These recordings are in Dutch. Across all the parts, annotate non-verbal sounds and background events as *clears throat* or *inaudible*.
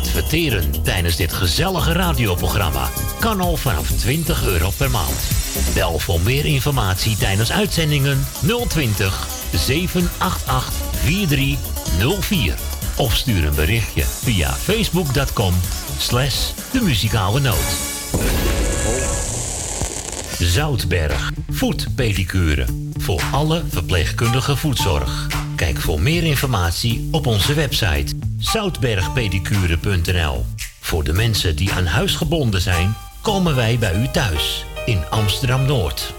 Adverteren tijdens dit gezellige radioprogramma kan al vanaf 20 euro per maand. Bel voor meer informatie tijdens uitzendingen 020 788 4304. Of stuur een berichtje via facebook.com slash de muzikale noot. Zoutberg, voetpedicure. Voor alle verpleegkundige voetzorg. Kijk voor meer informatie op onze website zoutbergpedicure.nl. Voor de mensen die aan huis gebonden zijn, komen wij bij u thuis in Amsterdam Noord.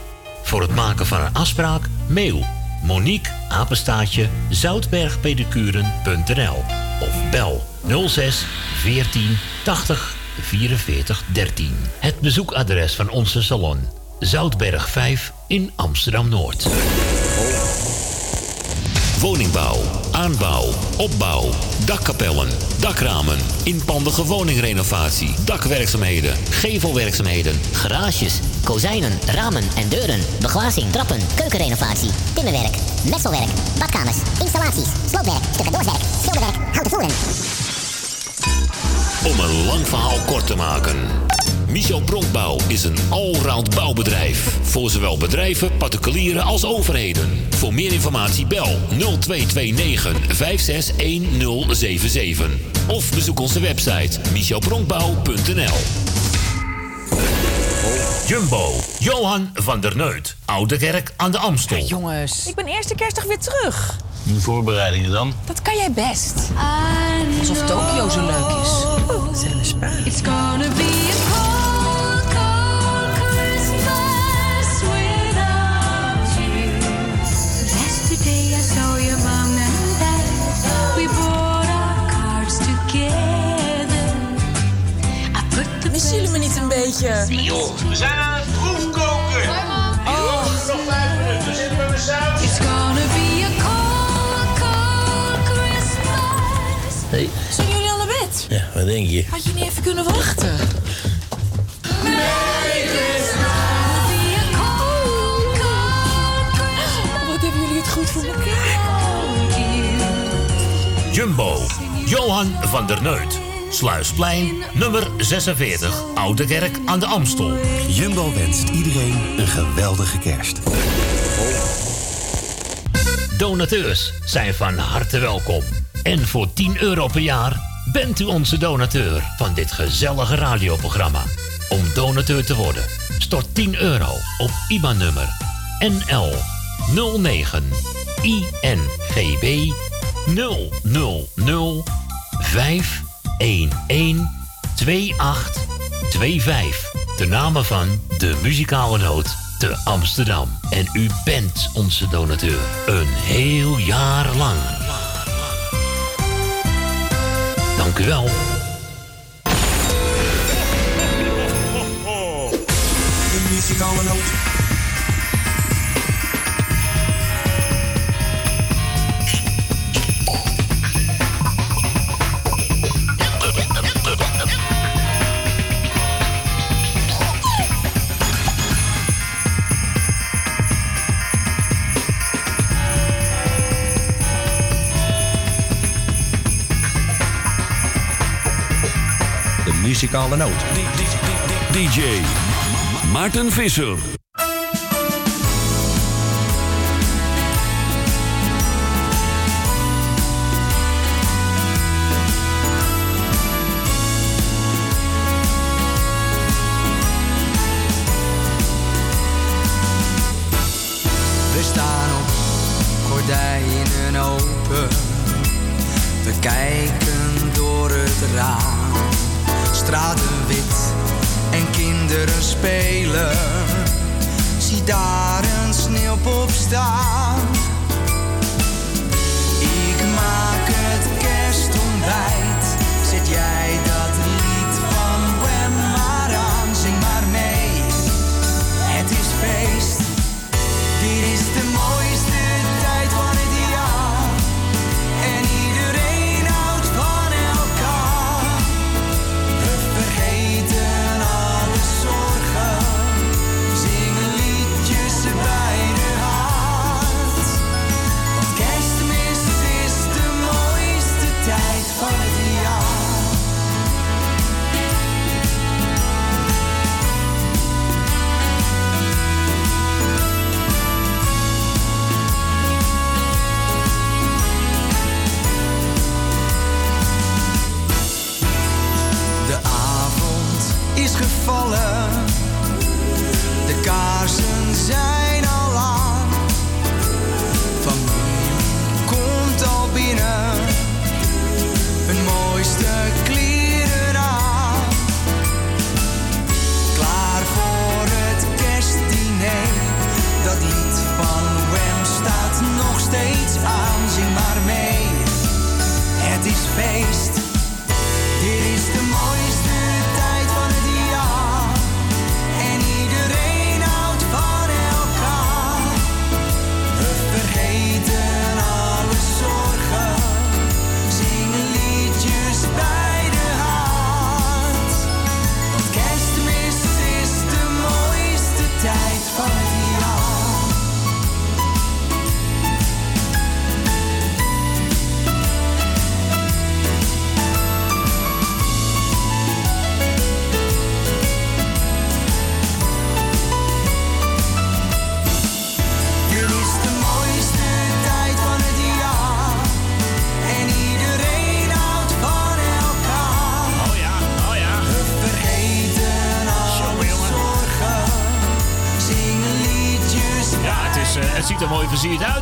Voor het maken van een afspraak, mail Monique Apenstaatje zoutbergpedicuren.nl of bel 06 14 80 44 13. Het bezoekadres van onze salon Zoutberg 5 in Amsterdam Noord. Woningbouw, aanbouw, opbouw, dakkapellen, dakramen, inpandige woningrenovatie, dakwerkzaamheden, gevelwerkzaamheden, garages, kozijnen, ramen en deuren, beglazing, trappen, keukenrenovatie, timmerwerk, messelwerk, badkamers, installaties, sloopwerk, stukkendoorwerk, schilderwerk, houten voeren. Om een lang verhaal kort te maken. Michel Bronkbouw is een allround bouwbedrijf. Voor zowel bedrijven, particulieren als overheden. Voor meer informatie bel 0229 561077. Of bezoek onze website michelbronkbouw.nl Jumbo, Johan van der Neut. Oude Kerk aan de Amstel. jongens, ik ben eerste kerstdag weer terug. De voorbereidingen dan? Dat kan jij best. Alsof Tokio zo leuk is. Oh, It's gonna be a Missen jullie me niet een beetje? Joh, we zijn aan het proefkoken. Oh. Nog vijf minuten, zitten we met saus. It's gonna be a cold, cold Christmas. Hey. Zijn jullie al naar bed? Ja, wat denk je? Had je niet even kunnen wachten? Merry Christmas. Wat hebben jullie het goed voor elkaar? Jumbo, Johan van der Neut. Sluisplein, nummer 46, Oude Kerk aan de Amstel. Jumbo wenst iedereen een geweldige kerst. Donateurs zijn van harte welkom. En voor 10 euro per jaar bent u onze donateur van dit gezellige radioprogramma. Om donateur te worden, stort 10 euro op IBAN-nummer NL 09 INGB 000 5 112825. De namen van de muzikale noot te Amsterdam. En u bent onze donateur. Een heel jaar lang. Dank u wel. De muzikale noot. Muzikale noot. DJ Maarten Visser. We staan op gordijnen open. We kijken door het raam straten wit en kinderen spelen. Zie daar een sneeuwpop staan. Ik maak het kerstontbijt, zet jij dat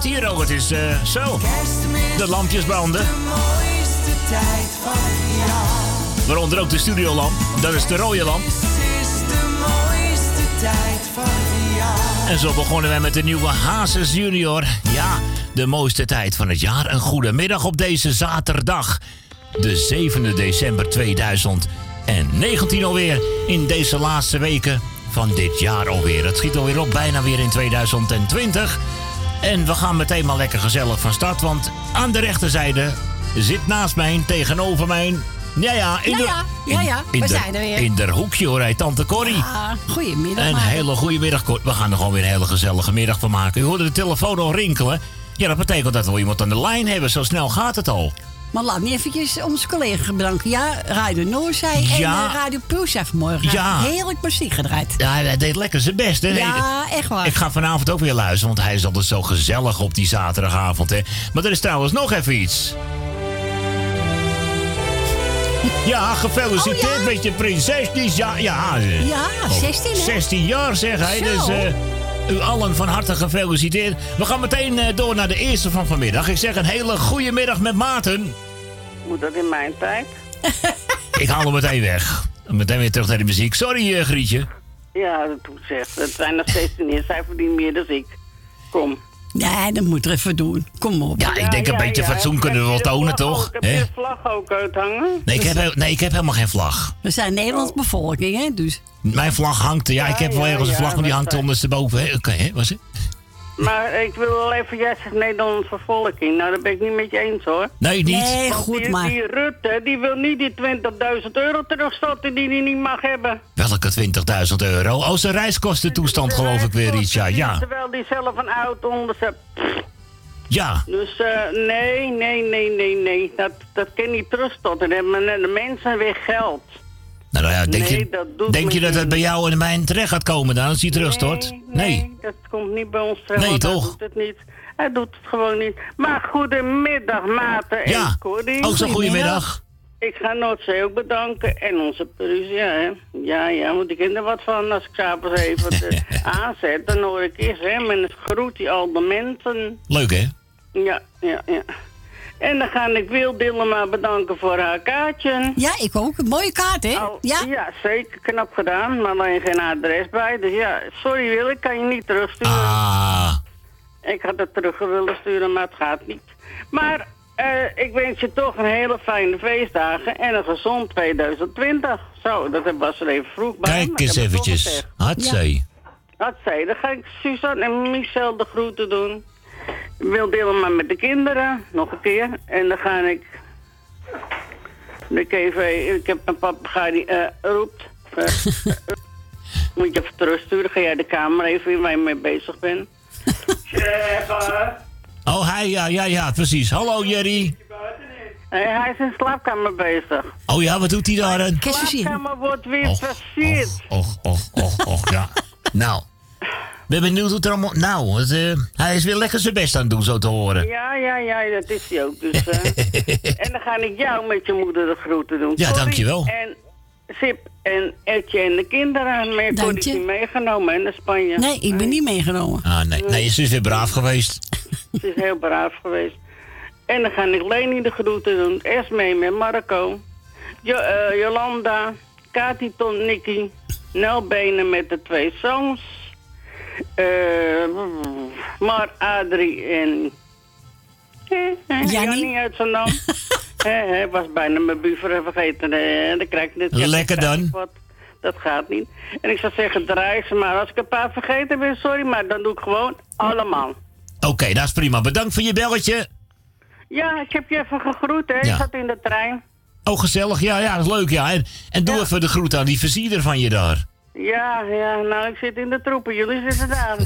hier ook. Het is eh, zo. De lampjes branden. Waaronder ook de studiolamp. Dat is de rode lamp. En zo begonnen wij met de nieuwe Hazes Junior. Ja, de mooiste tijd van het jaar. Een goede middag op deze zaterdag. De 7e december 2019 alweer. In deze laatste weken van dit jaar alweer. Het schiet alweer op, bijna weer in 2020. En we gaan meteen maar lekker gezellig van start. Want aan de rechterzijde zit naast mij, tegenover mij... Ja, ja, in Ja, de, ja, ja, ja, we in de- zijn er weer. In de hoekje hoor, hij, tante Corrie. Ah, goedemiddag. Een Maarten. hele goede middag. Cor. We gaan er gewoon weer een hele gezellige middag van maken. U hoorde de telefoon al rinkelen. Ja, dat betekent dat we iemand aan de lijn hebben. Zo snel gaat het al. Maar laat me eventjes onze collega bedanken. Ja, Radio Noorzij Ja. en eh, Radio Puls heeft vanmorgen Ja. heerlijk muziek gedraaid. Ja, hij deed lekker zijn best. Hè? Ja, echt waar. Ik ga vanavond ook weer luisteren, want hij is altijd zo gezellig op die zaterdagavond. Hè? Maar er is trouwens nog even iets. Ja, gefeliciteerd Oh, ja? met je prinses. Die ja, ja, Ja, 16 hè? 16 jaar zeg hij. Zo. Dus eh, u allen van harte gefeliciteerd. We gaan meteen eh, door naar de eerste van vanmiddag. Ik zeg een hele goede middag met Maarten. Moet dat in mijn tijd? *laughs* Ik haal hem meteen weg. Meteen weer terug naar de muziek. Sorry, eh, Grietje. Ja, dat doet zegt. Het zijn nog steeds niet. Zij verdient meer dan ik. Kom. Nee, dat moet er even doen. Kom op. Ja, ik denk een beetje fatsoen kunnen we wel tonen, toch? Heb je de vlag ook uithangen? Nee, ik heb, he- nee, ik heb helemaal geen vlag. We zijn Nederlands bevolking, hè? Dus. Mijn vlag hangt... Ja, ik heb wel ja, ergens een ja, vlag, maar die dat hangt zei- ondersteboven. hè. Oké, hè, was het? Maar ik wil wel even, jij zegt Nederlandse vervolking. Nou, dat ben ik niet met je eens hoor. Nee, niet. Nee, goed, die, maar. die Rutte, die wil niet die 20.000 euro terugstorten die hij niet mag hebben. Welke 20.000 euro? Oh, zijn reiskostentoestand geloof ik weer iets, ja. Ja, Terwijl die zelf een auto onder zijn... ja. Dus eh, nee, nee, nee, nee, nee. Dat, dat kan niet terugstorten. Dan hebben de mensen weer geld. Nou, nou ja, denk Nee, je, dat doet denk me je dat het bij jou en mij terecht gaat komen dan, als hij terugstort? Nee, Nee. nee, dat komt niet bij ons terecht. Nee, toch? Hij doet het niet. Hij doet het gewoon niet. Maar goedemiddag, Maarten en Ja, Corrie. ook zo'n goedemiddag. Ik ga Noordzee ook bedanken. En onze Perusia, hè. Ja, ja, moet ik er wat van als ik s'avonds even het, *laughs* aanzet. Dan hoor ik eerst hem en het groet die al de mensen. Leuk, hè? Ja, ja, ja. En dan ga ik Wil Dillema bedanken voor haar kaartje. Ja, ik ook. Een mooie kaart, hè? Oh, ja. ja, zeker. Knap gedaan. Maar alleen geen adres bij. Dus ja, sorry Wil, ik kan je niet terugsturen. Ah, Ik had het terug willen sturen, maar het gaat niet. Maar eh, ik wens je toch een hele fijne feestdagen en een gezond 2020. Zo, dat was er even vroeg bij. kijk eens eventjes. gezegd. Hatzee. Dat zei, dan ga ik Suzanne en Michel de groeten doen. Ik wil delen maar met de kinderen, nog een keer. En dan ga ik... Ik, even, ik heb een papegaai die eh, roept. *laughs* Moet je even terugsturen. Ga jij de kamer even in waar je mee bezig bent. Oh, hij, ja, ja, ja, precies. Hallo, Jerry. Hey, hij is in de slaapkamer bezig. Oh ja, wat doet hij daar dan? De slaapkamer wordt weer Och, versierd. Och, och, och, och, ja. *laughs* Nou, ben benieuwd hoe het er allemaal... Nou, het, eh, hij is weer lekker zijn best aan het doen, zo te horen. Ja, ja, ja, dat is hij ook. Dus, *laughs* eh. en dan ga ik jou met je moeder de groeten doen. Ja, Corrie dankjewel. En Sip en Etje en de kinderen. Maar je. niet meegenomen hè, naar Spanje. Nee, ik ben niet meegenomen. Ah, nee. Nee, ze is weer braaf geweest. Ze is heel braaf geweest. En dan ga ik Leni de groeten doen. Esme met Marco. Jo, eh, Jolanda. Kati, Ton, Nicky. Nel Benen met de twee songs. Eh Mar, Adrie en... Eh, eh, Jannie? Uit Zandam. Hij *laughs* was bijna mijn buver vergeten. En dan krijg ik dit. Lekker dan. Wat. Dat gaat niet. En ik zou zeggen, draai ze maar. Als ik een paar vergeten ben, sorry, maar dan doe ik gewoon allemaal. Oké, dat is prima. Bedankt voor je belletje. Ja, ik heb je even gegroet, hè. Ja. Ik zat in de trein. Oh, gezellig. Ja, ja, dat is leuk, ja. En, en doe even de groet aan die versierder van je daar. Ja, ja, nou, ik zit in de troepen. Jullie zitten daar.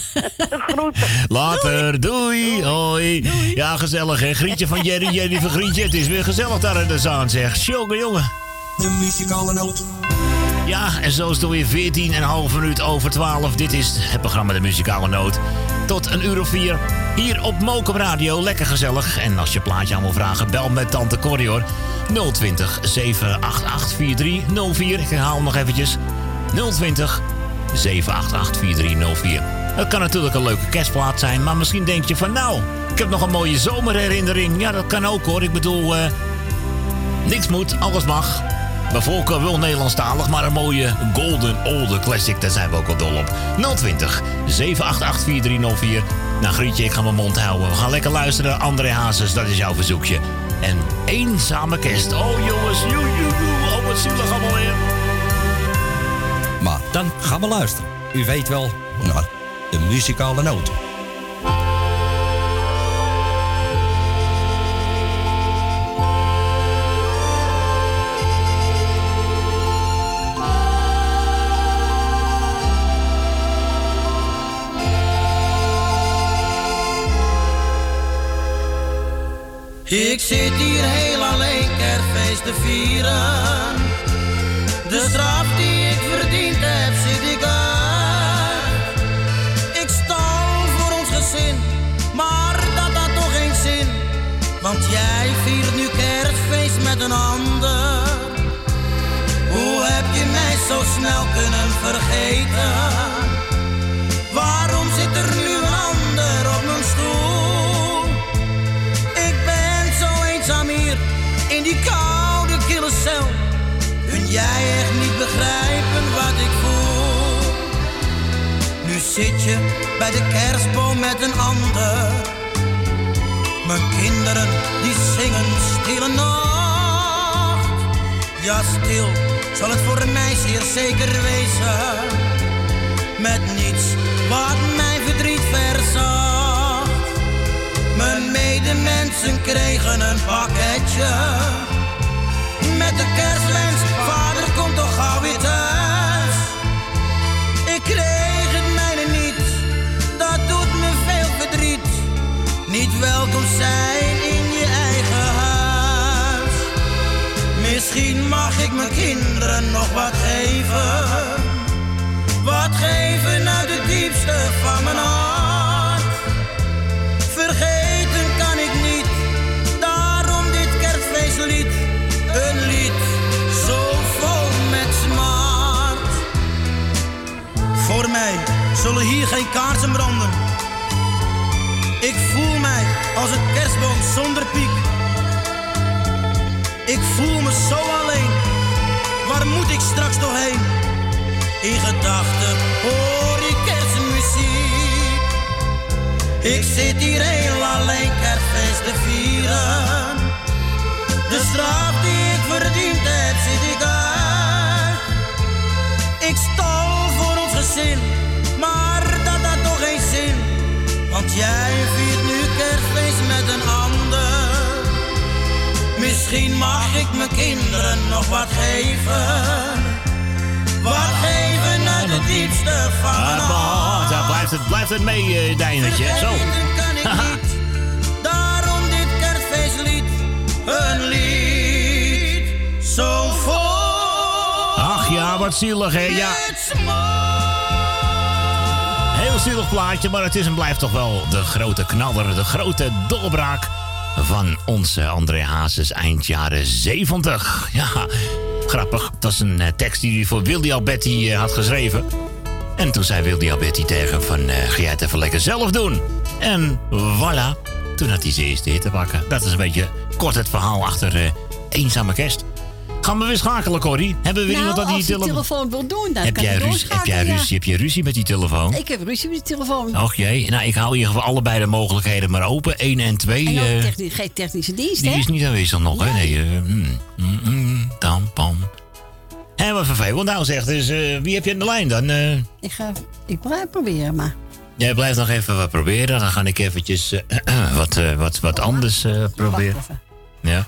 *laughs* Groeten. Later, doei, hoi. Ja, gezellig, hè. Grietje van Jerry, Jerry van Grietje. Het is weer gezellig daar in de zaan, zeg. Jongen, jongen. De muzikale noot. Ja, en zo is het alweer 14 en een half minuut over 12. Dit is het programma De Muzikale Noot. Tot een uur of vier. Hier op Mokum Radio. Lekker gezellig. En als je plaatje aan wil vragen, bel met Tante Corrie hoor. 020 788 4304. Ik herhaal nog eventjes. 020 788 4304. Het kan natuurlijk een leuke kerstplaat zijn, maar misschien denk je van nou, ik heb nog een mooie zomerherinnering. Ja, dat kan ook hoor. Ik bedoel, uh, niks moet, alles mag. Mijn voorkeur wil Nederlandstalig, maar een mooie Golden Older Classic, daar zijn we ook al dol op. 020 788 4304. Nou, Grietje, ik ga mijn mond houden. We gaan lekker luisteren. André Hazes, dat is jouw verzoekje. En eenzame kerst. Oh jongens, joe, joe, joe. Oh, wat zielig allemaal weer. Maar dan gaan we luisteren. U weet wel, naar de muzikale noot. Ik zit hier heel alleen kerstfeest te vieren. De straf die heb, ik uit. Ik stal voor ons gezin, maar dat had toch geen zin. Want jij viert nu kerstfeest met een ander. Hoe heb je mij zo snel kunnen vergeten? Waarom zit er nu een ander op mijn stoel? Ik ben zo eenzaam hier in die koude kille cel. Kun jij echt niet begrijpen Nu zit je bij de kerstboom met een ander. Mijn kinderen die zingen stille nacht. Ja, stil zal het voor mij zeer zeker wezen. Met niets wat mijn verdriet verzacht. Mijn medemensen kregen een pakketje. Met de kerstwens, vader welkom zijn in je eigen huis. Misschien mag ik mijn kinderen nog wat geven. Wat geven uit het diepste van mijn hart. Vergeten kan ik niet, daarom dit kerstfeestlied. Een lied zo vol met smart. Voor mij zullen hier geen kaarsen branden. Ik voel mij als een kerstboom zonder piek. Ik voel me zo alleen. Waar moet ik straks nog heen? In gedachten hoor ik kerstmuziek. Ik zit hier heel alleen kerstfeest te vieren. De straf die ik verdiend heb, zit ik uit. Ik stal voor ons gezin, maar dat had toch geen zin. Want jij viert nu kerstfeest met een ander. Misschien mag ik mijn kinderen nog wat geven. Wat geven uit het diepste van mijn hart. Daar blijft het, blijft het mee, uh. Zo. kan ik *laughs* niet. Daarom dit kerstfeestlied. Een lied zo vol. Ach ja, wat zielig, hè? Ja. Zielig plaatje, maar het is en blijft toch wel de grote knaller, de grote doorbraak van onze André Hazes eind jaren 70. Ja, grappig. Dat is een uh, tekst die hij voor Wildy Alberti uh, had geschreven. En toen zei Wildy Alberti tegen van, uh, ga jij het even lekker zelf doen. En voilà, toen had hij zijn eerste hit te pakken. Dat is een beetje kort het verhaal achter Eenzame Kerst. Gaan we weer schakelen, Corrie? Hebben we weer nou, iemand aan die als die telefoon? telefoon wil doen, dan Heb kan jij, ruzie, heb, jij ja. ruzie, heb jij ruzie met die telefoon? Ik heb ruzie met die telefoon. Och jee, nou ik hou in ieder geval allebei de mogelijkheden maar open. 1 en 2. en ook eh, techni- geen technische dienst, die hè? is niet aanwezig nog, hè? Nee, eh, mm, mm, mm, tam, pam. En wat vervelend nou zegt, dus eh, wie heb je aan de lijn dan? Ik ga... Ik blijf proberen, maar... jij blijft nog even wat proberen, dan ga ik eventjes eh, *clears throat* wat, eh, wat, wat anders proberen. Ja.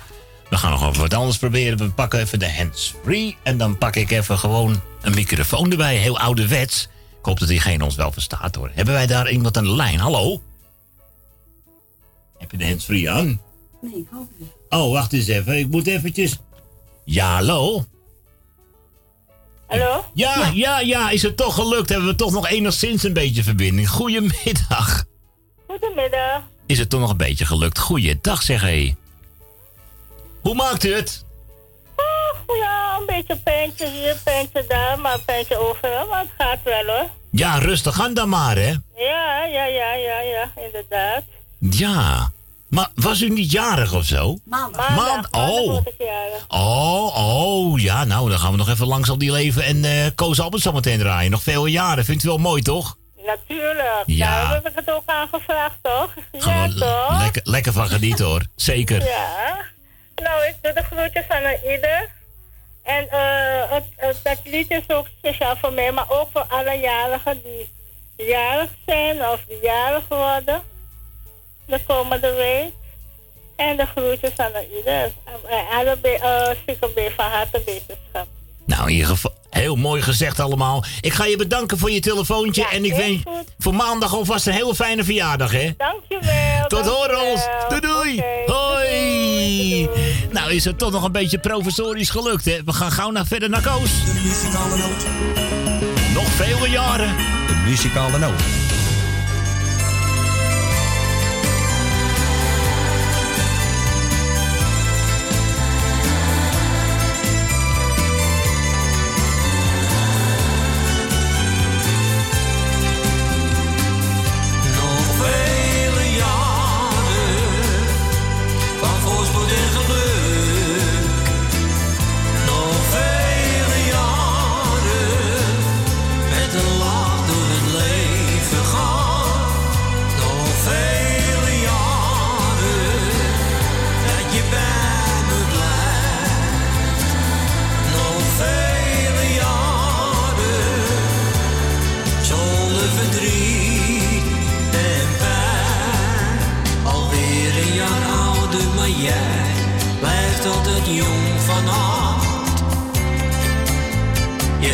We gaan nog even wat anders proberen. We pakken even de hands-free. En dan pak ik even gewoon een microfoon erbij. Heel ouderwets. Ik hoop dat diegene ons wel verstaat hoor. Hebben wij daar iemand aan de lijn? Hallo? Heb je de hands-free aan? Nee, hou even. Oh, wacht eens even. Ik moet eventjes... Ja, hallo? Hallo? Ja, ja, ja, Is het toch gelukt? Hebben we toch nog enigszins een beetje verbinding? Goedemiddag. Goedemiddag. Is het toch nog een beetje gelukt? Goeiedag zeg hé. Hoe maakt u het? Oh, ja, een beetje pijntje hier, pijntje daar, maar pijntje overal. Maar het gaat wel hoor. Ja, rustig aan dan maar, hè? Ja, ja, ja, ja, ja, inderdaad. Ja. Maar was u niet jarig of zo? Maandag. Maand- oh. word ik jarig. Oh, oh, ja, nou, dan gaan we nog even langs al die leven en eh Koos Albert zo meteen draaien. Nog veel jaren, vindt u wel mooi, toch? Natuurlijk. Ja. Daarom heb ik het ook aangevraagd, toch? Gewoon ja, toch? lekker, lekker van genieten, hoor. Zeker. Ja. Nou, ik doe de groetjes aan ieder. En eh, het, het, dat lied is ook speciaal voor mij, maar ook voor alle jarigen die jarig zijn of die jarig worden. De komende week. En de groetjes aan ieder. En alle be- eh, zieke be- van harte beterschap. Nou, in ieder geval, heel mooi gezegd allemaal. Ik ga je bedanken voor je telefoontje en ik wens voor maandag alvast een hele fijne verjaardag, hè? Dankjewel. Tot horens. Doei doei. Hoi. Nou is het toch nog een beetje professorisch gelukt, hè? We gaan gauw naar verder naar Koos. Nog vele jaren. De muzikale noot.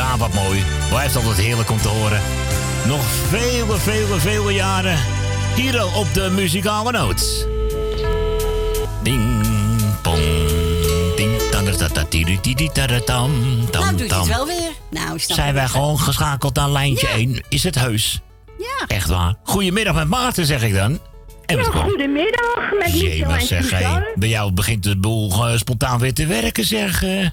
Ah, wat mooi. Blijft altijd heerlijk om te horen. Nog vele, vele, vele jaren hier op de muzikale noot. Ding, pong, ding, tam, Nou, doet het wel weer. Nou, snap Zijn wij het. gewoon geschakeld aan lijntje 1? Is het heus? Ja. Echt waar. Goedemiddag met Maarten, zeg ik dan. En wat komt- Goedemiddag, met Michel Jemig, en zeg. Suzanne. Bij jou begint de boel eh, spontaan weer te werken, zeg. eh.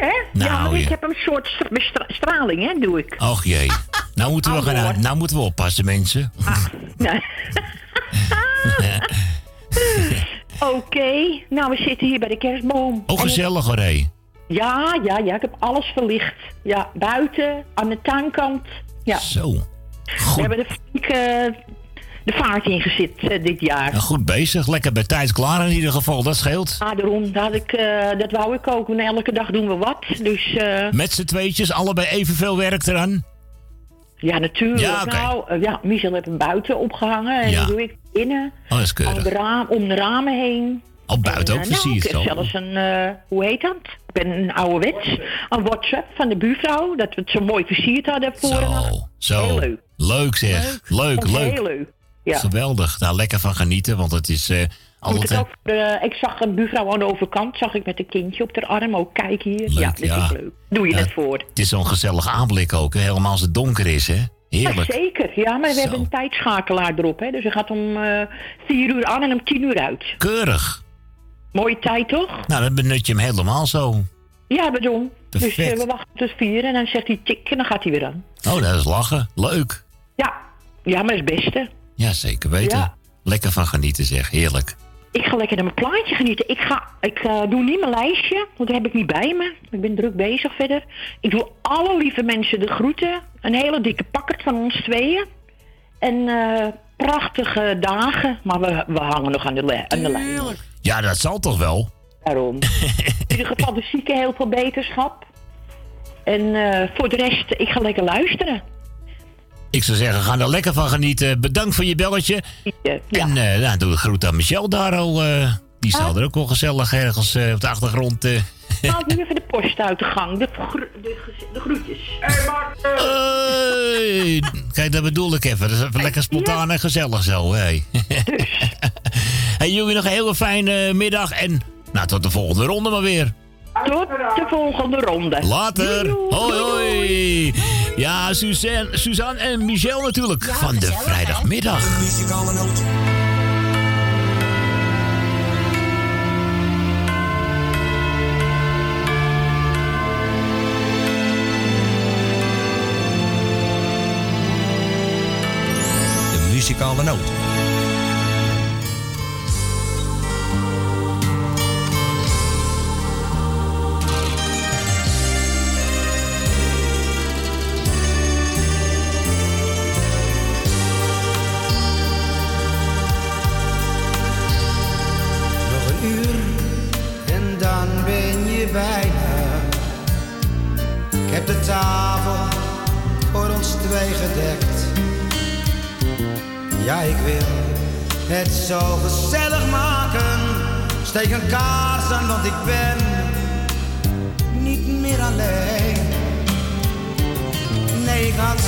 Hè? ja, Nou, maar ik ja. heb een soort stra- straling, hè, doe ik. Och jee. *laughs* Nou moeten, we gaan, nou moeten we oppassen, mensen. Nee. *laughs* Oké, nou, we zitten hier bij de kerstboom. Oh, ik- gezellig hoor, hé. Ja, ja, ja, ik heb alles verlicht. Ja, buiten, aan de tuinkant. Ja. Zo. We hebben er flink eh, de vaart in gezet eh, dit jaar. Nou, goed bezig. Lekker bij tijd klaar in ieder geval. Dat scheelt. Ah, daarom, dat, ik, eh, dat wou ik ook. En elke dag doen we wat. Dus eh, Met z'n tweetjes, allebei evenveel werk eraan. ja, natuurlijk. Ja. Nou, ja, Michel heeft hem buiten opgehangen. En Ja. doe ik binnen. Oh, dat is Om keurig. de, raam, om de ramen heen. Oh, buiten ook eh, nou, ik heb zelfs een, hoe heet dat? Ik ben een ouderwets. Een WhatsApp van de buurvrouw. Dat we het zo mooi versierd hadden voor Zo, zo. Heel leuk. Leuk zeg. Leuk, ik leuk. Heel leuk. Ja. Geweldig. Daar lekker van genieten, want het is eh altijd... ook, eh, ik zag een buurvrouw aan de overkant, zag ik met een kindje op haar arm. Ook kijk hier. ja, dit ja. is leuk. Doe je Ja, het voor. Het is zo'n gezellig aanblik ook, hè? helemaal als het donker is, hè? Heerlijk. Ja, zeker. Ja, maar we Zo. hebben een tijdschakelaar erop. Hè. Dus hij gaat om eh vier uur aan en om tien uur uit. Keurig. Mooie tijd, toch? Nou, dan benut je hem helemaal zo. Ja, bedoel. Dus we wachten tot vier en dan zegt hij tik en dan gaat hij weer aan. Oh, dat is lachen. Leuk. Ja, ja maar dat is het beste. Ja, zeker weten. Ja. Lekker van genieten, zeg. Heerlijk. Ik ga lekker naar mijn plaatje genieten. Ik, ga, ik eh, doe niet mijn lijstje, want dat heb ik niet bij me. Ik ben druk bezig verder. Ik doe alle lieve mensen de groeten. Een hele dikke pakkert van ons tweeën. En eh, prachtige dagen. Maar we, we hangen nog aan de, le- aan de lijn. Ja, dat zal toch wel? Daarom. *laughs* In ieder geval de zieken heel veel beterschap. En eh, voor de rest, ik ga lekker luisteren. Ik zou zeggen, ga er lekker van genieten. Bedankt voor je belletje. En eh nou, doe de groet aan Michel daar al. eh, die staat er ook wel gezellig ergens eh, op de achtergrond. eh. Haal nu even de post uit de gang. De, gro- de, groetjes. Hey, kijk, dat bedoel ik even. Dat is even lekker spontaan en gezellig zo. Hey. *laughs* hey, jullie nog een hele fijne middag. En nou, tot de volgende ronde maar weer. Tot de volgende ronde. Later. Hoi, hoi. Ja, Suzanne, Suzanne en Michel natuurlijk. van de vrijdagmiddag. Muzikale noot. De muzikale noot. Ja, ik wil het zo gezellig maken. Steek een kaars aan, want ik ben niet meer alleen. Nee, ik had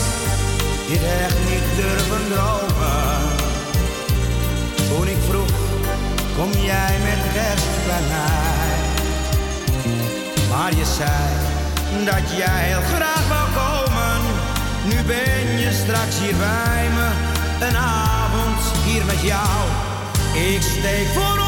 dit echt niet durven dromen. Toen ik vroeg kom jij met kerst bij mij. Maar je zei dat jij heel graag wou komen. Nu ben straks hier bij me, een avond hier met jou. Ik steek voor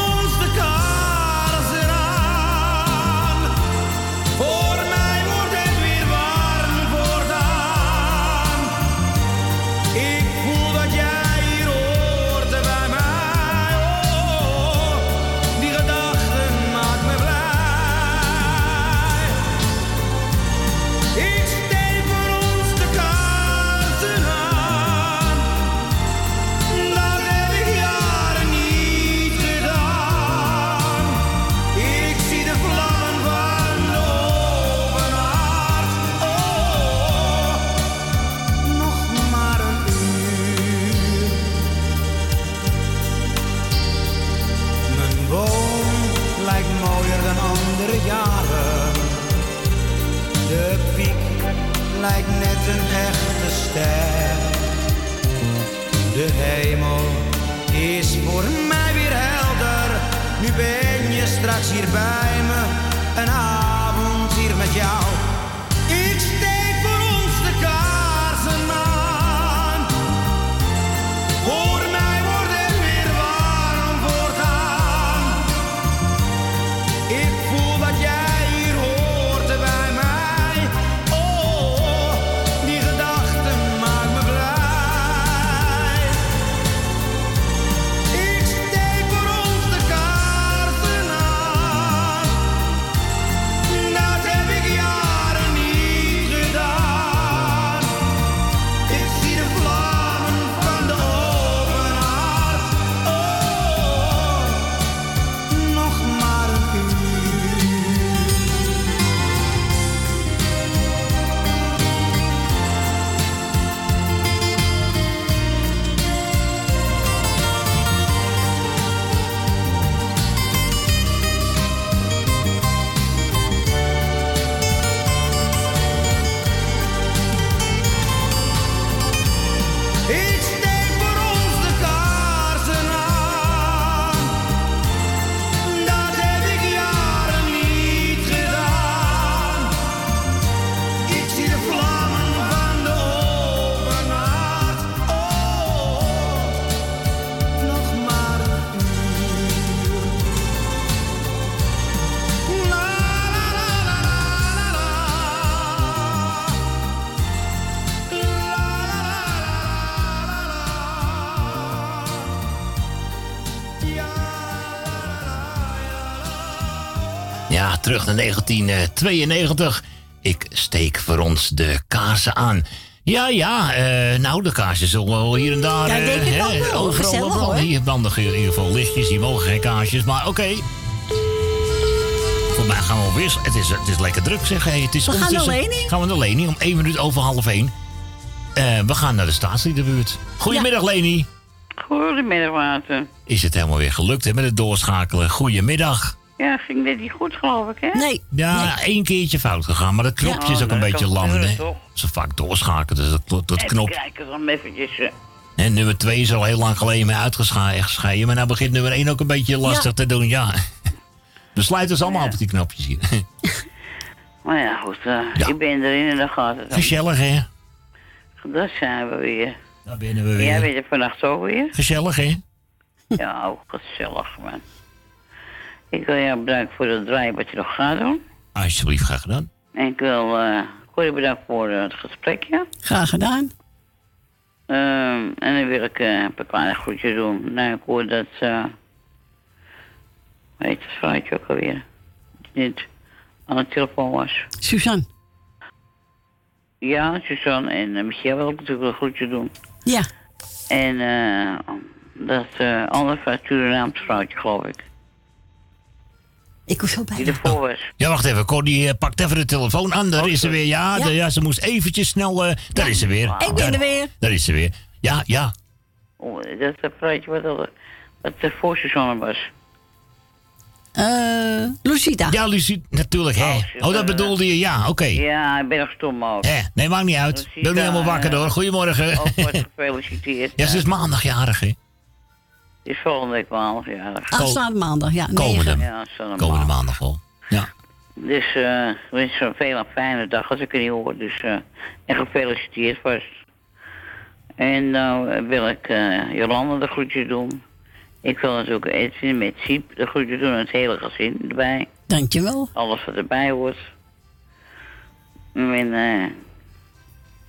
je 1992. Ik steek voor ons de kaarsen aan. Ja, ja, eh, nou, de kaarsen zullen wel hier en daar... Ja, denk eh, ik ook hè, wel. Overal Gezellig, wel. hoor. Hier branden in ieder geval lichtjes, hier mogen geen kaarsjes, maar oké. Voor mij gaan we weer... Het is, het is lekker druk, zeg. Hey, het is We gaan naar Leni. Gaan we naar Leni, om één minuut over half één. Eh, we gaan naar de staatsliedenbuurt. Goedemiddag, Leni. Goedemiddag, Maarten. Is het helemaal weer gelukt hè, met het doorschakelen? Goedemiddag. Ja, ging net niet goed, geloof ik, hè? Nee. Ja, één keertje fout gegaan, maar dat knopje is ook een beetje lam. hè. toch? Zo vaak doorschakelen, dus dat, dat, dat Even knop. kijken dan eventjes. eh. En nummer 2 is al heel lang geleden mee uitgescheiden, maar nou begint nummer 1 ook een beetje lastig Ja. te doen, ja. *laughs* We sluiten dus allemaal op die knopjes hier. *laughs* Maar ja, goed, eh, ik ben erin en dan gaat het. Gezellig, hè? Dat zijn we weer. Daar binnen we Jij weer. bent er vannacht ook weer? Gezellig, hè? Ja, ook gezellig, man. Ik wil jou bedanken voor het draaien wat je nog gaat doen. Alsjeblieft, graag gedaan. En ik wil uh, Corrie bedanken voor eh, het gesprekje. Graag gedaan. Ehm, en dan wil ik eh, een paar kleine groetjes doen. Nou, ik hoor dat... eh weet het vrouwtje ook alweer. Die net aan de telefoon was. Suzanne. Ja, Suzanne en uh, Michel wil ik natuurlijk een groetje doen. Ja. En eh dat uh, andere van Surinaams vrouwtje, geloof ik. Ik was zo bij. Die ervoor was. Ja, wacht even. Cordy eh, pakt even de telefoon aan. Daar is ze weer. Ja, Ja. de- ja, ze moest eventjes snel... eh, daar is ze weer. Ik ben Daar- er weer. Daar is ze weer. Ja, ja. Oh, dat is het vrouwtje wat, al, wat de voor Suzanne was. Eh, Lucita. Ja, Lucie, natuurlijk, hè. Oh, dat bedoelde je, ja, oké. Ja, ik ben nog stom ook. Hè, nee, maakt niet uit. Ik ben nu helemaal wakker door. Goedemorgen. Ook wordt gefeliciteerd. Ja, ze is maandagjarig, hè. Die is volgende week maandag jarig. Aanstaande maandag, ja. Komende. Ja, komende maandag al. Ja. Dus eh wens je een veel fijne dag als ik er niet hoor. Dus, eh en gefeliciteerd vast. En nou eh, wil ik eh Jolanda de groetjes doen. Ik wil natuurlijk Edwin met Siep de groetjes doen en het hele gezin erbij. Dankjewel. Alles wat erbij hoort. En eh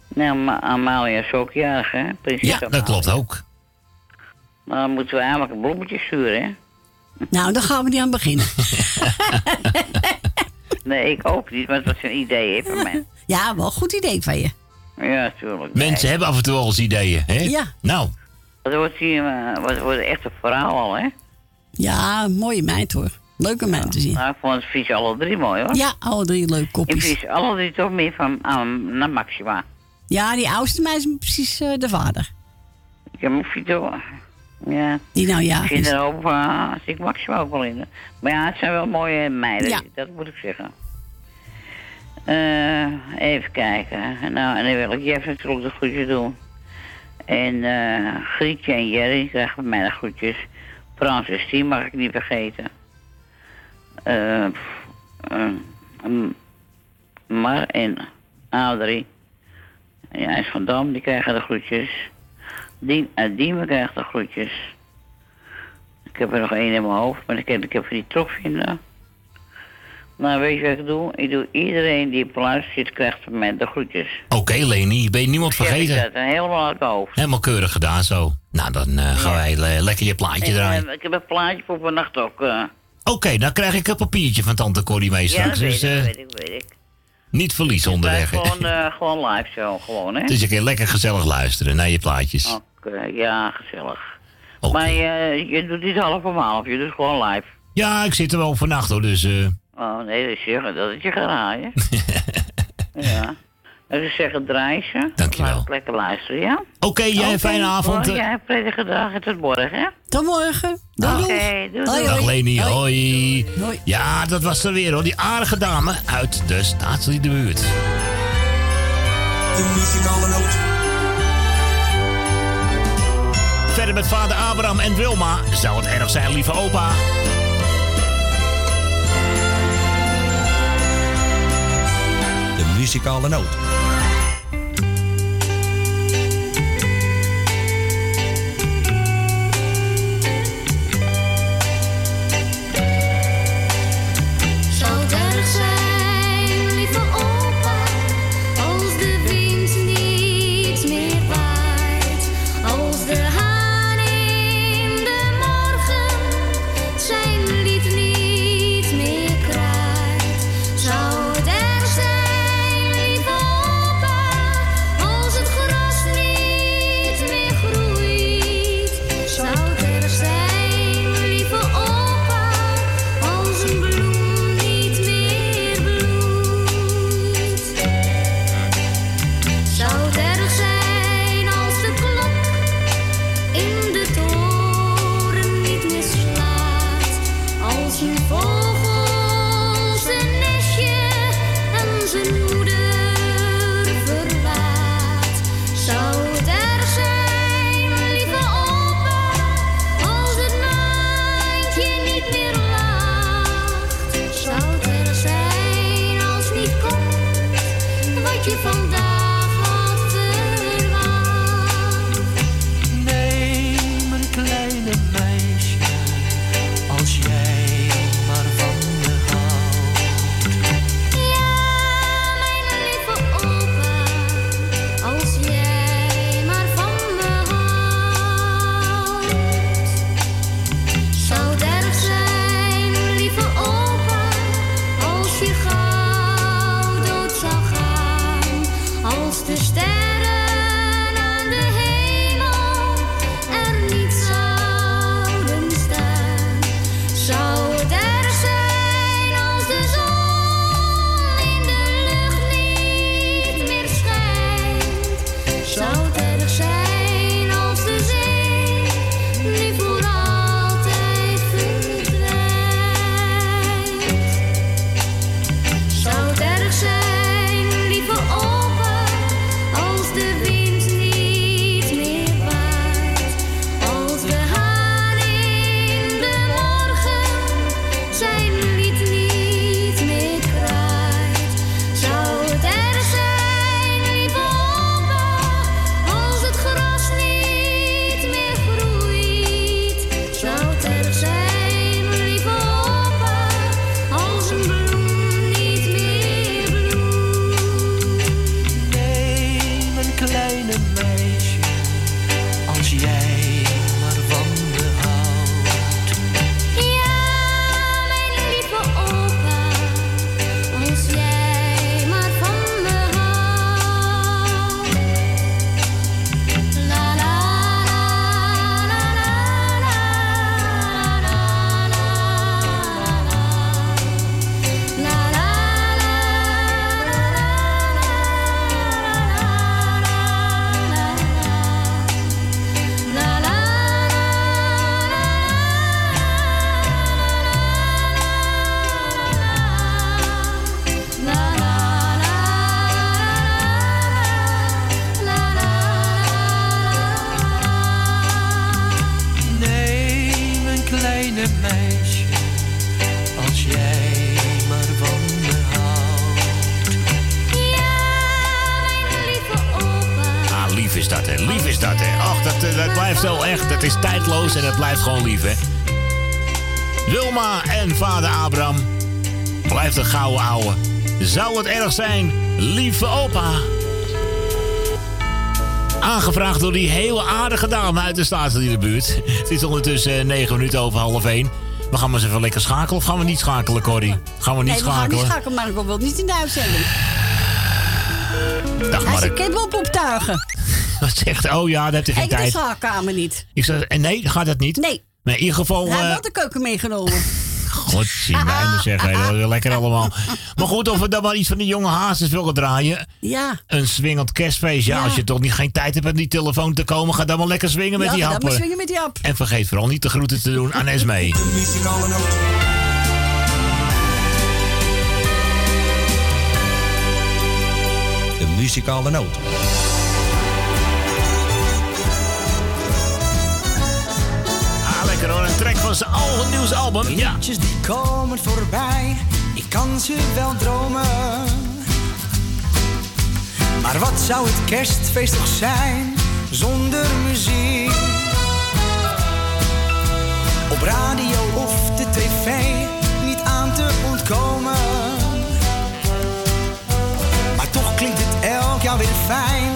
nou, Ma- Amalia is ook jarig, hè? Prinses Ja, dat klopt ook. Nou, dan moeten we eigenlijk een bloemetje sturen, hè? Nou, dan gaan we niet aan beginnen. *laughs* Nee, ik ook niet, maar het was een idee, hè, van mij. *laughs* Ja, wel een goed idee van je. Ja, tuurlijk. Mensen hebben af en toe wel eens ideeën, hè? Ja. Nou, Dat wordt hier eh, wordt, wordt echt een verhaal al, hè? Ja, mooie meid hoor. Leuke meid te zien. Nou, ik vond het vies alle drie mooi, hoor. Ja, alle drie leuke Ik kopjes. vies alle drie toch meer van aan, naar Maxima. Ja, die oudste meid is precies eh, de vader. Ik heb mijn fiets. Ja. Die nou ja Ik vind er ook, uh, ik Maxima ook wel in. Maar ja, het zijn wel mooie meiden, Ja. dat moet ik zeggen. Eh, even kijken. Nou, en dan wil ik Jeff natuurlijk de groetjes doen. En eh Grietje en Jerry krijgen van mij de groetjes. Frans en Stien mag ik niet vergeten. Eh, eh, mm, Mar en Adrie. En IJs van Dam, die krijgen de groetjes. Dien, uh, Diemen krijgt de groetjes. Ik heb er nog één in mijn hoofd, maar ik heb, ik heb die trok vinden. Nou, weet je wat ik doe? Ik doe iedereen die op zit, krijgt van mij de groetjes. Oké, Leni, ben je niemand Zeg ik vergeten? dat, helemaal uit mijn hoofd. Helemaal keurig gedaan zo. Nou, dan eh, gaan wij le- lekker je plaatje En, draaien. eh, ik heb een plaatje voor vannacht ook. eh. Oké, dan krijg ik een papiertje van tante Corrie mee ja, straks. dat weet dus ik, eh, weet ik, weet ik. niet verliezen onderweg. Gewoon, *laughs* eh, gewoon live show, gewoon, hè? Dus je kan lekker gezellig luisteren naar je plaatjes. Oké, ja, gezellig. Maar je, je doet niet half om half, je doet gewoon live. Ja, ik zit er wel vannacht hoor, dus... eh, Oh, nee, dat is je, dat is je garage. *laughs* ja. Dus ik zeg het draaien. Dankjewel. Lekker luisteren, ja? Oké, jij een fijne avond. Oh, eh. jij een prettige dag en tot morgen, hè? Tot morgen. Oké, doei, doei. Dag Leni, hoi. Ja, dat was er weer hoor, die aardige dame uit de staatsliedenbuurt. De muzikale noot. Verder met vader Abraham en Wilma. Zou het erg zijn, lieve opa? De muzikale noot. En het blijft gewoon lief, hè. Wilma en vader Abraham. Blijft een gouden ouwe. Zou het erg zijn, lieve opa? Aangevraagd door die hele aardige dame uit de Staatsliedenbuurt. Het is ondertussen eh, 9 minuten over half 1. We gaan maar eens even lekker schakelen. Of gaan we niet schakelen, Corrie? Gaan we niet nee, we gaan schakelen? niet schakelen, maar ik wil niet in de uitzending. Dag Hij zegt, ik op optuigen. *laughs* Wat zegt Oh ja, daar heb je geen Ik de tijd. slaapkamer niet. Ik zeg, en nee, gaat dat niet? Nee. Maar in ieder geval... Hij heeft eh, wel de keuken meegenomen. *laughs* God, zie mij me zeggen. Dat is wel lekker allemaal. Maar goed, of we dan maar iets van die jonge hazes willen draaien. Ja. Een swingend kerstfeest. Ja, Ja. als je toch niet geen tijd hebt om die telefoon te komen, ga dan maar lekker swingen met ja, die ga dan maar happen. swingen met die hap. En vergeet vooral niet de groeten te doen aan Esmee. muzikale noot. De muzikale noot. Track van zijn al nieuws album. Ja. Liedjes die komen voorbij, ik kan ze wel dromen. Maar wat zou het kerstfeest toch zijn zonder muziek? Op radio of de tv, niet aan te ontkomen. Maar toch klinkt het elk jaar weer fijn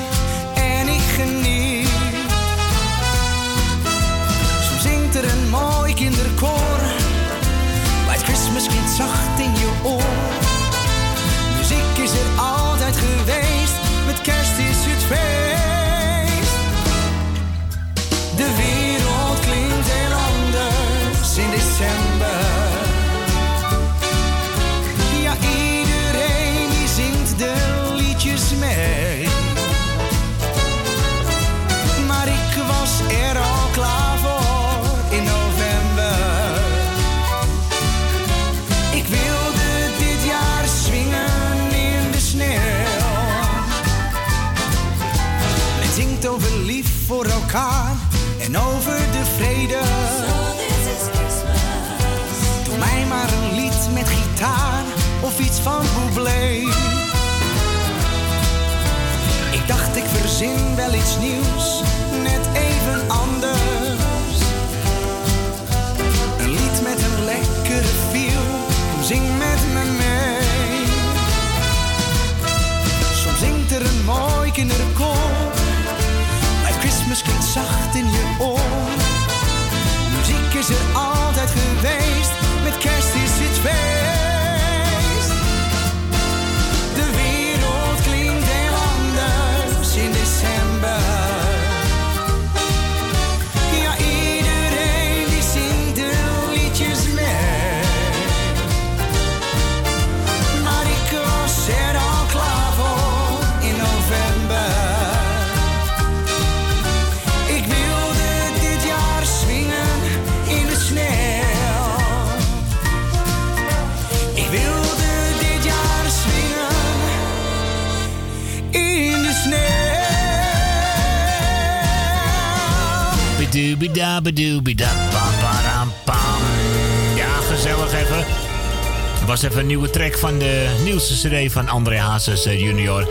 elkaar en over de vrede. Doe mij maar een lied met gitaar of iets van Bublé. Ik dacht ik verzin wel iets nieuws, net even anders. Een lied met een lekkere feel, kom zing met me mee. Soms zingt er een mooi kinderkoor, in je oor. Ja, gezellig even. Was even een nieuwe track van de nieuwste cd van André Hazes eh, junior.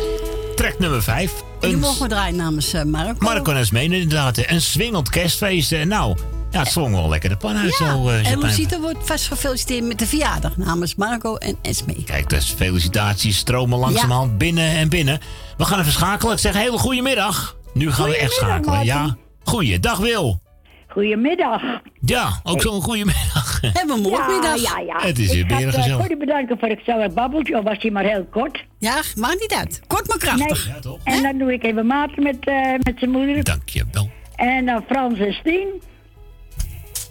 Track nummer 5. Die mogen we draaien namens uh, Marco. Marco Nesmeen inderdaad. hè. Een swingend kerstfeest. eh, Nou, ja, het zwong wel lekker de pan uit zo. eh, en. Lucita wordt vast gefeliciteerd met de verjaardag namens Marco en Esme. Kijk, dus felicitaties stromen langzamerhand binnen en binnen. We gaan even schakelen. Ik zeg hele goede middag. Nu gaan we echt schakelen. Ja, goeiedag Wil. Goedemiddag. Ja, ook zo'n goede middag. Hebben *laughs* we morgenmiddag. Ja, ja, ja. Het is ik weer eh, gezellig. Corrie bedanken voor het gezellig babbeltje, al was hij maar heel kort. Ja, maakt niet uit. Kort maar krachtig. Nee. En dan doe ik even Maarten met, eh, met zijn moeder. Dankjewel. En dan Frans en Stien.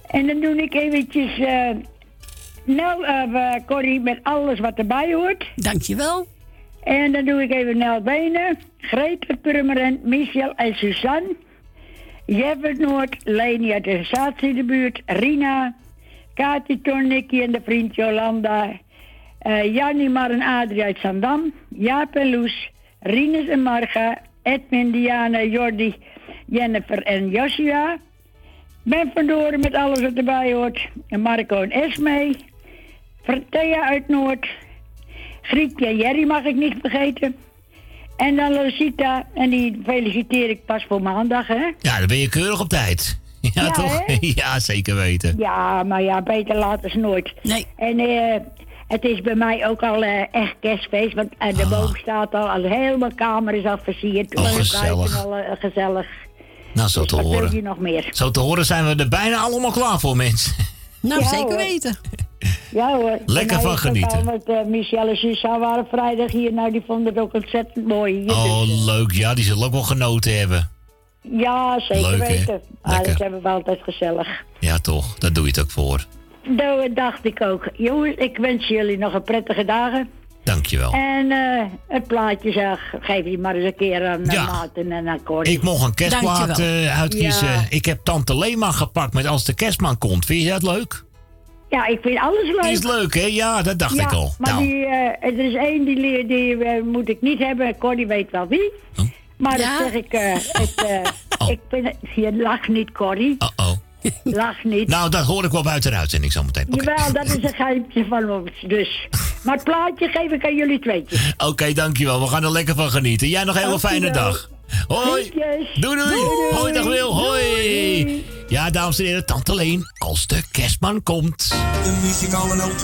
En dan doe ik eventjes eh Nel, eh, Corrie met alles wat erbij hoort. Dankjewel. En dan doe ik even Nel Benen, Greta Purmerend, Michel en Suzanne. Jeffert Noord, Leni uit de in de buurt, Rina, Kati Ton, Nicky en de vriend Jolanda, eh Jannie Mar en Adrie uit Zandam, Jaap en Loes, Rinus en Marga, Edwin, Diana, Jordi, Jennifer en Joshua. Ben vandoor met alles wat erbij hoort. Marco en Esme. Thea uit Noord. Grietje en Jerry mag ik niet vergeten. En dan Rosita, en die feliciteer ik pas voor maandag, hè? Ja, dan ben je keurig op tijd. *laughs* Ja, Ja, toch? hè? *laughs* Ja, zeker weten. Ja, maar ja, beter later is nooit. Nee. En eh, het is bij mij ook al eh, echt kerstfeest, want eh, de boom staat al, al helemaal kamer is al versierd. Ah. Oh, gezellig. Al, gezellig. Nou, zo te Wat wil horen. je nog meer? Zo te horen zijn we er bijna allemaal klaar voor, mensen. *laughs* Nou, Ja, zeker hoor. weten. Ja hoor. Lekker En van genieten. al Met eh, Michelle en Suzanne waren vrijdag hier, nou die vonden het ook ontzettend mooi hier. Oh, Dus, leuk. Ja, die zullen ook wel genoten hebben. ja, zeker leuk, weten. Ah, dat hebben we altijd gezellig. Ja, toch. Daar doe je het ook voor. Dat dacht ik ook. Jongens, ik wens jullie nog een prettige dagen. Dankjewel. En eh, het plaatje zeg, geef je maar eens een keer aan Ja. Maarten en aan Corrie. Ik mocht een kerstplaat eh, uitkiezen. Ja. Ik heb Tante Lema gepakt met Als de kerstman komt. Vind je dat leuk? Ja, ik vind alles leuk. Is leuk, hè? Ja, dat dacht ja, ik al. Maar Nou, die, eh, er is één die, die, die moet ik niet hebben. Corrie weet wel wie. Maar Ja? dat zeg ik. eh, ik, eh, *laughs* ik vind je lacht niet, Corrie. oh. *laughs* Lach niet. Nou, dat hoor ik wel buiten de uitzending zometeen. Oké, Jawel, dat is een geheimtje van ons. Dus. Maar het plaatje geef ik aan jullie tweetjes. *laughs* Oké, dankjewel. We gaan er lekker van genieten. Jij nog een hele fijne dag. Hoi. Doei. Doei. Hoi, dag Wil. Hoi. Ja, dames en heren, Tante Leen. Als de kerstman komt. De muzikale noot.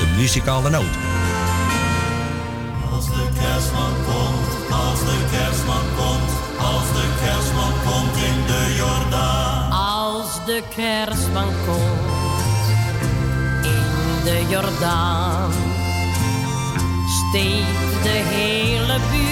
De muzikale noot. Als de kerstman komt, als de kerstman de kerstman komt in de Jordaan, steekt de hele buurt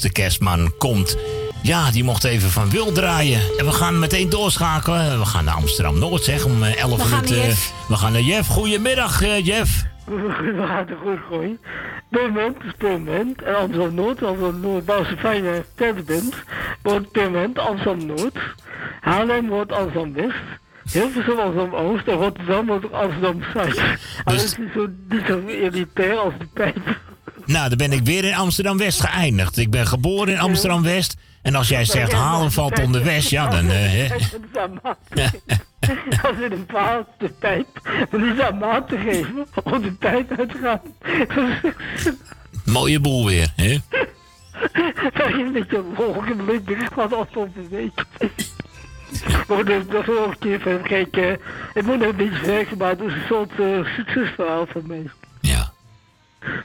de kerstman komt, ja, die mocht even van Wil draaien. En we gaan meteen doorschakelen. We gaan naar Amsterdam-Noord, zeg, om eh, 11 We gaan minuten. naar Jeff. We gaan naar Jeff. Goedemiddag, eh, Jeff. We gaan het goed gooien. Purmerend is Purmerend. En Amsterdam Noord, Amsterdam Noord, Bouwse Fijne Tentenband, wordt Purmerend Amsterdam Noord. Haarlem wordt Amsterdam West. Hilversum Amsterdam Oost en Rotterdam wordt Amsterdam Zuid. Dus-. Het is zo, niet zo elitair als de pijp. Nou, dan ben ik weer in Amsterdam-West geëindigd. Ik ben geboren in Amsterdam-West. En als jij zegt halen valt onder West, ja, dan... eh, hè. Als in een paal de pijp, dan is aan maat te geven om de pijp uit te gaan. Mooie boel weer, hè? Dat een beetje een volgende week bericht van afgelopen week. Maar dat, is wel een keer van, kijk, eh, het moet een beetje werken, maar het is een soort eh, succesverhaal van mij.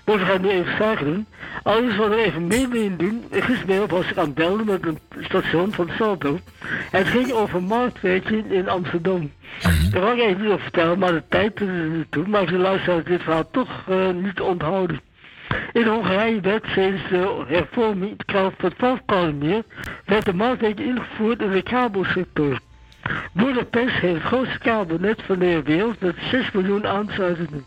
Dus we gaan nu even zaken doen. Alles wat we even mee willen doen, gisteren was ik aan het bellen met een station van Salto. Het ging over marktwerkje in Amsterdam. Daar wou ik even niet over vertellen, maar de tijd is er niet toe. Maar ze luisteren dit verhaal toch eh, niet onthouden. In Hongarije werd sinds de hervorming van het Valkkalmeer werd de marktwerk ingevoerd in de kabelsector. Budapest heeft het grootste kabelnet van de wereld met 6 miljoen aansluitingen.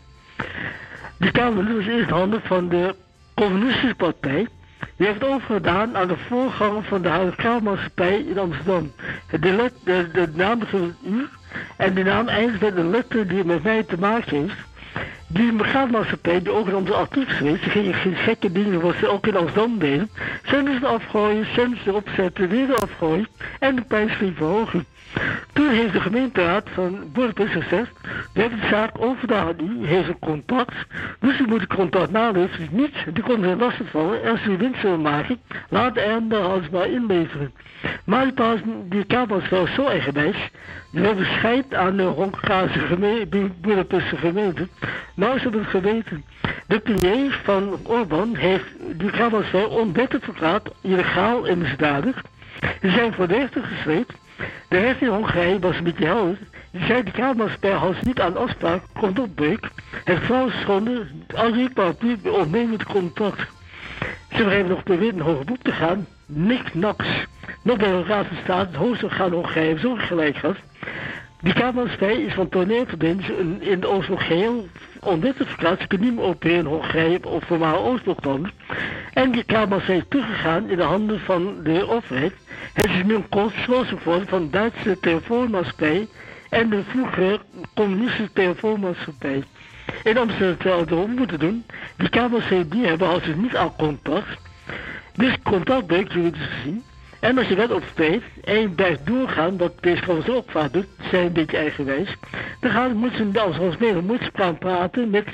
De kabelnet was eerst handen van de Communistische Partij. Die heeft overgedaan aan de voorganger van de kabelmaatschappij in Amsterdam. De, naam is u en de naam eindigt met een letter die met mij te maken heeft. Die megaalmaatschappij, die ook in onze actief geweest, die gingen geen gekke dingen wat ze ook in Amsterdam deden. Zenders afgooien, zenders erop zetten, weer afgooien en de prijs ging verhogen. Toen heeft de gemeenteraad van Budapest gezegd, we hebben de zaak overdragen aan u, heeft een contract, dus u moet het contract naleven, dus niet, die kon er lastig vallen, en als u winst wil maken, laat de aandeelhouders maar inleveren. Maar die, die kaart was wel zo eigenwijs, die hebben scheid aan de Hongaarse gemeente, gemeente. Nou is het het geweten. De premier van Orbán heeft die kabelsfeer onwettig verklaard, illegaal en misdadig. Ze zijn voor de rechter gesleept. De rechter in Hongarije was een beetje helder. Die zei de kabelsfeer houdt niet aan afspraak, komt op breuk. Het vrouwenschonden, als ik paraplu, ontnemen het contract. Ze hebben nog beweerd een hoger boek te gaan. Niks naks. Nog bij van State, het hoogste orgaan Hongarije, zo gelijk gehad. Die kabelsfeer is van toneelverbinding in, in Oost geheel onwettig verklaard. Ze kunnen niet meer opereren in Hongarije of voormalig Oostblok En die kabelsfeer is teruggegaan in de handen van de overheid. Het is nu een consortium van Duitse telefoonmaatschappij en de vroegere communistische telefoonmaatschappij. In Amsterdam zouden we moeten doen. Die kabelsfeer die hebben als ze niet aan contact. Dus contactbreuk jullie dus gezien. En als je dat en je blijft doorgaan, wat deze trouwens ook vaak doet, zijn een beetje eigenwijs, dan gaan, moeten ze als Nederland moeten ze gaan praten met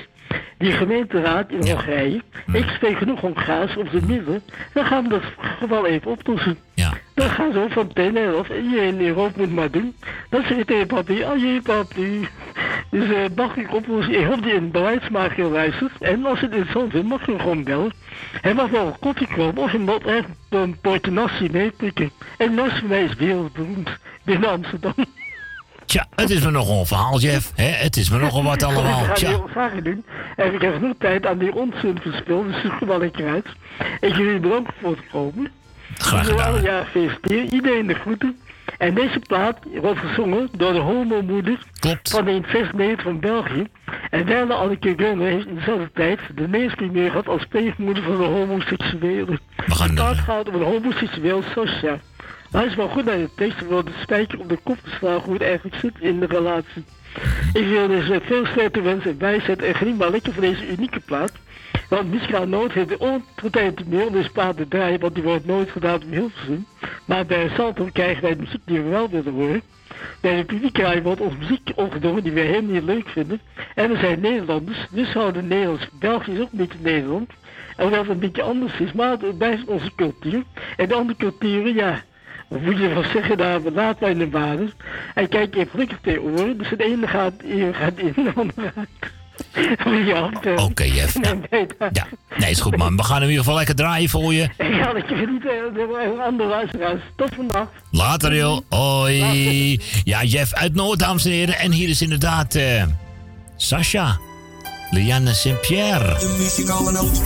die gemeenteraad in Hongarije. Ik spreek genoeg Hongaars op de middelen, dan gaan we dat geval even oplossen. Dan gaan ze van meteen of iedereen in Europa moet maar doen. Dan zeg je tegen papi, oh jee papi. Dus eh mag ik oplossen, ik hoop die een beleidsmaker luistert. En als het interessant vindt, mag je gewoon bellen. Hij mag wel een koffie komen of je echt een potje nasi meepikken. En voor mij is wereldberoemd binnen Amsterdam. Tja, het is me nogal een verhaal, Jeff. Het is me nogal wat allemaal. Ik ga Tja. heel zaken doen. En ik heb genoeg tijd aan die onzin verspild, dus zoek wel lekker uit. Ik jullie bedankt voor het komen. Graag gedaan. Ja, gefeliciteerd. Iedereen de groeten. En deze plaat wordt gezongen door de homomoeder van de investmeter van België. En Werner Anneke Gunner heeft in dezelfde tijd de premier gehad als pleegmoeder van de homoseksuelen. De plaat gaat over een homoseksueel is wel goed naar de tekst, wordt de spijker op de kop geslagen hoe het eigenlijk zit in de relatie. Ik wil dus eh, veel sterkte wensen en wijsheid en geniet maar lekker van deze unieke plaat. Want Miska Nood heeft ongetwijfeld meer plaat te draaien, want die wordt nooit gedaan om zien. Maar bij Salto krijgen wij de muziek die we wel willen horen. Bij de publiekraaien wordt onze muziek opgenomen die we helemaal niet leuk vinden. En we zijn Nederlanders, dus houden Nederlands. België is ook beetje Nederland. En hoewel het een beetje anders is, maar het blijft onze cultuur. En de andere culturen, ja, wat moet je ervan zeggen, daar laten wij in de waarde. En kijk, je hebt gelukkig twee oren, dus het ene gaat in, gaat in, de andere uit. Oké, Jeff. Ja. *laughs* ja. Nee, is goed, man. We gaan in ieder geval lekker draaien voor je. Ja, dat je geniet van andere luisteraars. Tot vandaag. Later, joh. Hoi. Ja, Jeff uit Noord, dames en heren. En hier is inderdaad eh Sascha. Liane Saint-Pierre. De muzikale noot.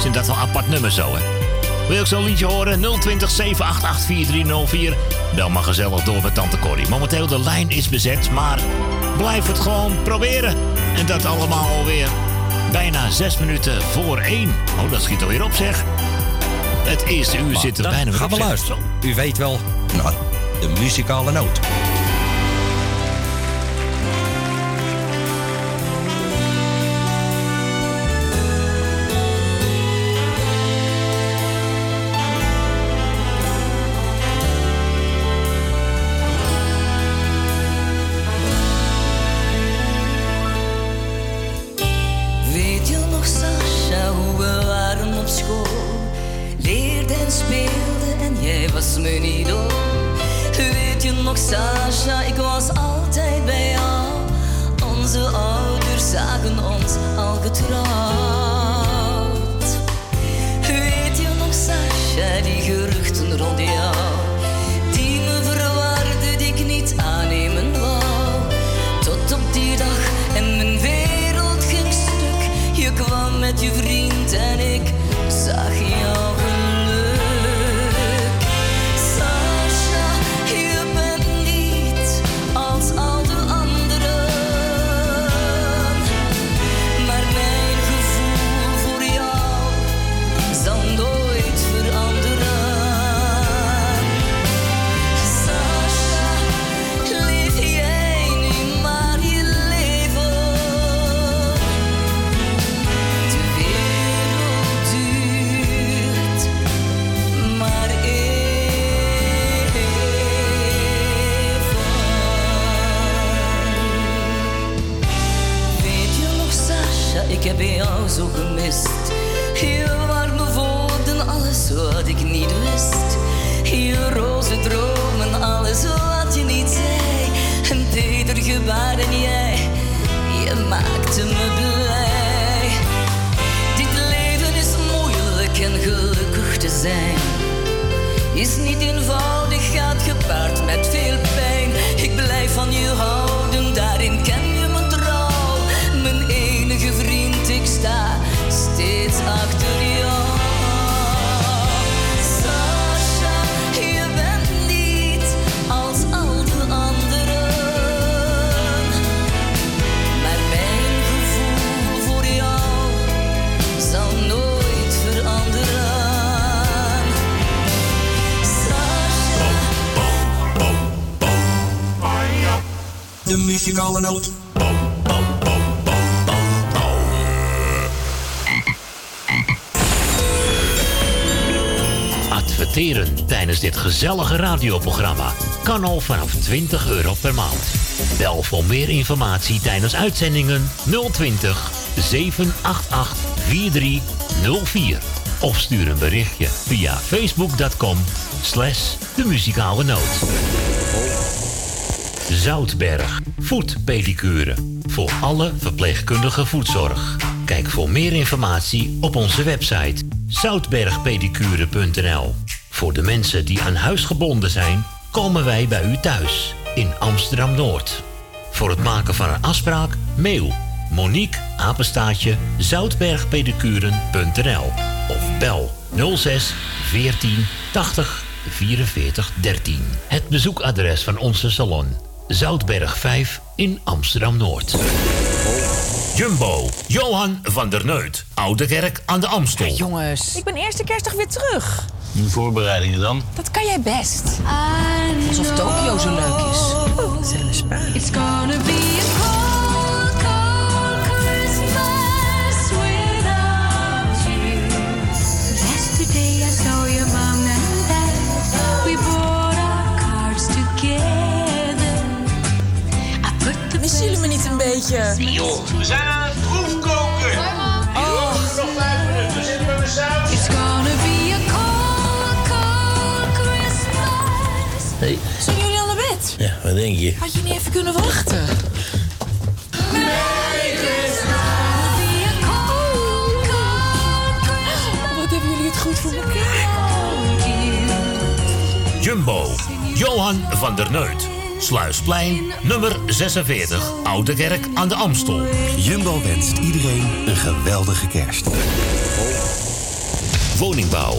Zijn dat wel apart nummers zo, hè? Wil je ook zo'n liedje horen? 020 788 4304. Bel maar gezellig door met Tante Corrie. Momenteel de lijn is bezet, maar blijf het gewoon proberen. En dat allemaal alweer bijna zes minuten voor één. Oh, dat schiet alweer op, zeg. Het eerste uur Maar zit er bijna weer gaan op. we zeg. luisteren. U weet wel, nou, de muzikale noot. Radioprogramma kan al vanaf 20 euro per maand. Bel voor meer informatie tijdens uitzendingen 020 788 4304 of stuur een berichtje via facebook.com slash de muzikale noot. Zoutberg, voetpedicure. Voor alle verpleegkundige voetzorg. Kijk voor meer informatie op onze website zoutbergpedicure.nl. Voor de mensen die aan huis gebonden zijn, komen wij bij u thuis in Amsterdam Noord. Voor het maken van een afspraak, mail Monique Apenstaatje zoutbergpedicuren.nl of bel 06 14 80 44 13. Het bezoekadres van onze salon Zoutberg 5 in Amsterdam Noord. Jumbo, Johan van der Neut, Oude Kerk aan de Amstel. Jongens, ik ben eerste kerstdag weer terug. Die voorbereidingen dan? Dat kan jij best. Alsof Tokio zo leuk is. Zet in de spaan. It's gonna be a cold, cold Christmas without you. Yesterday I saw your mom and dad. We brought our cards together. I put the Missen jullie me niet een beetje? Joh, we zijn aan het proefkoken. Oh. Nog vijf minuten, zitten we met wat denk je? Had je niet even kunnen wachten? Wat hebben jullie het goed voor elkaar? Jumbo, Johan van der Neut. Sluisplein, nummer 46, Oude Kerk aan de Amstel. Jumbo wenst iedereen een geweldige kerst. Woningbouw,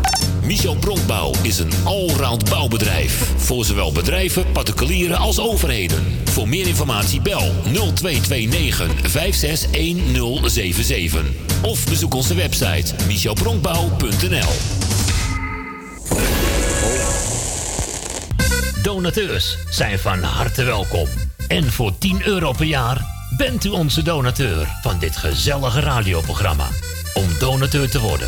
Michel Bronkbouw is een allround bouwbedrijf. Voor zowel bedrijven, particulieren als overheden. Voor meer informatie bel 0229 561077. Of bezoek onze website michelbronkbouw.nl Donateurs zijn van harte welkom. En voor 10 euro per jaar Bent u onze donateur van dit gezellige radioprogramma? Om donateur te worden,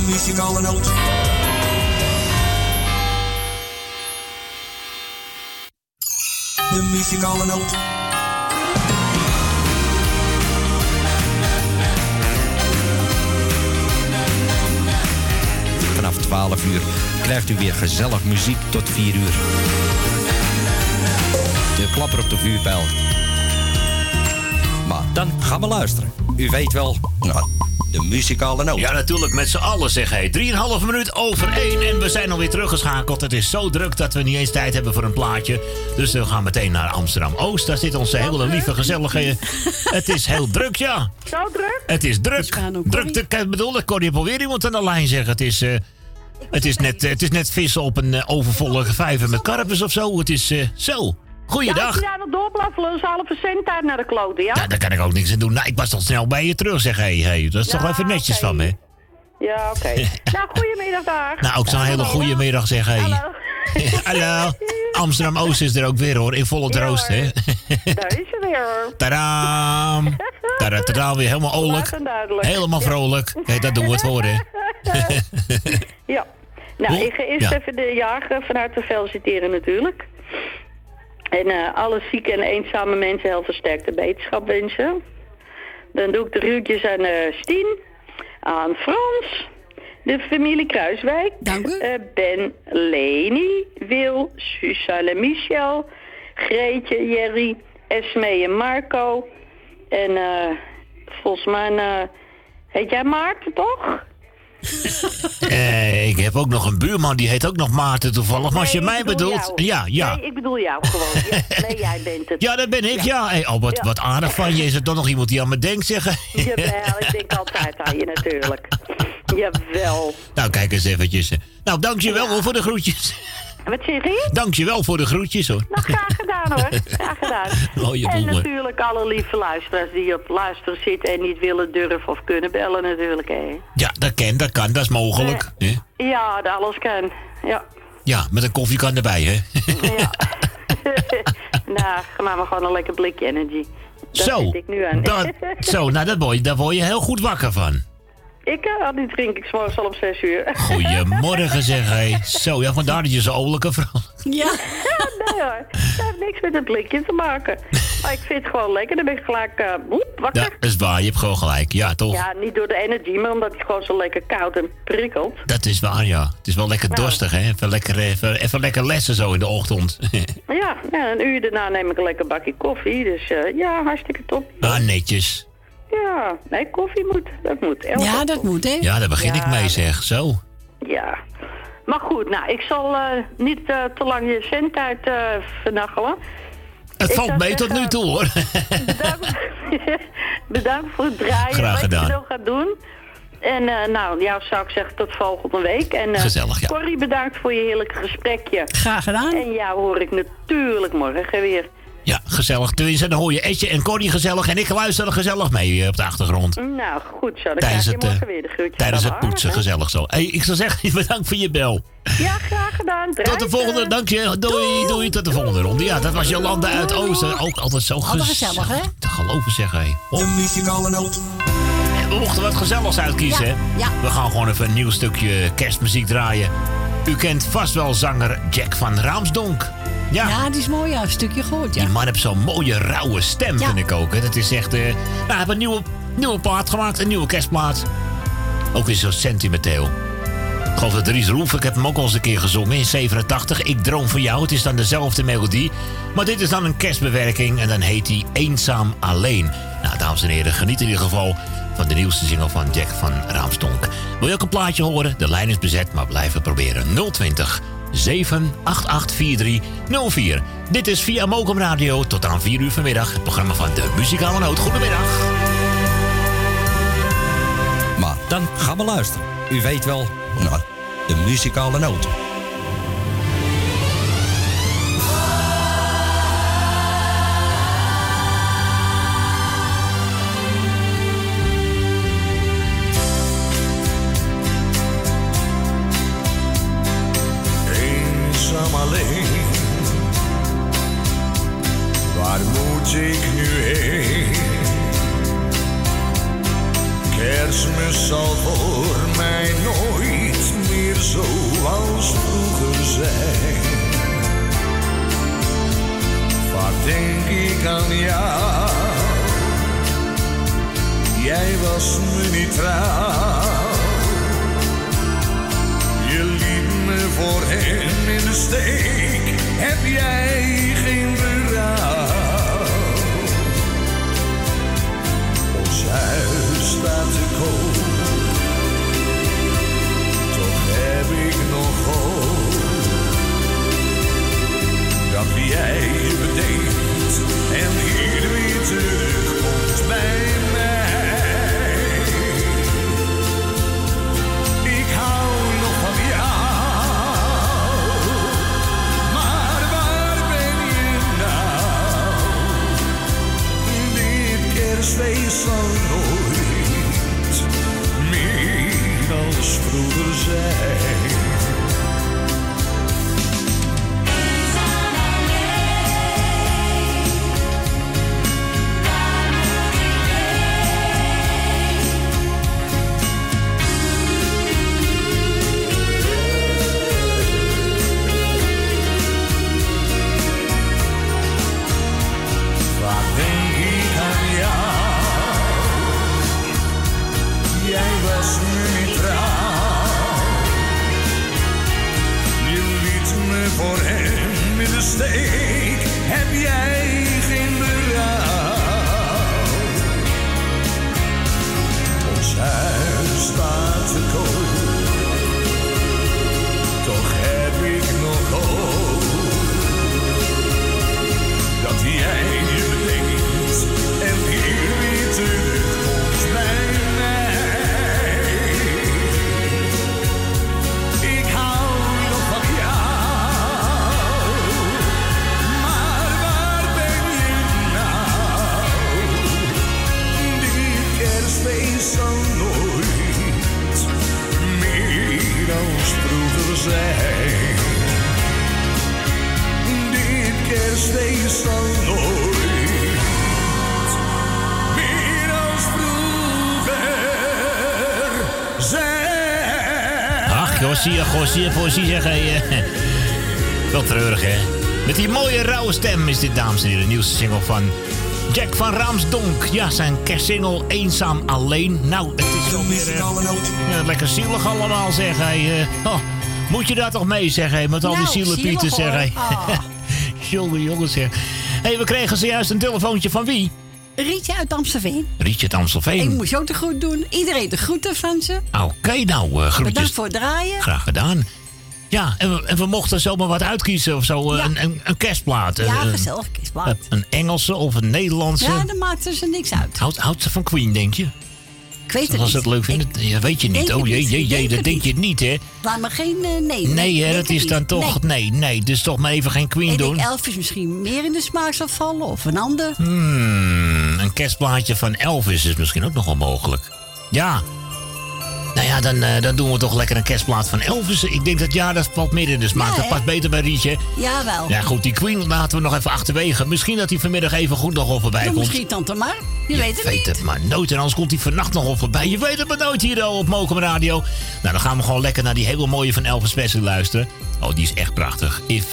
De muzikale noot. De muzikale noot. Vanaf 12 uur krijgt u weer gezellig muziek tot 4 uur. De klapper op de vuurpijl. Maar dan gaan we luisteren. U weet wel, nou, de muzikale noot. Ja, natuurlijk, met z'n allen zeg hij. 3,5 minuut over 1 en we zijn alweer teruggeschakeld. Het is zo druk dat we niet eens tijd hebben voor een plaatje. Dus we gaan meteen naar Amsterdam-Oost. Daar zit onze hele lieve, gezellige... *laughs* Het is heel druk, ja. Zo druk? Het is druk. Druk, te- ik bedoel, ik kon je alweer iemand aan de lijn zeggen. Het is, eh, het is, net, het is net vissen op een eh, overvolle vijver met karpers of zo. Het is eh, zo. Ja, Goeiedag. als je daar nog door blijft lullen, is halve cent naar de kloten, ja? Ja, daar kan ik ook niks aan doen. Nou, ik was al snel bij je terug, zeg hé. Hey, dat is toch Ja, even netjes van me. Ja, oké. *laughs* nou, goedemiddag daar. Nou, ook zo'n hele goede middag, zeg hé. Hallo. *laughs* Hallo. Amsterdam-Oost is er ook weer hoor, in volle troost, hè? Daar is ze weer hoor. *laughs* Tadaam! Tadatadaa, weer helemaal duidelijk. Helemaal Ja. vrolijk. Kijk, dat doen we het voor, hè? Ja. Nou, Hoe? ik ga eerst Ja. even de jager van harte feliciteren natuurlijk. En eh, alle zieke en eenzame mensen heel versterkte beterschap wensen. Dan doe ik de ruutjes aan eh Stien, aan Frans, de familie Kruiswijk, eh, Ben, Leni, Wil, Suzanne Michel, Greetje, Jerry, Esme en Marco. En eh volgens mij, heet jij Maarten toch? Eh, ik heb ook nog een buurman, die heet ook nog Maarten toevallig. Maar als je mij bedoelt... jou. Ja, ja. Nee, ik bedoel jou gewoon. Ja. Nee, jij bent het. Ja, dat ben ik, ja. Hey, oh, wat, Ja. wat aardig van je. Is er toch nog iemand die aan me denkt, zeggen? Jawel, ik denk altijd aan je natuurlijk. Jawel. Nou, kijk eens eventjes. Nou, dankjewel hoor voor de groetjes. Wat zeg je? Dankjewel voor de groetjes, hoor. Nou, graag gedaan hoor. *laughs* Graag gedaan. Mooie en boel, natuurlijk alle lieve luisteraars die op luisteren zitten en niet willen durven of kunnen bellen natuurlijk. Hè. Ja, dat kan, dat kan, dat is mogelijk. hè? Ja, dat alles kan. Ja. Ja, met een koffiekan erbij, hè? *laughs* *laughs* nou, ga maar, maar gewoon een lekker blikje energy. Daar Zo, zit ik nu aan. dat, zo, nou, daar word, je, daar word je heel goed wakker van. Ik, uh, die drink ik 's morgens al om 6 uur. *laughs* Goedemorgen, zeg hé. Zo, ja, vandaar dat je zo oorlijke vrouw. Ja. *laughs* nee hoor, dat heeft niks met het blikje te maken. Maar ik vind het gewoon lekker. Dan ben ik gelijk eh, woep, wakker. Ja, dat is waar, je hebt gewoon gelijk. Ja, toch? Ja, niet door de energy, maar omdat hij gewoon zo lekker koud en prikkelt. Dat is waar, ja. Het is wel lekker Nou. dorstig, hè? Even lekker, even, even lekker lessen zo in de ochtend. *laughs* Ja, ja, een uur daarna neem ik een lekker bakje koffie. Dus eh, ja, hartstikke top. ah, netjes. Ja, nee, koffie moet. Dat moet. Elke Ja, dat moet, hè? Ja, daar begin ik mee, zeg. Zo. Ja. Maar goed, nou, ik zal eh, niet eh, te lang je zendtijd eh vernachelen. Het Ik valt mee tot nu toe, hoor. *laughs* Bedankt voor het draaien. Graag wat gedaan. je nog gaat doen. En eh, nou, jou zou ik zeggen tot volgende week. En, eh, Gezellig, ja. Corrie, bedankt voor je heerlijke gesprekje. Graag gedaan. En jou hoor ik natuurlijk morgen weer. Ja, gezellig. Tenminste, dan hoor je Etje en Corrie gezellig. En ik luister er gezellig mee eh, op de achtergrond. Nou, goed zo. Dan Tijdens krijg je het, eh, morgen weer de groetjes Tijdens van het poetsen, hè? gezellig zo. Hey, ik zou zeggen, *laughs* bedankt voor je bel. Ja, graag gedaan. Tot de volgende, dank je. Doei, doei, tot de volgende ronde. Ja, dat was Jolanda uit Oosten. Ook altijd zo Altijd gezellig. gezellig, hè? Te geloven, zeg hé. De muzikale noot. We mochten wat gezelligs uitkiezen, Ja, hè? ja. We gaan gewoon even een nieuw stukje kerstmuziek draaien. U kent vast wel zanger Jack van Raamsdonk. Ja, Ja, die is mooi, ja. Een stukje gehoord, ja. die man heeft zo'n mooie, rauwe stem, Ja. vind ik ook. Hè? Dat is echt... eh nou, hij heeft een nieuwe, nieuwe plaat gemaakt, een nieuwe kerstplaat. Ook weer zo sentimenteel. Ik geloof dat Dries Roelf, ik heb hem ook al eens een keer gezongen in 87. Ik droom van jou, het is dan dezelfde melodie. Maar dit is dan een kerstbewerking en dan heet hij Eenzaam Alleen. Nou, dames en heren, geniet in ieder geval van de nieuwste single van Jack van Raamstonk. Wil je ook een plaatje horen? De lijn is bezet, maar blijven proberen. 020 7884304. Dit is via Mokum Radio tot aan 4 uur vanmiddag. Het programma van de Muzikale Noot. Goedemiddag. Maar dan gaan we luisteren. U weet wel, nou, de muzikale noot. Waar moet ik nu heen? Kerstmis zal voor mij nooit meer zoals vroeger zijn. Vaak denk ik aan jou. Jij was me niet trouw. Je liet me voor hem in de steek. Heb jij geen? Ons staat te koop. Toch heb ik nog hoop. Dat jij je bedenkt en hier weer terugkomt bij mij. Zal nooit meer als vroeger zijn. Zijn. Ach, Jossie, Gossie, zeg hij. eh. Wel treurig, hè? Met die mooie rauwe stem is dit, dames en heren, de nieuwste single van Jack van Raamsdonk. Ja, zijn kerstsingle Eenzaam Alleen. Nou, het is wel weer... eh, ja, lekker zielig allemaal, zeg hij. eh. oh, moet je daar toch mee, zeg hij, met al die Nou, zielenpieten, zeg hij. *laughs* hoor. Ah. Jongen, jongen, zeg. Hé, hey, we kregen zojuist een telefoontje van wie? Rietje uit Amstelveen. Rietje uit Ik Amstelveen. moest je ook de groet doen. Iedereen de groeten van ze. Oké, nou, eh groetjes. Bedankt voor het draaien. Graag gedaan. Ja, en we, en we mochten zomaar wat uitkiezen of zo. eh, Een, een, een kerstplaat. Ja, eh, gezellig. Kiesplaat. Een, een Engelse of een Nederlandse. Ja, dan maakt er ze niks uit. Houdt, houdt ze van Queen, denk je? Ik weet het Als ze niet. het leuk vinden? Ja, weet je niet. Oh jee, jee, Ik jee, dat denk je niet, hè? Laat maar geen eh, nee. Nee, hè, dat is dan toch... Nee, nee, dus toch maar even geen Queen Ik doen. denk Elvis misschien meer in de smaak zal vallen of een ander. Hmm, een kerstplaatje van Elvis is misschien ook nog wel mogelijk. Ja. Nou ja, dan, eh, dan doen we toch lekker een kerstplaat van Elvis. Ik denk dat ja, dat valt meer in de smaak. Ja, dat hè? past beter bij Rietje. Jawel. Ja, goed, die Queen laten we nog even achterwege. Misschien dat hij vanmiddag even goed nog wel voorbij komt. misschien tante maar. Je, Je weet het weet niet. het maar nooit. En anders komt hij vannacht nog wel voorbij. Je weet het maar nooit hier al op Mokum Radio. Nou, dan gaan we gewoon lekker naar die hele mooie van Elvis Presley luisteren. Oh, die is echt prachtig. If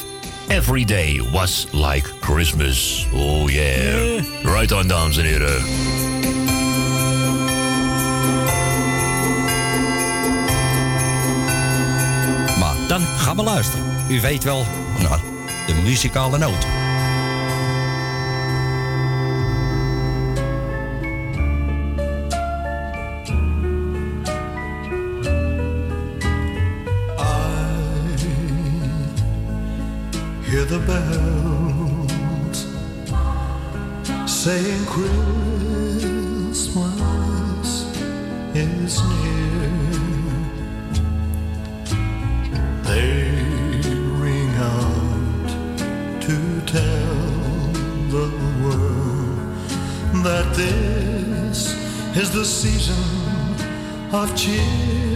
every day was like Christmas. Oh yeah. Right on, dames en heren. Gaan we luisteren. U weet wel, nou, de muzikale noot. the bells saying Christmas is near. They ring out to tell the world that this is the season of cheer.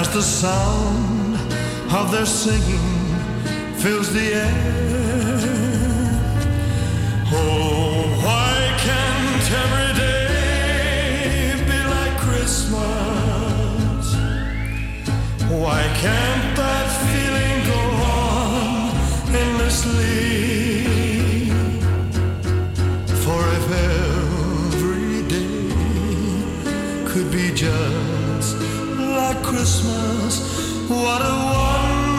As the sound of their singing fills the air. Oh, why can't every day be like Christmas? Why can't Christmas, what a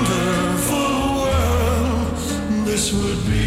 wonderful world this would be.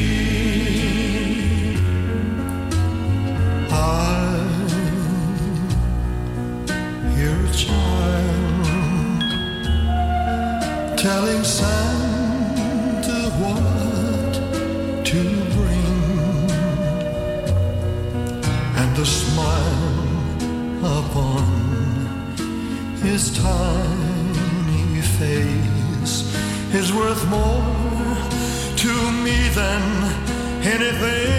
More to me than anything.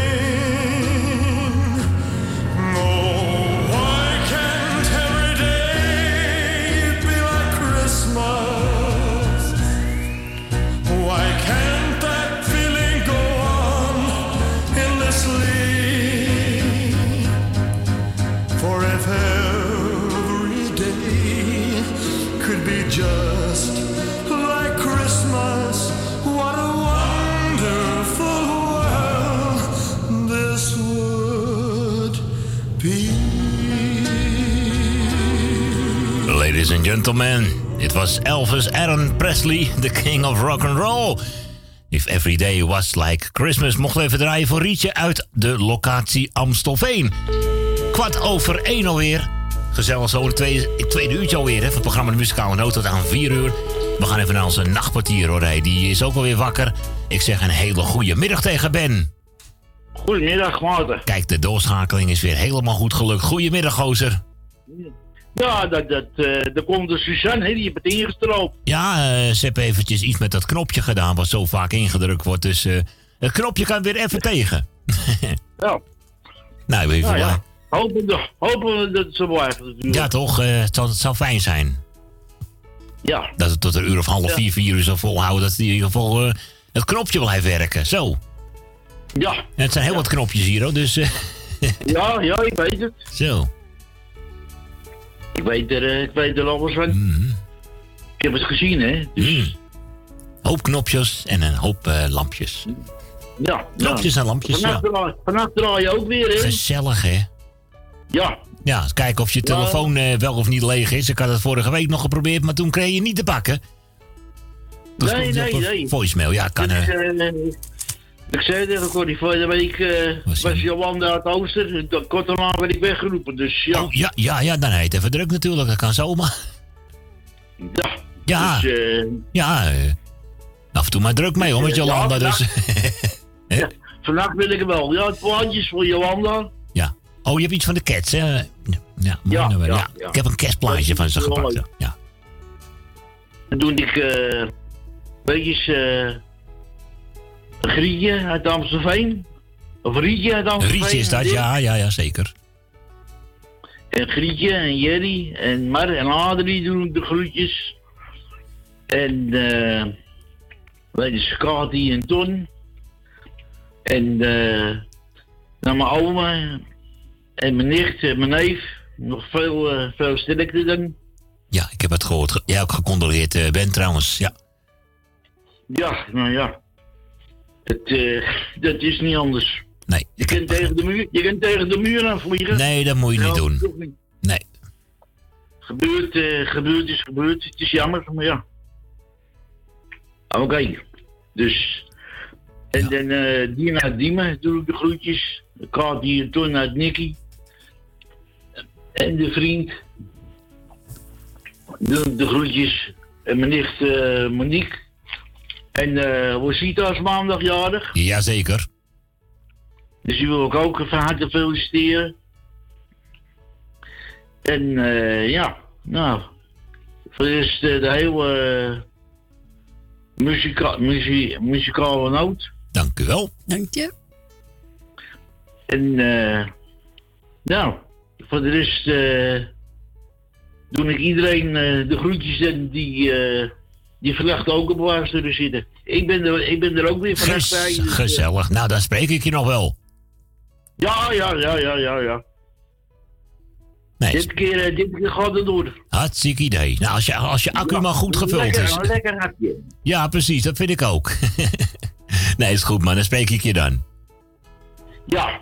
Gentlemen, it was Elvis Aaron Presley, the king of rock and roll. If every day was like Christmas, mochten we even draaien voor Rietje uit de locatie Amstelveen. Kwart over één alweer. Gezellig zo het tweede, het tweede uurtje alweer hè, van het programma De Muzikale Noot tot aan vier uur. We gaan even naar onze nachtpartier hoor. Hey, die is ook alweer wakker. Ik zeg een hele goede middag tegen Ben. Goedemiddag, Maarten. Kijk, de doorschakeling is weer helemaal goed gelukt. Goedemiddag, gozer. Ja, dat, dat, eh daar komt de Suzanne, hè, die heeft het ingestroopt. Ja, eh, ze hebben eventjes iets met dat knopje gedaan wat zo vaak ingedrukt wordt. Dus eh, het knopje kan weer even tegen. *laughs* Ja. Nou, even Nou ja. Hopen, we- hopen we dat het zo blijft natuurlijk. Ja, toch? het, zal, het zou fijn zijn. Ja. Dat het tot een uur of half Ja. vier, vier uur zal volhouden. Dat in ieder geval het knopje blijft werken. Zo. Ja. En het zijn heel wat knopjes hier, hoor. Dus, *laughs* Ja, ja, ik weet het. zo. Ik weet er, eh, ik weet er alles van. Mhm. Ik heb het gezien, hè. Dus, Hoop knopjes en een hoop eh, lampjes. ja. Knopjes ja. en lampjes, Vannacht ja. draai, vannacht draai je ook weer, hè. Gezellig, hè? Ja. Ja, eens kijken of je telefoon eh, wel of niet leeg is. Ik had het vorige week nog geprobeerd, maar toen kreeg je niet te pakken. Nee, nee, nee. Voicemail, ja, kan Dus. Ik zei tegen Corrie, vorige week eh, was Jolanda uit Ooster. Dat- Kort daarna werd ik weggeroepen, dus ja. Oh, ja, ja, ja, dan heet het even druk natuurlijk. Dat kan zomaar. Ja. Ja. Dus, eh, Ja, eh, af en toe maar druk mee hoor, met Jolanda. ja. Dus. *laughs* ja, vannacht wil ik hem wel. Ja, het plaatjes voor Jolanda. ja. Oh, je hebt iets van de Cats, hè? Ja, ja, Ja. Ik heb een kerstplaatje van ze gepakt. Ja. En toen ik, beetje eh een Grietje uit Amstelveen. Of Rietje uit Amstelveen. Rietje is dat, ja, ja, ja, zeker. En Grietje en Jerry en Mar en Adrie doen de groetjes. En eh wij de Scotty en Ton. En eh naar mijn oma en mijn nicht en mijn neef. Nog veel, eh, veel sterkte dan. Ja, ik heb het gehoord. Ge- Jij ook gecondoleerd eh, bent trouwens, ja. Ja, nou ja. Het, eh, dat is niet anders. Nee. Je kunt, tegen de muur, je kunt tegen de muur aan vliegen. Nee, dat moet je niet Ja, doen. niet. Nee. Gebeurd, eh, gebeurd is gebeurd. Het is jammer, maar ja. Oké. Dus. En dan Dina uit Diemen doe ik de groetjes. Kati en Ton uit Nicky. En de vriend. Doe ik de groetjes. En mijn nicht Monique. En eh Rosita is maandagjarig. Jazeker. Dus die wil ik ook van harte feliciteren. En eh, ja, nou, voor de rest eh, de hele muzika muzie muzikale noot. Dank u wel. Dank je. En eh, nou, voor de rest doe ik iedereen eh, de groetjes en die, eh, die vannacht ook op luisteren zitten. Ik ben er, ik ben er ook weer vannacht bij. Dus, eh, gezellig. Nou, dan spreek ik je nog wel. ja, ja, ja, ja, ja, ja. Nee. Dit keer, eh, dit keer gaat het door. Hartstikke idee. Nou, als je, als je accu maar goed gevuld lekker, is. Lekker hartje. Ja, precies. Dat vind ik ook. *laughs* nee, is goed, man. Dan spreek ik je dan. Ja.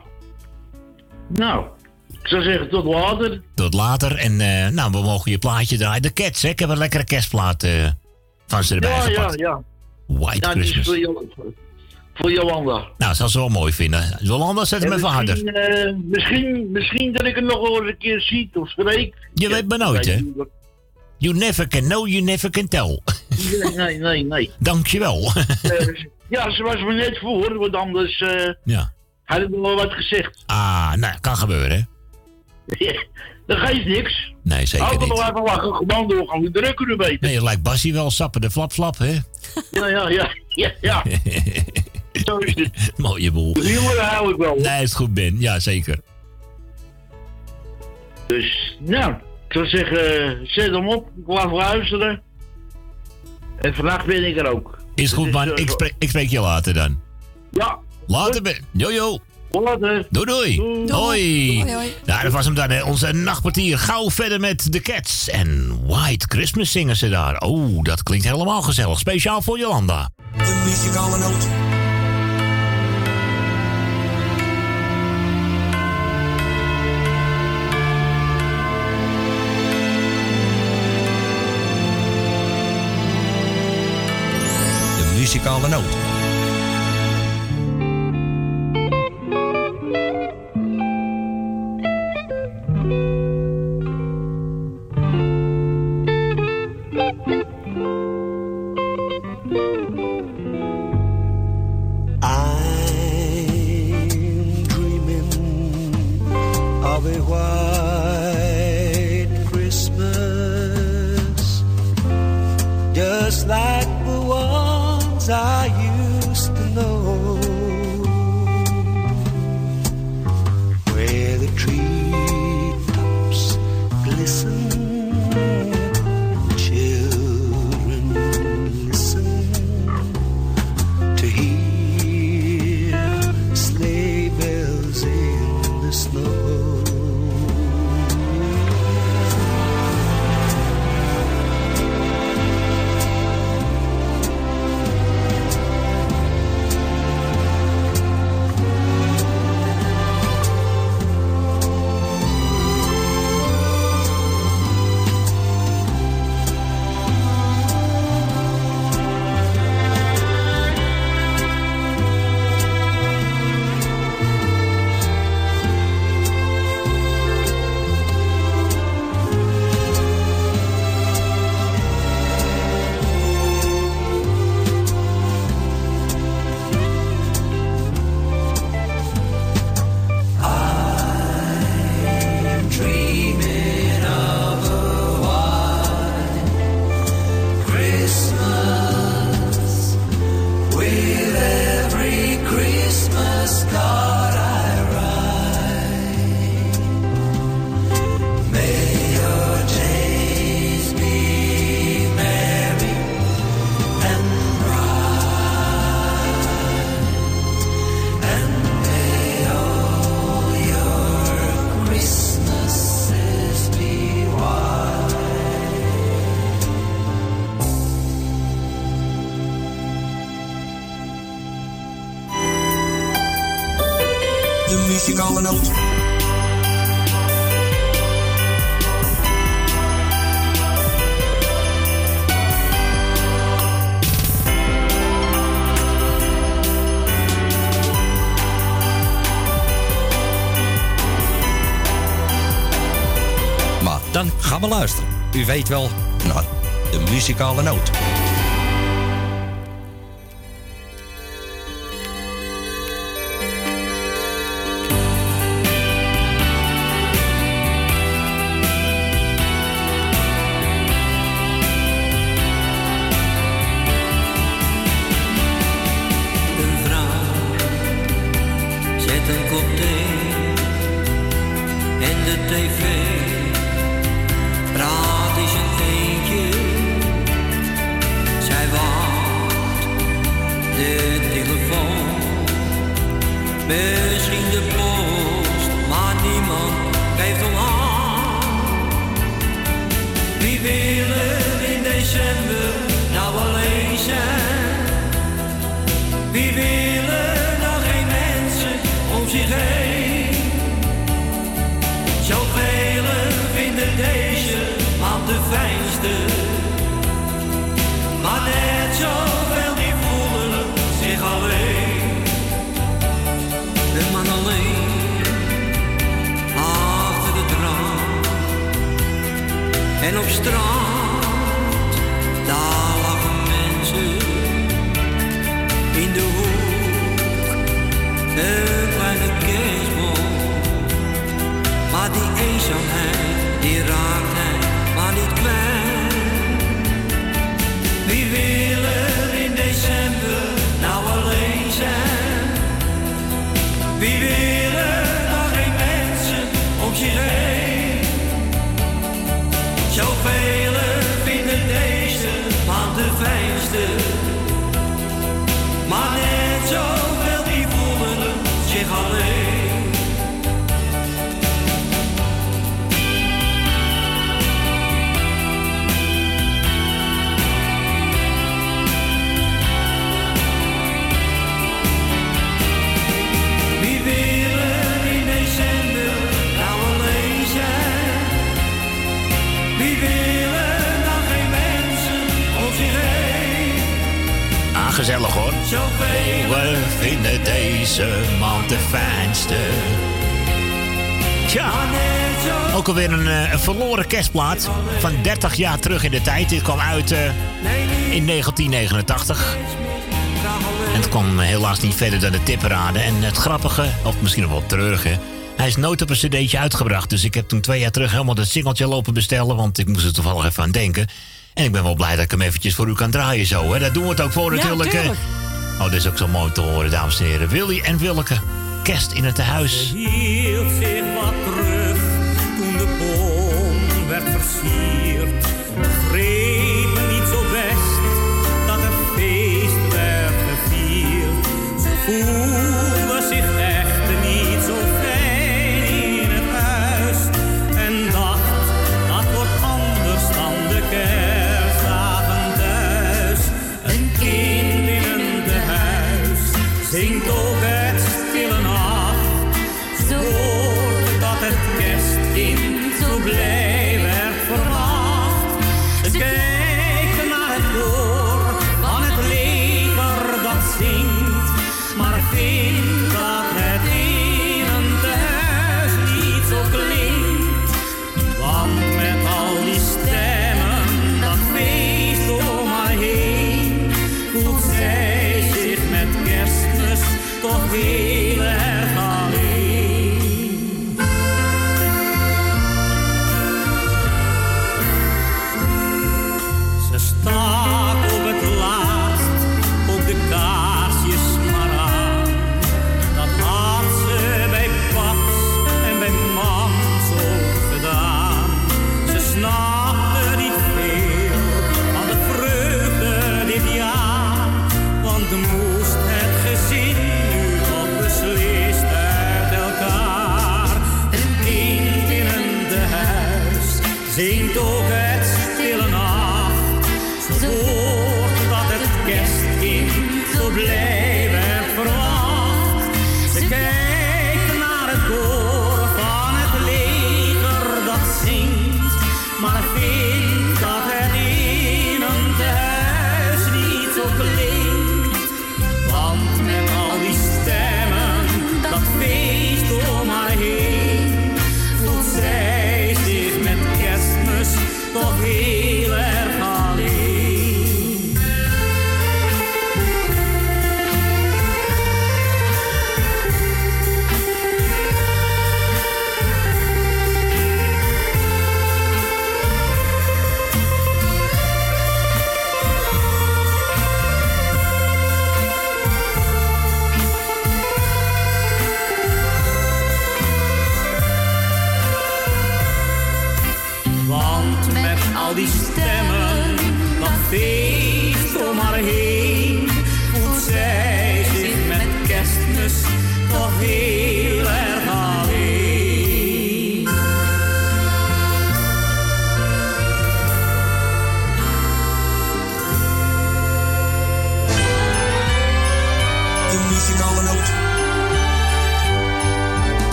Nou, ik zou zeggen tot later. Tot later. En eh, nou, we mogen je plaatje draaien. De Cats, hè? Ik heb een lekkere kerstplaat van ze erbij Ja, ja, gepakt. ja. White Ja, Christmas. voor, Jo- voor Jolanda. Nou, zal ze wel mooi vinden. Jolanda, zet hem En even harder. misschien, eh, misschien, misschien dat ik hem nog wel eens een keer zie of spreek. Je weet maar nooit, hè? You never can know, you never can tell. Nee, nee, nee. nee. *laughs* Dankjewel. Eh, ja, ze was me net voor, want anders eh ja. had ik nog wel wat gezegd. Ah, nou, kan gebeuren, hè? *laughs* Dat geeft niks. Nee, zeker Altijd niet. nog even lachen, gewoon doorgaan. We drukken er beter. Nee, je lijkt Bassie wel sappen de flap flap, hè? *laughs* Ja, ja, ja. Ja, ja. *laughs* Zo is het. Mooie boel. De humor hou ik wel. Nee, is goed, Ben. Ja, zeker. Dus, nou, ik zou zeggen, zet hem op, ik laat luisteren. En vannacht ben ik er ook. Is goed, Dus, man. eh, Ik spreek, ik spreek je later dan. Ja. Later, Ben. Jojo. Later. Doei, doei. Hoi. Hoi, hoi. Nou, dat was hem dan, hè. onze nachtpartier. Gauw verder met de Cats. En White Christmas zingen ze daar. Oh, dat klinkt helemaal gezellig. Speciaal voor Jolanda. De muzikale noot. De muzikale noot. We luisteren. U weet wel, naar de muzikale noot. Gezellig hoor. We vinden deze man de fijnste. Tja, ook alweer een, eh, verloren kerstplaat van 30 jaar terug in de tijd. Dit kwam uit eh, in 1989. En het kwam helaas niet verder dan de tipperaden. En het grappige, of misschien nog wel treurige... Hij is nooit op een cd'tje uitgebracht. Dus ik heb toen twee jaar terug helemaal dat singeltje lopen bestellen... want ik moest er toevallig even aan denken. En ik ben wel blij dat ik hem eventjes voor u kan draaien zo. Hè. Daar doen we het ook voor Ja, natuurlijk. tuurlijk. Oh, dit is ook zo mooi te horen, dames en heren. Willy en Willeke. Kerst in het tehuis. hield zich wat terug toen de boom werd versierd.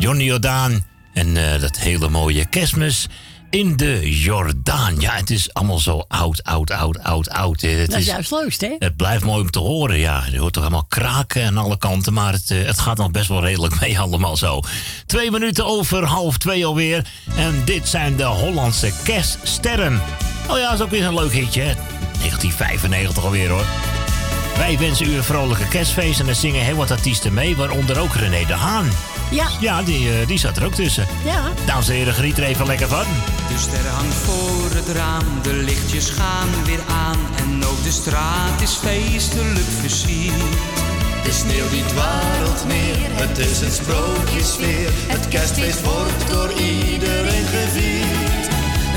Johnny Jordaan en eh, dat hele mooie kerstmis in de Jordaan. Ja, het is allemaal zo oud, oud, oud, oud, oud. Het Dat is juist leukst, hè? Het blijft mooi om te horen, ja. Je hoort toch allemaal kraken aan alle kanten, maar het, eh, het gaat nog best wel redelijk mee *laughs* allemaal zo. Twee minuten over half twee alweer. En dit zijn de Hollandse kerststerren. Oh ja, dat is ook weer een leuk hitje, hè. 1995 alweer, hoor. Wij wensen u een vrolijke kerstfeest en er zingen heel wat artiesten mee, waaronder ook René de Haan. Ja. Ja, die, eh, die zat er ook tussen. Ja. Dames en heren, geniet er even lekker van. De ster hangt voor het raam, de lichtjes gaan weer aan en ook de straat is feestelijk versierd. De sneeuw die dwarrelt neer, het is een sprookjesfeer. Het kerstfeest wordt door iedereen gevierd.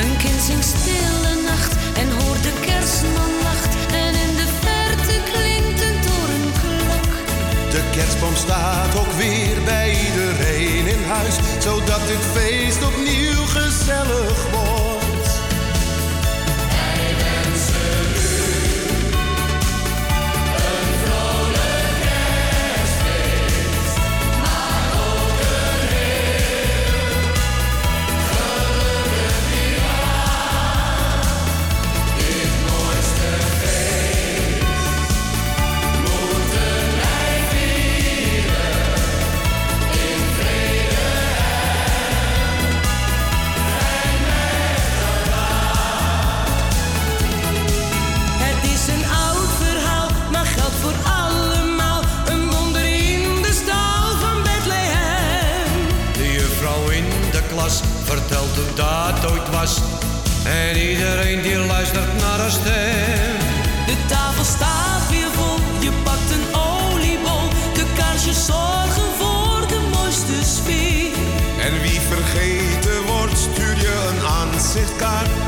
Een kind zingt stille nacht en hoort de kerstman lacht. En in de verte klinkt kerstboom staat ook weer bij iedereen in huis, zodat dit feest opnieuw gezellig wordt. dat ooit was. En iedereen die luistert naar een stem. De tafel staat weer vol, je pakt een oliebol. De kaarsjes zorgen voor de mooiste sfeer. En wie vergeten wordt, stuur je een aanzichtkaart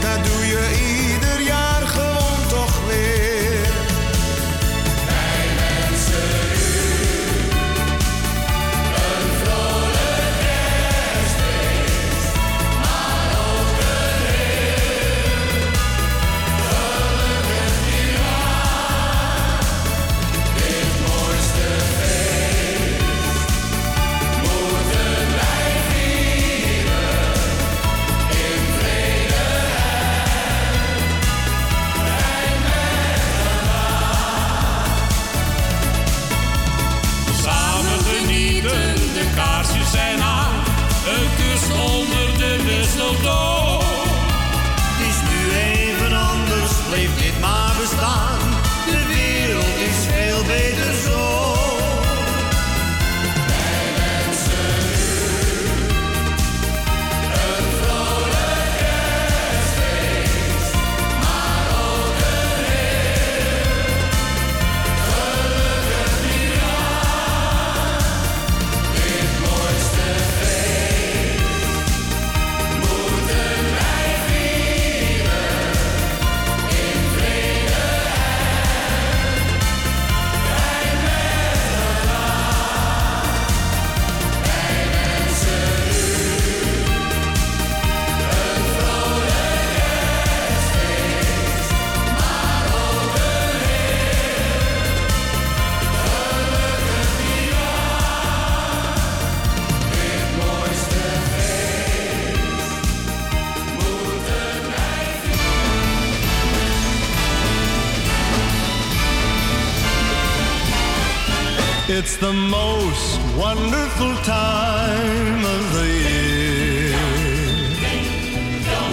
the most wonderful time of the year.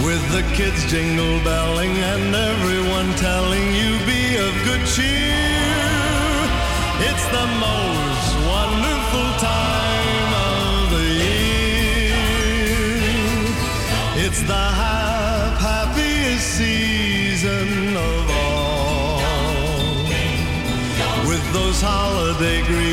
With the kids jingle belling and everyone telling you be of good cheer. It's the most wonderful time of the year. It's the hap- happiest season of all. With those holiday greetings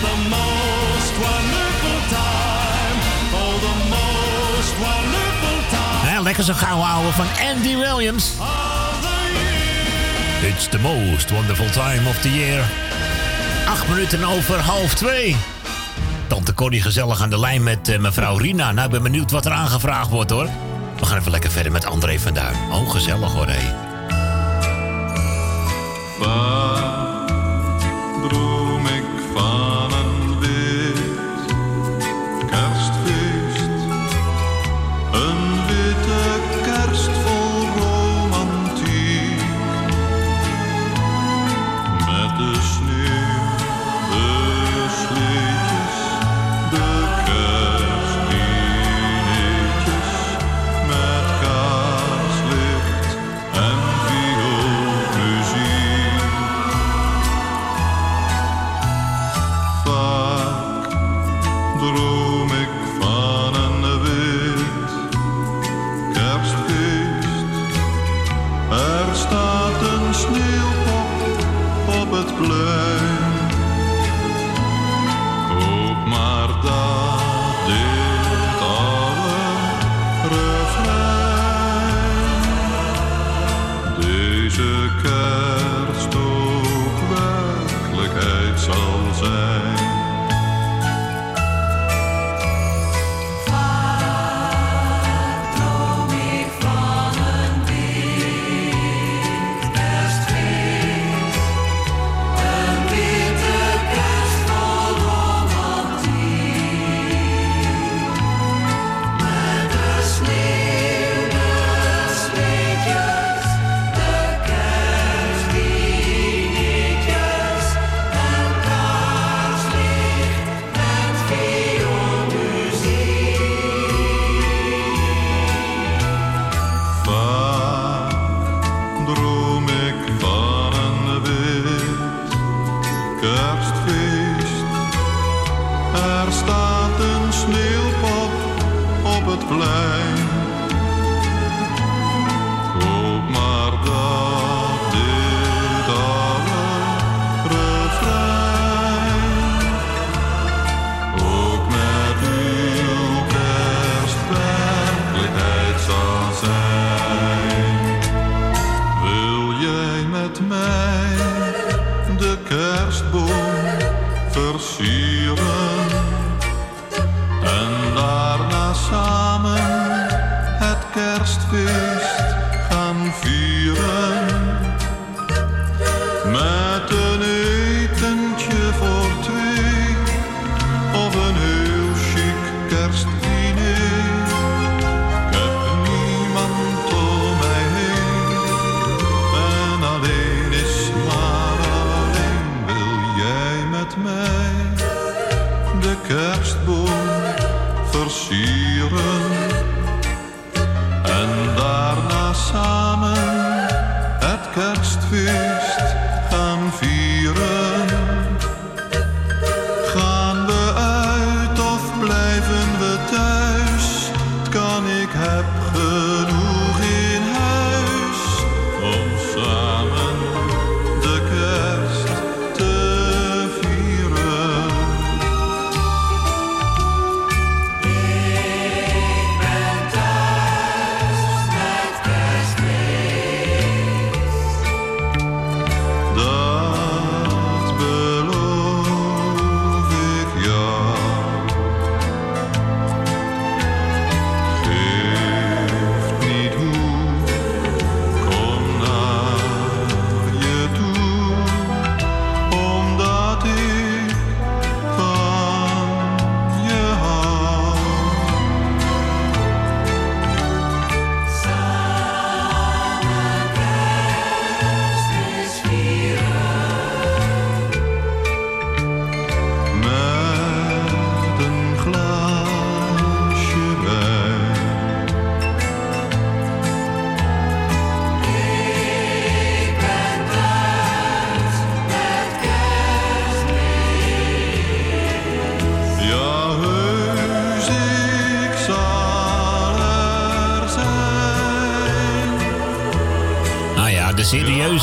The most wonderful time. Oh, the most wonderful time. Ja, lekker zo'n gouden ouwe van Andy Williams. It's the most wonderful time of the year. Acht minuten over half twee. Tante Corrie gezellig aan de lijn met eh, mevrouw Rina. Nou, ik ben benieuwd wat er aangevraagd wordt hoor. We gaan even lekker verder met André van Duin. Oh, gezellig hoor, hé.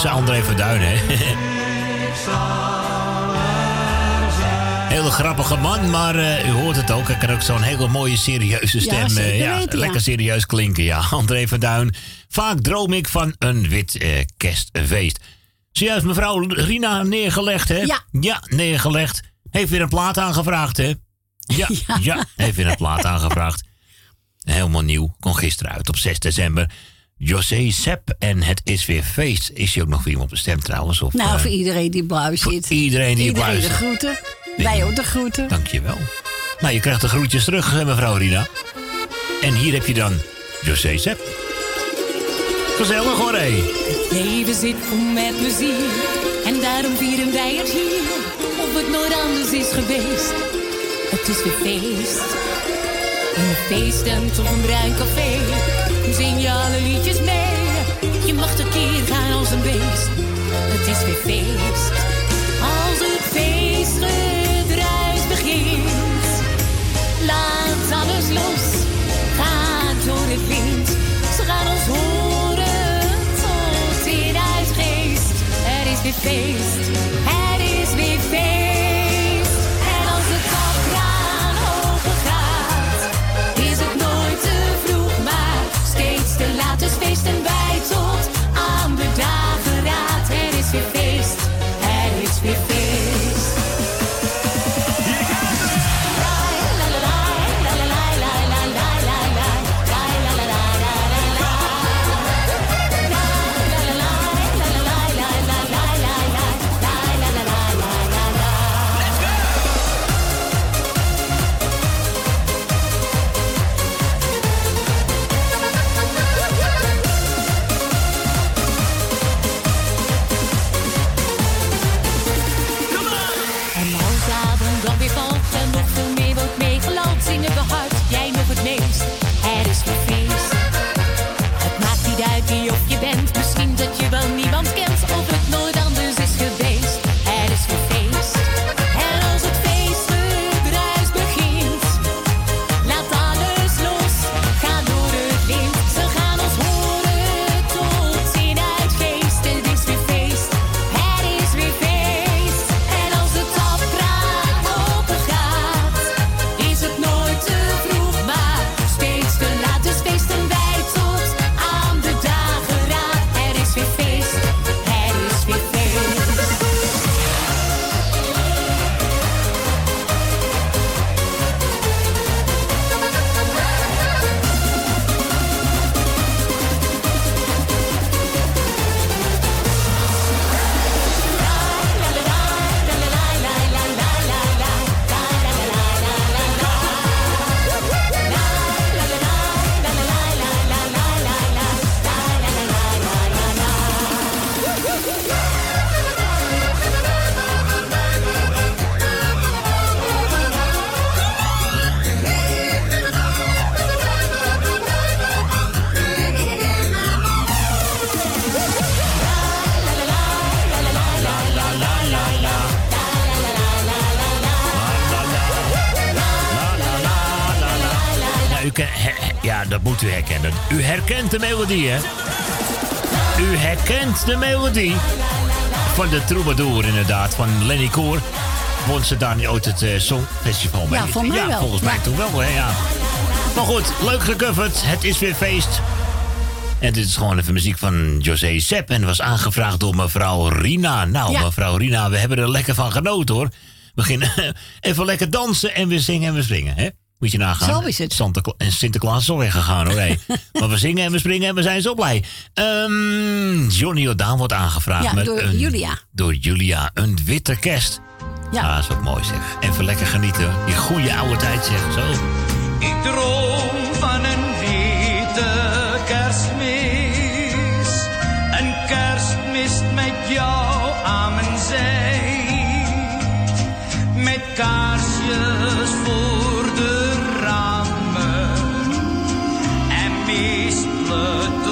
André van Duin, hè? Hele grappige man, maar eh, u hoort het ook. Hij kan ook zo'n hele mooie serieuze Ja, stem. eh, ja, weten, ja. lekker serieus klinken, ja. *laughs* André van Duin. Vaak droom ik van een wit eh, kerstfeest. Zojuist mevrouw Rina neergelegd, hè? Ja. Ja, neergelegd. Heeft weer een plaat aangevraagd, hè? Ja, *laughs* ja. heeft weer een plaat aangevraagd. Helemaal nieuw. Kon gisteren uit op 6 december. José Sepp en het is weer feest. Is hij ook nog voor iemand bestemd trouwens? Of, Nou, eh, voor iedereen die blauw zit. iedereen die Iedereen blauw de zit. groeten. Wij ook de groeten. Dankjewel. Nou, je krijgt de groetjes terug, eh, mevrouw Rina. En hier heb je dan José Sepp. Gezellig hoor, hé. Leven zit vol met plezier en daarom vieren wij het hier. Of het nooit anders is geweest, het is weer feest. In een feesttent of een bruin café zing je alle liedjes mee. Je mag tekeer gaan als een beest, het is weer feest. Als het feestgedruis begint, laat alles los, ga door het wind. Ze gaan ons horen tot in uitgeest. Er is weer feest, herkent de melodie, hè? U herkent de melodie van de Troubadour, inderdaad, van Lenny Koor. Won ze daar niet ooit het eh, Songfestival mee? Ja, volgens mij ja, wel. volgens mij Ja. toch wel, hè? Ja. Maar goed, leuk gecoverd. Het is weer feest. En dit is gewoon even muziek van José Sepp. En was aangevraagd door mevrouw Rina. Nou, Ja. mevrouw Rina, we hebben er lekker van genoten, hoor. We beginnen *laughs* even lekker dansen en we zingen en we springen, hè? Moet je nagaan. Zo is het. Santa Cla- en Sinterklaas is al weggegaan, hoor. hé. *laughs* maar we zingen en we springen en we zijn zo blij. Ehm, Johnny Jordaan wordt aangevraagd. Ja, met door een- Julia. Door Julia, een witte kerst. Ja. Ah, dat is ook mooi, zeg. Even lekker genieten. Die goede oude tijd, zeg. Zo. Ik droom van een witte kerstmis. Een kerstmis met jou aan mijn zij. Met kaarsjes voor the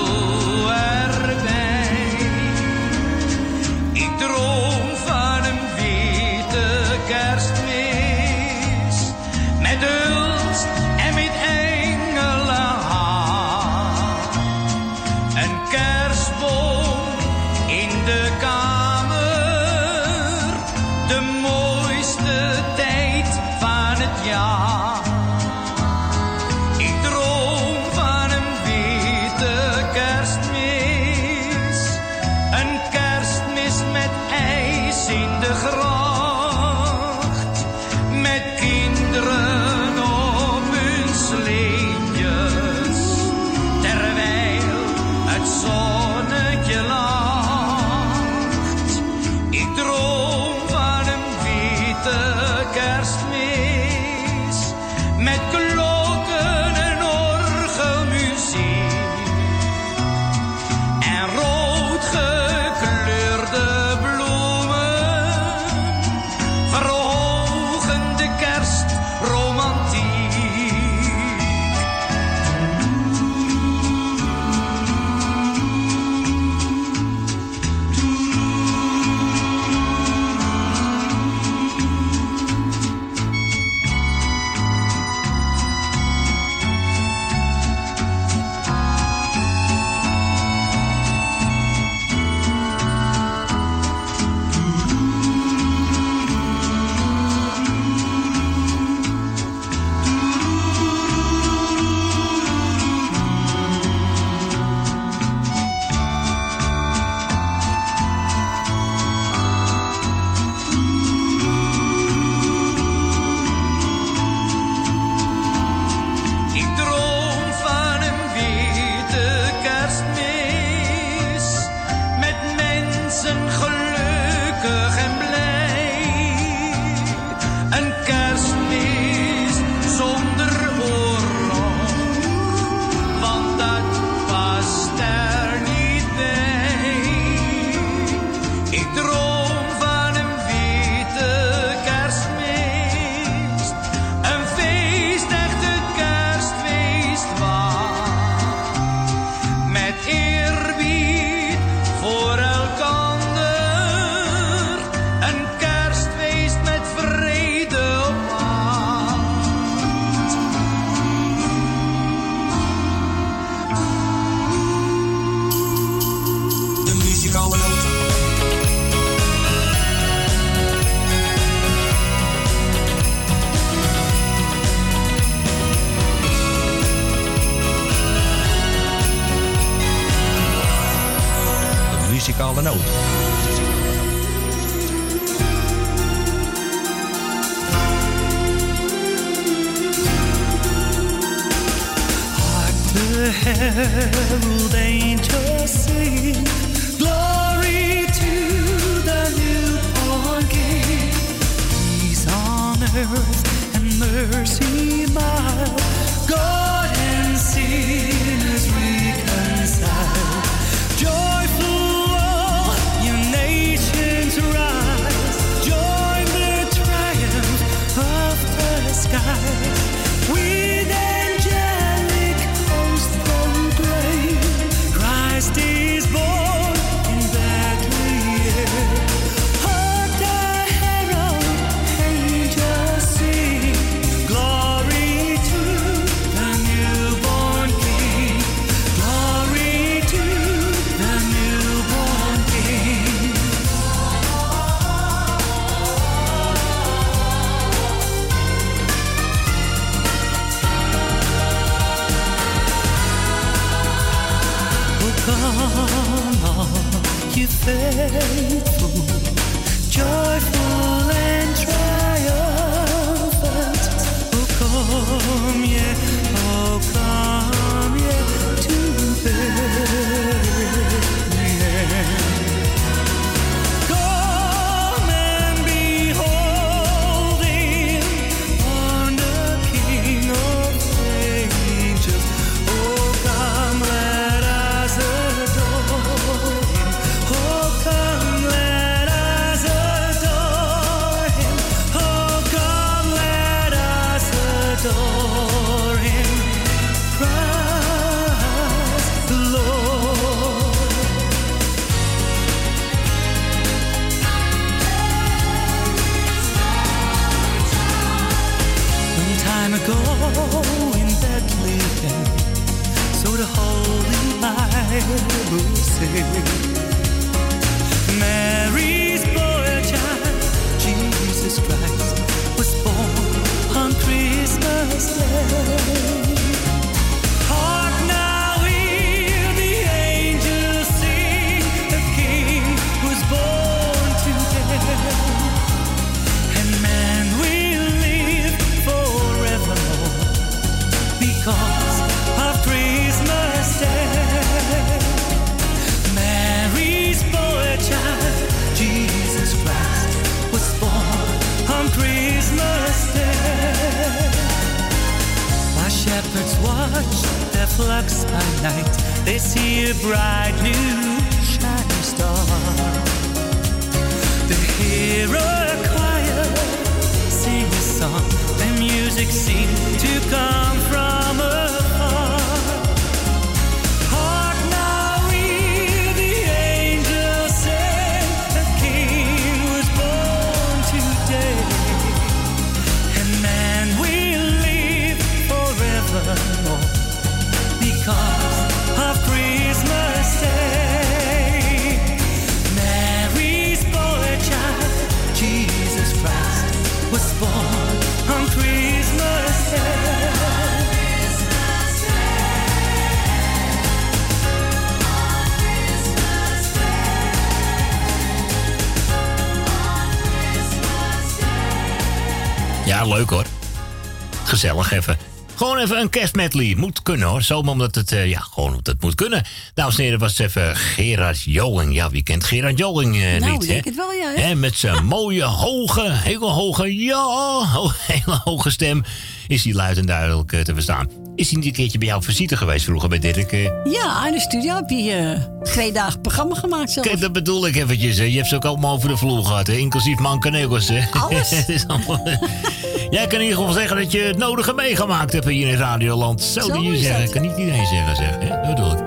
een kerstmedley. Moet kunnen hoor. Zomaar omdat het, eh, ja, gewoon omdat het moet kunnen. Dames en heren, was even Gerard Joling. Ja, wie kent Gerard Joling eh, Nou, niet, ik hè? denk het wel, ja, hè? Met zijn *laughs* mooie, hoge, hele hoge, ja, hele hoge stem is hij luid en duidelijk eh, te verstaan. Is hij niet een keertje bij jou op visite geweest vroeger bij Dirk? Ja, in de studio heb je twee dagen programma gemaakt zelf. Kijk, dat bedoel ik eventjes. Hè. Je hebt ze ook allemaal over de vloer gehad, hè. inclusief hè. Alles? *laughs* Jij kan in ieder geval zeggen dat je het nodige meegemaakt hebt hier in Radioland. Zo, Zo die je zeggen. Kan niet iedereen zeggen, zeg. Hè? Dat bedoel ik.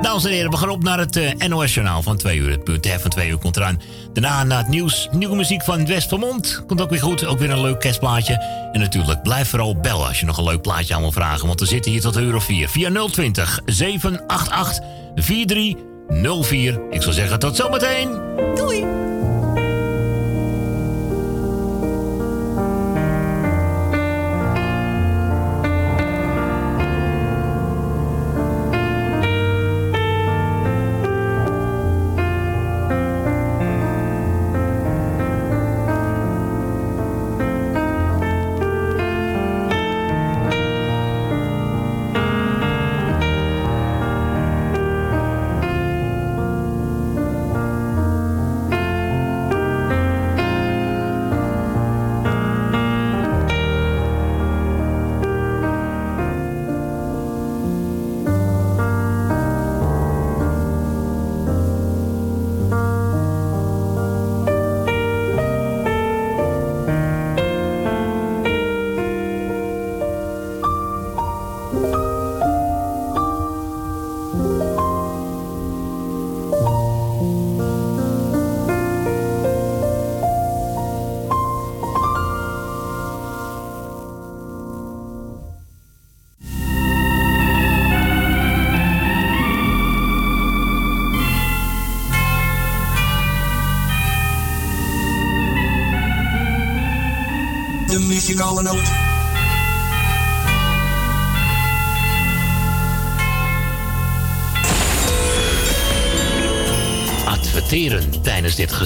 Dames en heren, we gaan op naar het eh, NOS-journaal van twee uur. Het punt van twee uur komt eraan. Daarna naar het nieuws. Nieuwe muziek van West Vermont. Komt ook weer goed. Ook weer een leuk kerstplaatje. En natuurlijk, blijf vooral bellen als je nog een leuk plaatje aan wil vragen. Want we zitten hier tot een uur of vier. Via 020 788 4304. Ik zou zeggen, tot zometeen. Doei.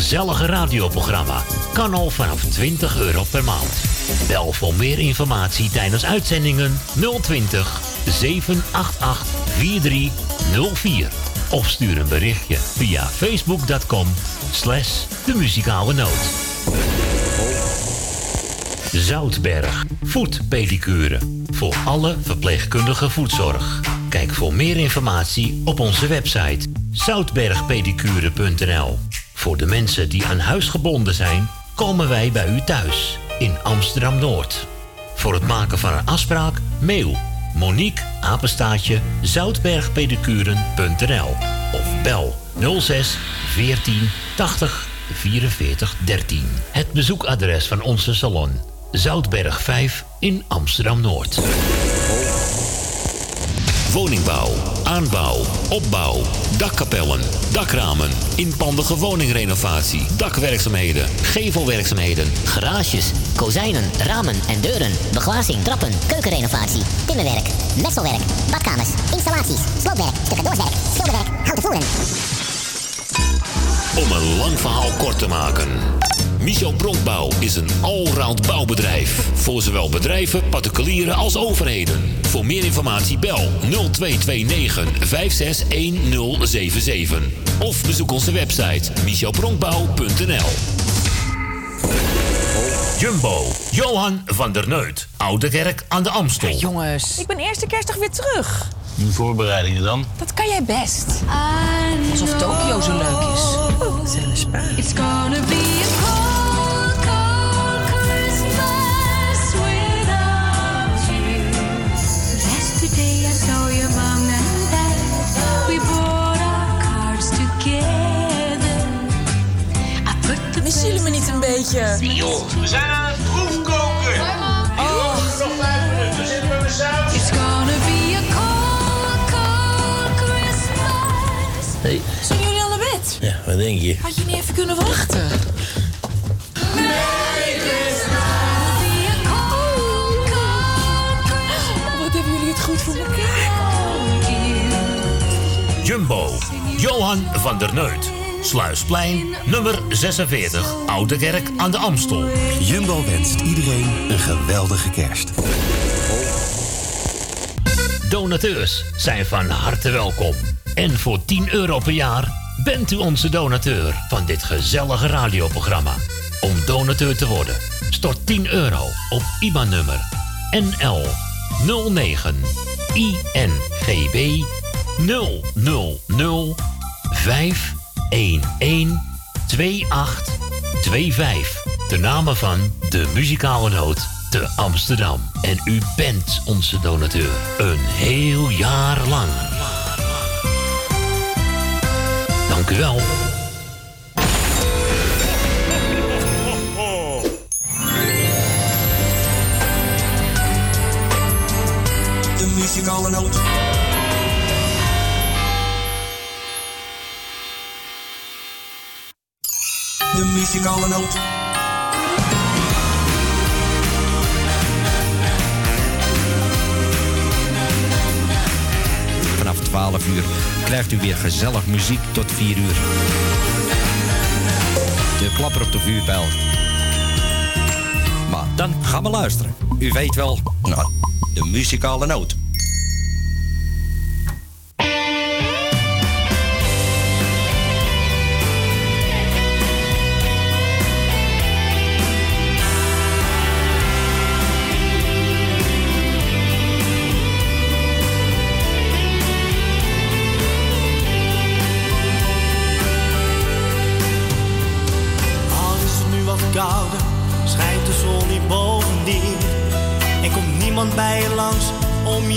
Gezellige radioprogramma kan al vanaf 20 euro per maand. Bel voor meer informatie tijdens uitzendingen 020 788 4304. Of stuur een berichtje via facebook.com slash de muzikale noot. Zoutberg, voetpedicure. Voor alle verpleegkundige voetzorg. Kijk voor meer informatie op onze website zoutbergpedicure.nl. Voor de mensen die aan huis gebonden zijn, komen wij bij u thuis in Amsterdam Noord. Voor het maken van een afspraak, mail Monique Apenstaatje zoutbergpedicuren.nl of bel 06 14 80 44 13. Het bezoekadres van onze salon Zoutberg 5 in Amsterdam Noord. Woningbouw, aanbouw, opbouw, dakkapellen, dakramen, inpandige woningrenovatie, dakwerkzaamheden, gevelwerkzaamheden, Garages, kozijnen, ramen en deuren, beglazing, trappen, keukenrenovatie, timmerwerk, messelwerk, badkamers, installaties, sloopwerk, stucadoorswerk, schilderwerk, houten voeren. Om een lang verhaal kort te maken. Michel Bronkbouw is een allround bouwbedrijf. Voor zowel bedrijven, particulieren als overheden. Voor meer informatie bel 0229 561077. Of bezoek onze website michelbronkbouw.nl Jumbo, Johan van der Neut, Oude Kerk aan de Amstel. Jongens. Ik ben eerste kerstdag weer terug. Voorbereidingen dan? Dat kan jij best. Alsof Tokio zo leuk is. It's gonna be a joh, we zijn aan het proefkoken. Oh. nog vijf minuten, zitten we met saus. It's gonna be a cold, cold Christmas. Hey. Zijn jullie al naar bed? Ja, wat denk je? Had je niet even kunnen wachten? Wat hebben jullie het goed voor elkaar? Jumbo, Johan van der Neut. Sluisplein, nummer 46, Oude Kerk aan de Amstel. Jumbo wenst iedereen een geweldige kerst. Donateurs zijn van harte welkom. En voor 10 euro per jaar bent u onze donateur van dit gezellige radioprogramma. Om donateur te worden, stort 10 euro op IBAN-nummer NL 09 INGB 000 511 2825. De namen van de muzikale noot te Amsterdam. En u bent onze donateur. Een heel jaar lang. Dank u wel. Muzikale noot. Vanaf 12 uur krijgt u weer gezellig muziek tot 4 uur. De klapper op de vuurpijl. Maar dan gaan we luisteren. U weet wel, nou, de muzikale noot.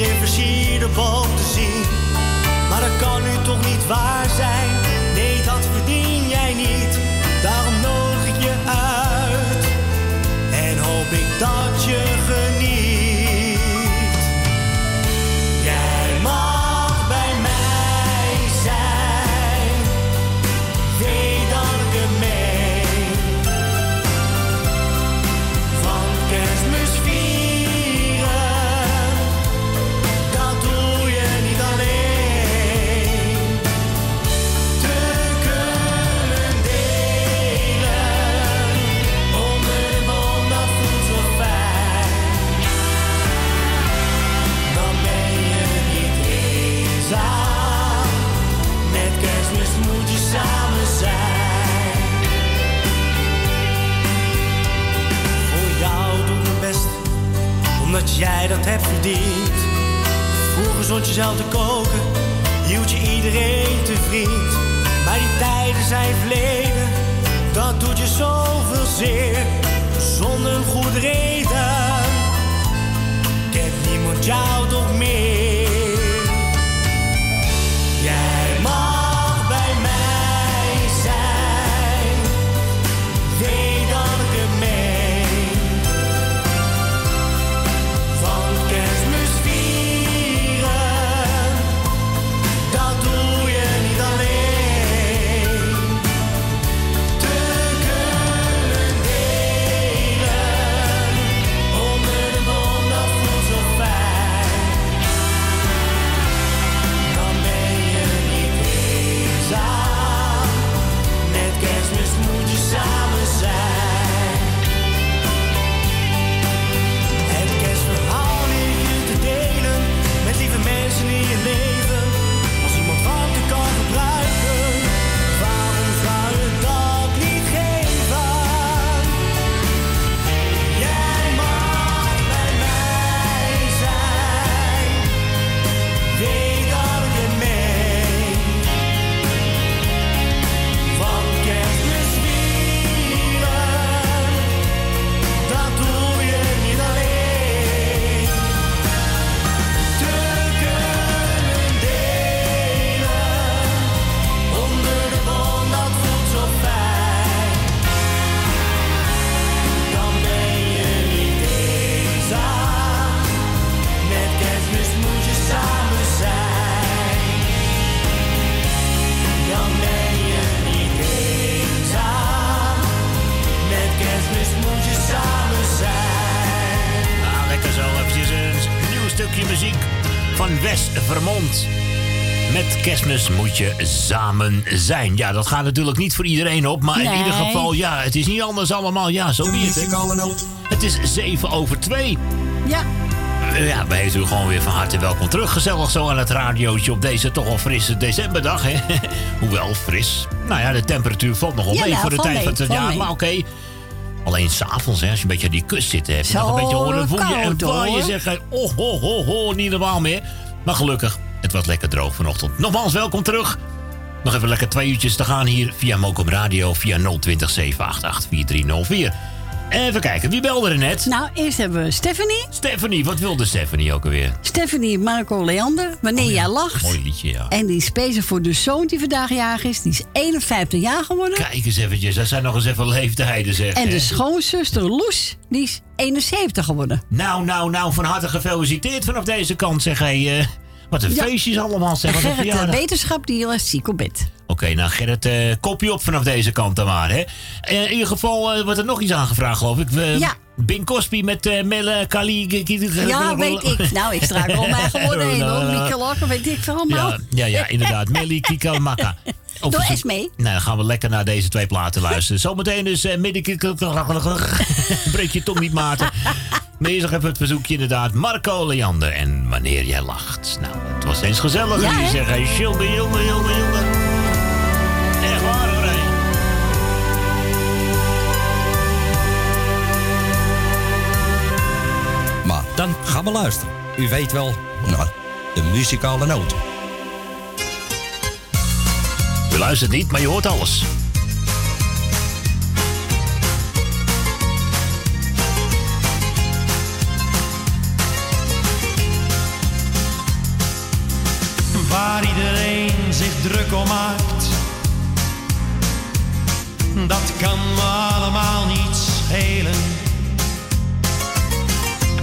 Je versierde boom te zien. Maar dat kan nu toch niet waar zijn, nee dat verdien jij niet. Omdat jij dat hebt verdiend. Vroeger zond je zelf te koken, hield je iedereen te vriend. Maar die tijden zijn verleden, dat doet je zoveel zeer. Zonder een goede reden, kent niemand jou toch meer. Stukje muziek van Wes Vermont. Met kerstmis moet je samen zijn. Ja, dat gaat natuurlijk niet voor iedereen op. Maar in ieder geval, ja, het is niet anders allemaal. Ja, zo wie het. Het is 7 over 2. Ja. Ja, wij heten u gewoon weer van harte welkom terug. Gezellig zo aan het radiootje op deze toch al frisse decemberdag. Hè? *laughs* Hoewel fris. Nou ja, de temperatuur valt nogal Ja, mee nou, voor de tijd mee, van het jaar. Maar oké. Alleen s'avonds, als je een beetje aan die kust zit, heb je Zo nog een beetje horen voelen. En koud, waar je oh, ho, ho, ho, niet normaal meer. Maar gelukkig, het was lekker droog vanochtend. Nogmaals, welkom terug. Nog even lekker twee uurtjes te gaan hier via Mokum Radio via 020 788 4304. Even kijken, wie belde er net? Nou, eerst hebben we Stephanie. Stephanie, wat wilde Stephanie ook alweer? Stephanie Marco Leander, wanneer jij lacht. Mooi liedje, ja. En die is bezig voor de zoon die vandaag jarig is. Die is 51 jaar geworden. Kijk eens eventjes, dat zijn nog eens even leeftijden zeg. En hè? de schoonzuster Loes, die is 71 geworden. Nou, nou, nou, van harte gefeliciteerd vanaf deze kant zeg hij. eh, wat een Ja. feestjes allemaal zeg. En Gerrit, eh, verjaardag. wetenschap, die is ziek op bed. Oké, nou Gerrit, eh, kopje op vanaf deze kant dan maar. Hè. Eh, in ieder geval wordt er nog iets aangevraagd geloof ik. Ja. Bing Cosby met eh Melle Kali. Ja, weet ik. Nou, ik straak om mij geworden heen hoor. Mieke weet ik veel allemaal. Ja, ja, ja, inderdaad. Melly Kika Makka. Doe eens mee. Nou, dan gaan we lekker naar deze twee platen luisteren. Zometeen dus uh, Breek je tong niet, Maarten. Nog even het verzoekje inderdaad. Marco Leander en Wanneer jij lacht. Nou, het was eens gezellig. Ja, zeggen, Schilder, jongen, jongen, jongen. Dan gaan we luisteren. U weet wel, nou, de muzikale noot. U luistert niet, maar je hoort alles. waar iedereen zich druk om maakt. Dat kan me allemaal niet schelen.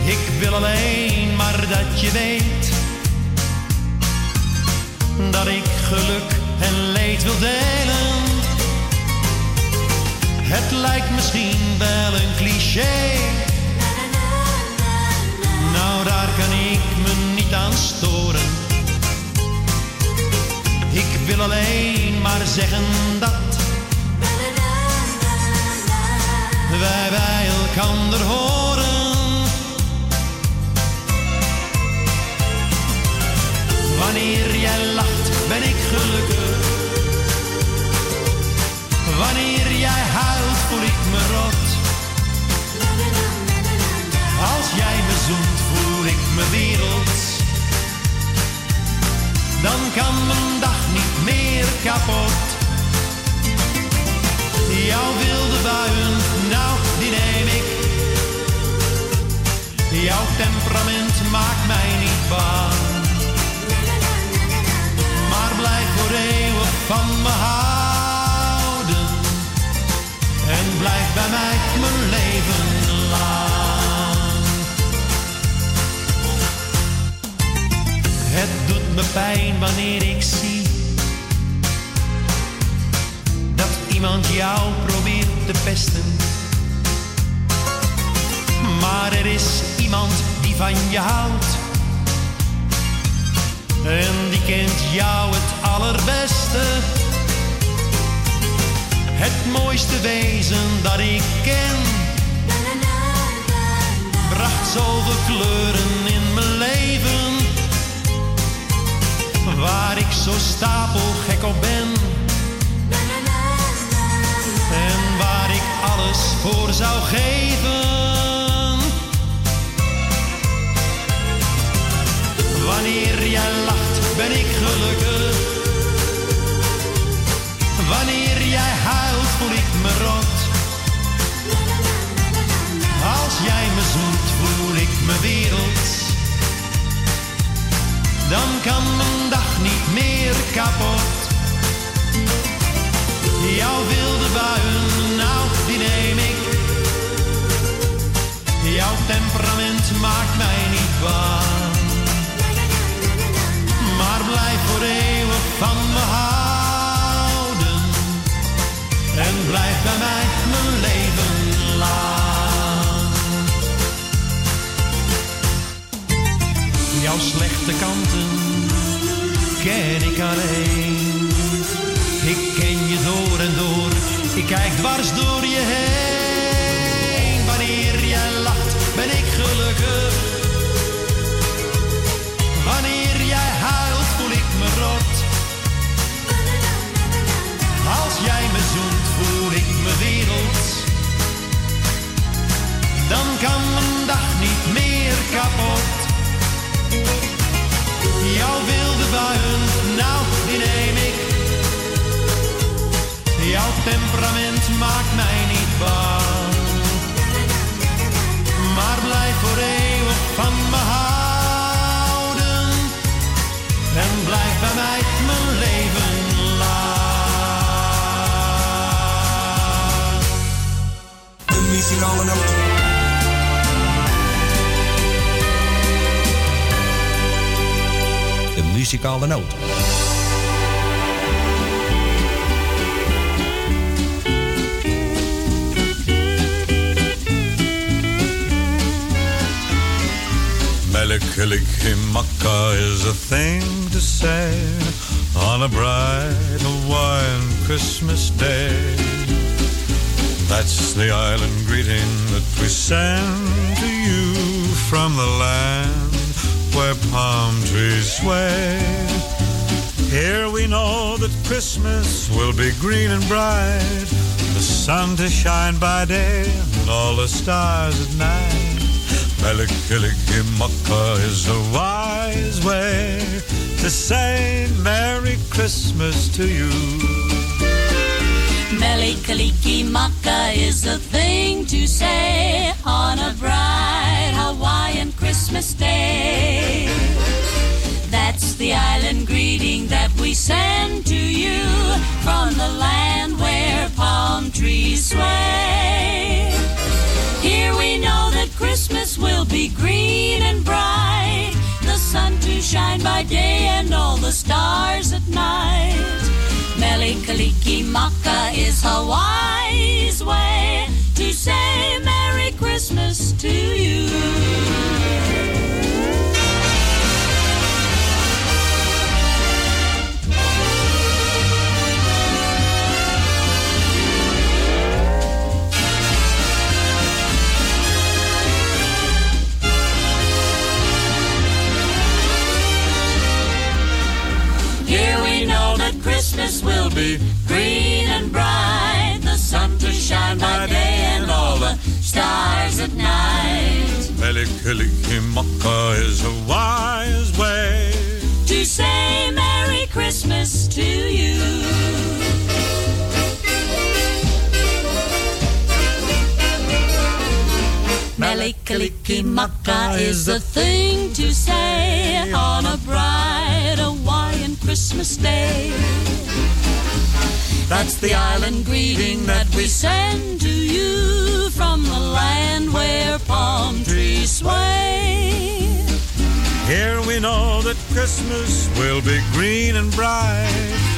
Ik wil alleen maar dat je weet dat ik geluk en leed wil delen. Het lijkt misschien wel een cliché. Nou, daar kan ik me niet aan storen. Ik wil alleen maar zeggen dat wij bij elkander horen. Wanneer jij lacht, ben ik gelukkig. Wanneer jij huilt, voel ik me rot. Als jij me zoent, voel ik me werelds. Dan kan mijn dag niet meer kapot. Jouw wilde buien, nou die neem ik. Jouw temperament maakt mij niet bang. Voor eeuwig van me houden. En blijf bij mij mijn leven lang. Het doet me pijn wanneer ik zie dat iemand jou probeert te pesten. Maar er is iemand die van je houdt. En die kent jou het allerbeste. Het mooiste wezen dat ik ken. Bracht zoveel kleuren in mijn leven. Waar ik zo stapelgek op ben. En waar ik alles voor zou geven. Wanneer jij lacht, ben ik gelukkig. Wanneer jij huilt, voel ik me rot. Als jij me zoent, voel ik me wereld. Dan kan mijn dag niet meer kapot. Jouw wilde buien, nou die neem ik. Jouw temperament maakt mij niet bang. Maar blijf voor eeuwig van me houden. En blijf bij mij mijn leven lang. Jouw slechte kanten ken ik alleen. Ik ken je door en door, ik kijk dwars door je heen. Kan mijn dag niet meer kapot. Jouw wilde buien, nou die neem ik. Jouw temperament maakt mij niet bang. Maar blijf voor eeuwig van me houden. En blijf bij mij mijn leven lang. Muzikale muzikale noot. Melikilikimaka is a thing to say on a bright Hawaiian Christmas day. That's the island greeting that we send to you from the land where palm trees sway. Here we know that Christmas will be green and bright, the sun to shine by day and all the stars at night. Melikilikimaka is a wise way to say Merry Christmas to you. Melikaliki Maka is the thing to say on a bright Hawaiian Christmas day. That's the island greeting that we send to you from the land where palm trees sway. Here we know that Christmas will be green and bright, the sun to shine by day and all the stars at night. Melikaliki Maka is Hawaii's way to say Merry Christmas to you. Christmas will be green and bright, the sun to shine by day and all the stars at night. Melikilikimaka Kalikimaka is a wise way. to say Merry Christmas to you. Melikilikimaka is the thing to say on a bright Hawaiian Christmas day. That's the island greeting that we send to you from the land where palm trees sway. Here we know that Christmas will be green and bright.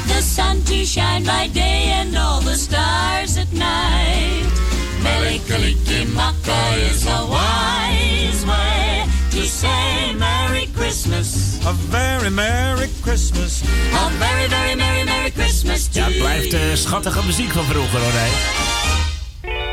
The sun to shine by day and all the stars at night. Melikalikimaka is a wise way to say Merry Christmas. A very Merry Christmas. A very, very Merry, Merry Christmas to Ja, het blijft eh, schattige muziek van vroeger hoor. Hè.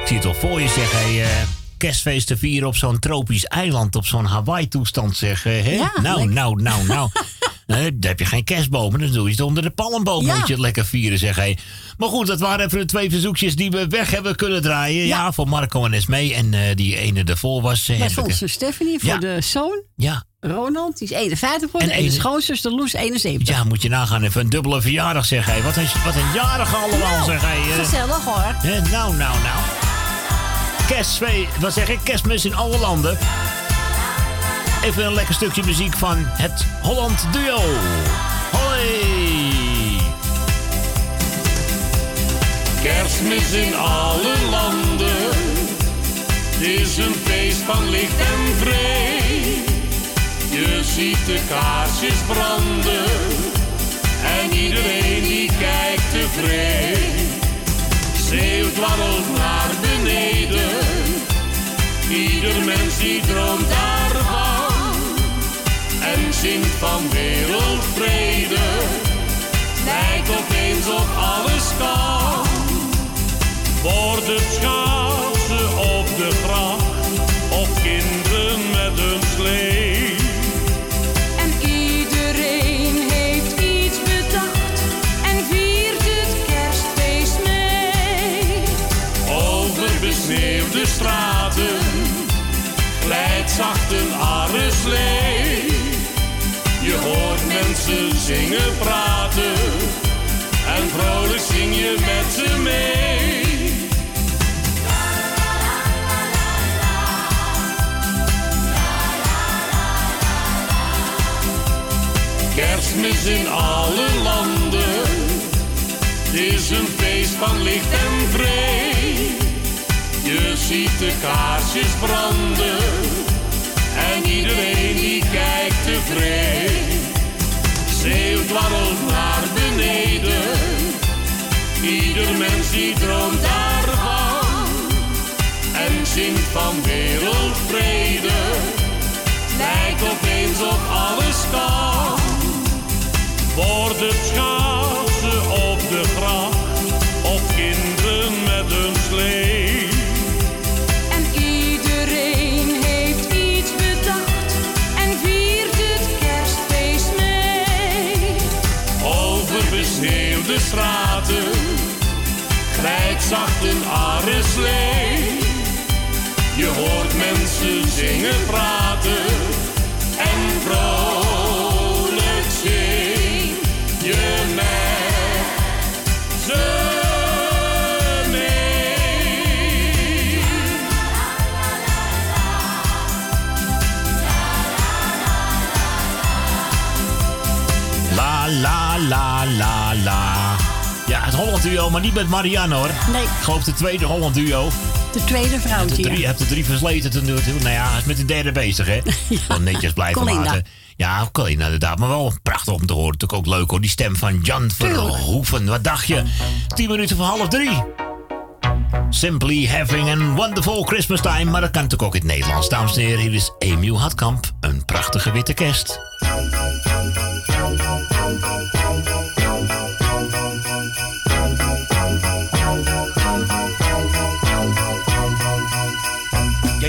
Ik zie het al voor je zeg. Hey, eh, kerstfeesten vieren op zo'n tropisch eiland. Op zo'n Hawaii-toestand zeg. eh, hè? Ja, nou, lekker. nou, nou, nou. *laughs* Nee, dan heb je geen kerstbomen. Dan doe je het onder de palmboom. Ja. Moet je het lekker vieren zeg. Hey. Maar goed, dat waren even de twee verzoekjes die we weg hebben kunnen draaien. Ja, voor Marco en Esmee. En eh, die ene ervoor was... eh, Bij heb ik- onze Stephanie voor Ja. de zoon. Ja. Ronald, die is 51 geworden. En En, de schoonzuster Loes 71. Ja, moet je nagaan. Even een dubbele verjaardag zeg. Hey. Wat, een, wat een jarige allemaal Nou, zeg. Eh. Gezellig hoor. Nou, nou, nou. Kerstfee, wat zeg ik? Kerstmis in alle landen. Even een lekker stukje muziek van het Holland Duo. Hoi! Kerstmis in alle landen is een feest van licht en vrede. Je ziet de kaarsjes branden en iedereen die kijkt tevreden. Sneeuw dwarrelt naar beneden, ieder mens die droomt daarvan en zingt van wereldvrede. Lijkt opeens op alles kan. Wordt het schaatsen op de gracht of kinderen met een slee. En iedereen heeft iets bedacht en viert het kerstfeest mee. Over besneeuwde straten glijdt zacht een arreslee. Mensen zingen, praten en vrolijk zing je met ze mee. Kerstmis in alle landen is een feest van licht en vrede. Je ziet de kaarsjes branden en iedereen die kijkt tevreden. Sneeuw dwarrelt naar beneden, ieder mens die droomt daarvan en zingt van wereldvrede. Lijkt opeens op alles kan. Wordt het schaatsen op de gracht zacht een arreslee. Je hoort mensen zingen, praten Duo, maar niet met Marianne hoor. Nee. Ik geloof de tweede Holland Duo. De tweede vrouwtje. drie, heb de drie versleten te doen. Nou ja, hij is met de derde bezig, hè? *laughs* Wel netjes blijven Colinda. laten. Ja, Colinda inderdaad. Maar wel prachtig om te horen. Natuurlijk ook leuk hoor. Die stem van Jan Verhoeven. Wat dacht je? 10 minuten voor half drie. Simply having a wonderful Christmas time. Maar dat kan natuurlijk ook in het Nederlands. Dames en heren, hier is Emiel Hatkamp. Een prachtige witte kerst.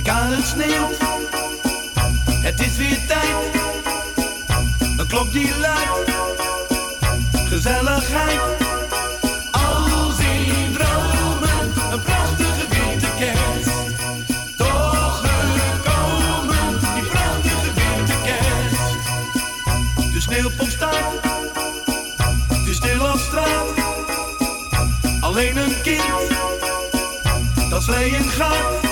Kale sneeuw, het is weer tijd. Dan klopt die luidt, gezelligheid. Alles in dromen, een prachtige witte kerst. Toch gekomen, die prachtige witte kerst. De sneeuwpop staat, de stil op straat. Alleen een kind, dat sleeën gaat.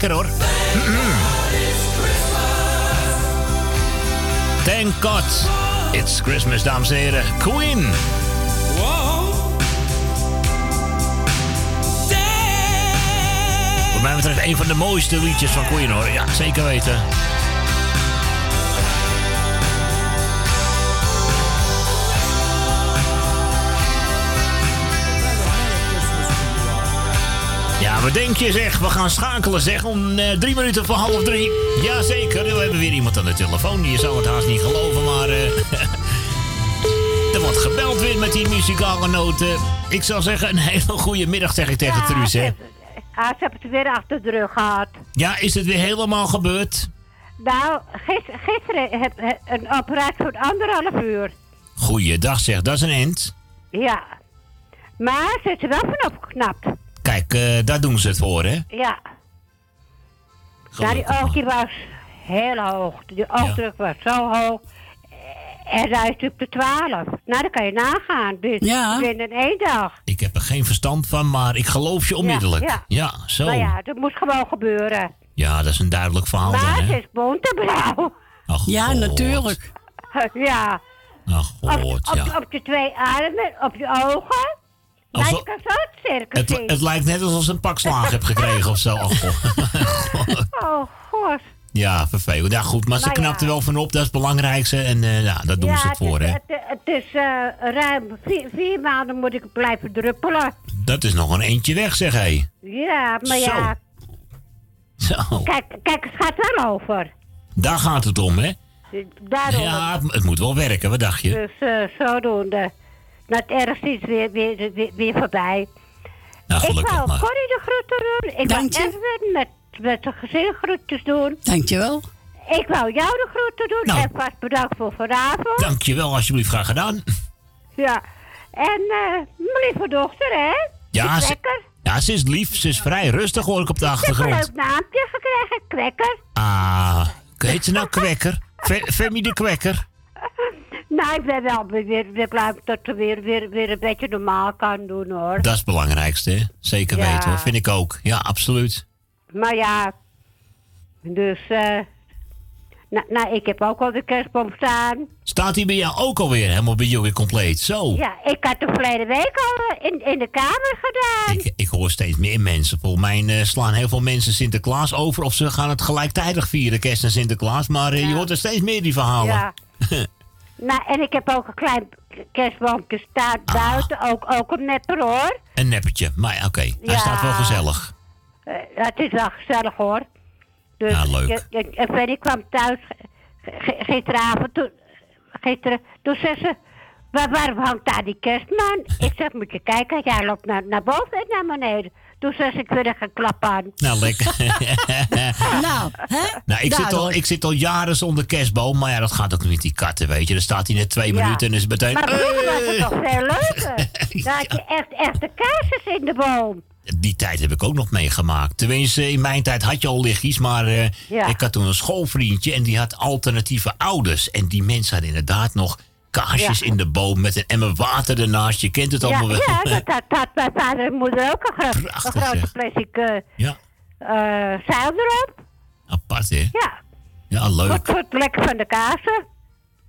Lekker hoor. Thank God. It's Christmas, dames en heren. Queen. Wat mij betreft een van de mooiste liedjes van Queen hoor. Ja, zeker weten. Wat denk je zeg? We gaan schakelen zeg om eh, drie minuten voor half drie. Jazeker, we hebben weer iemand aan de telefoon. Je zou het haast niet geloven, maar... eh, *laughs* er wordt gebeld weer met die muzikale noten. Ik zou zeggen, een hele goede middag zeg ik tegen Ja, Truus, hè? Ze hebben het weer achter de rug gehad. Ja, is het weer helemaal gebeurd? Nou, gis- gisteren heb heb een operatie van anderhalf uur. Goeiedag zeg, dat is een end. Ja. Maar ze is er wel van opgeknapt. Kijk, eh, daar doen ze het voor, hè? Ja. Nou, die oog die was heel hoog. Die oogdruk was zo hoog. En hij is natuurlijk de 12. Nou, dan kan je nagaan. Dus Ja. binnen één dag. Ik heb er geen verstand van, maar ik geloof je onmiddellijk. Ja, Ja, zo. Nou ja, dat moet gewoon gebeuren. Ja, dat is een duidelijk verhaal dan, maar hè? ze is bontebrouw. Ach, Ja, God. natuurlijk. *laughs* ja. Ach, God, Op, ja. op je twee armen, op je ogen. Alsof- het circus Het, het lijkt net alsof ze een pak slaag hebt gekregen of zo. *laughs* God. Oh, god. Ja, vervelend. Ja, goed, maar ze knapt er wel van op. Dat is het belangrijkste. En eh, ja, daar doen ja, ze het voor, hè? Het, het is eh, ruim vier, vier maanden moet ik blijven druppelen. Dat is nog een eentje weg, zeg hé. Ja, maar Zo. ja, Zo, kijk, kijk, het gaat wel over. daar gaat het om, hè? Daarom. Ja, het, het moet wel werken, wat dacht je? Dus eh, zodoende. Nou, het ergste is weer, weer, weer, weer voorbij. Nou, ik wou maar. Corrie de groeten doen. Ik Dank wou Edwin met, met de gezin groetjes doen. Dankjewel. Ik wou jou de groeten doen. Nou. En vast bedankt voor vanavond. Dankjewel, alsjeblieft, graag gedaan. Ja. En eh mijn lieve dochter, hè? Ja, ze, Kwekker. ja, ze is lief. Ze is vrij rustig, hoor ik op de Ze heeft een achtergrond. leuk naampje gekregen, Kwekker. Ah, heet ze nou Kwekker? Fe- Femi de Kwekker? *laughs* Nou, ik ben wel weer, weer blij dat ze weer, weer, weer een beetje normaal kan doen, hoor. Dat is het belangrijkste, hè? Zeker Ja. weten, hoor. Vind ik ook. Ja, absoluut. Maar ja, dus, eh nou, nou, ik heb ook al de kerstboom staan. Staat hij bij jou ook alweer helemaal bij jullie compleet? Zo. Ja, ik had de verleden week al eh, in, in de kamer gedaan. Ik, ik hoor steeds meer mensen. Volgens mij eh, slaan heel veel mensen Sinterklaas over. Of ze gaan het gelijktijdig vieren, kerst en Sinterklaas. Maar eh, je hoort er steeds meer die verhalen. Ja. *laughs* Nou, en ik heb ook een klein kerstboompje staan Ah. buiten. Ook, ook een nepper, hoor. Een neppertje. Maar oké, hij Ja. staat wel gezellig. Eh, het is wel gezellig, hoor. Dus Ja, leuk. ik- ik- En Fanny kwam thuis gisteravond. Toen, gisteren, toen zei ze... Waar, hangt daar die kerstman? *laughs* Ik zeg, moet je kijken. Jij loopt naar, naar boven en naar beneden. Toen zei ze, ik wil er geen klap aan. Nou, lekker. *laughs* nou, hè? Nou, ik zit, al, ik zit al jaren zonder kerstboom. Maar ja, dat gaat ook niet met die katten, weet je. Dan staat hij net twee Ja. minuten en is het meteen... Maar vroeger was het toch veel leuker. *laughs* Dan had je echt echte kaarsjes in de boom. Die tijd heb ik ook nog meegemaakt. Tenminste, in mijn tijd had je al lichtjes, maar eh, Ja. ik had toen een schoolvriendje en die had alternatieve ouders. En die mensen hadden inderdaad nog kaarsjes Ja. in de boom met een emmer water ernaast. Je kent het Ja, allemaal wel. ja *laughs* dat had, mijn vader en moeder ook een, gro- een grote plastic eh Ja. eh, zeil erop. Apart, hè? Ja, Ja, wat leuk. voor het lekker van de kaarsen.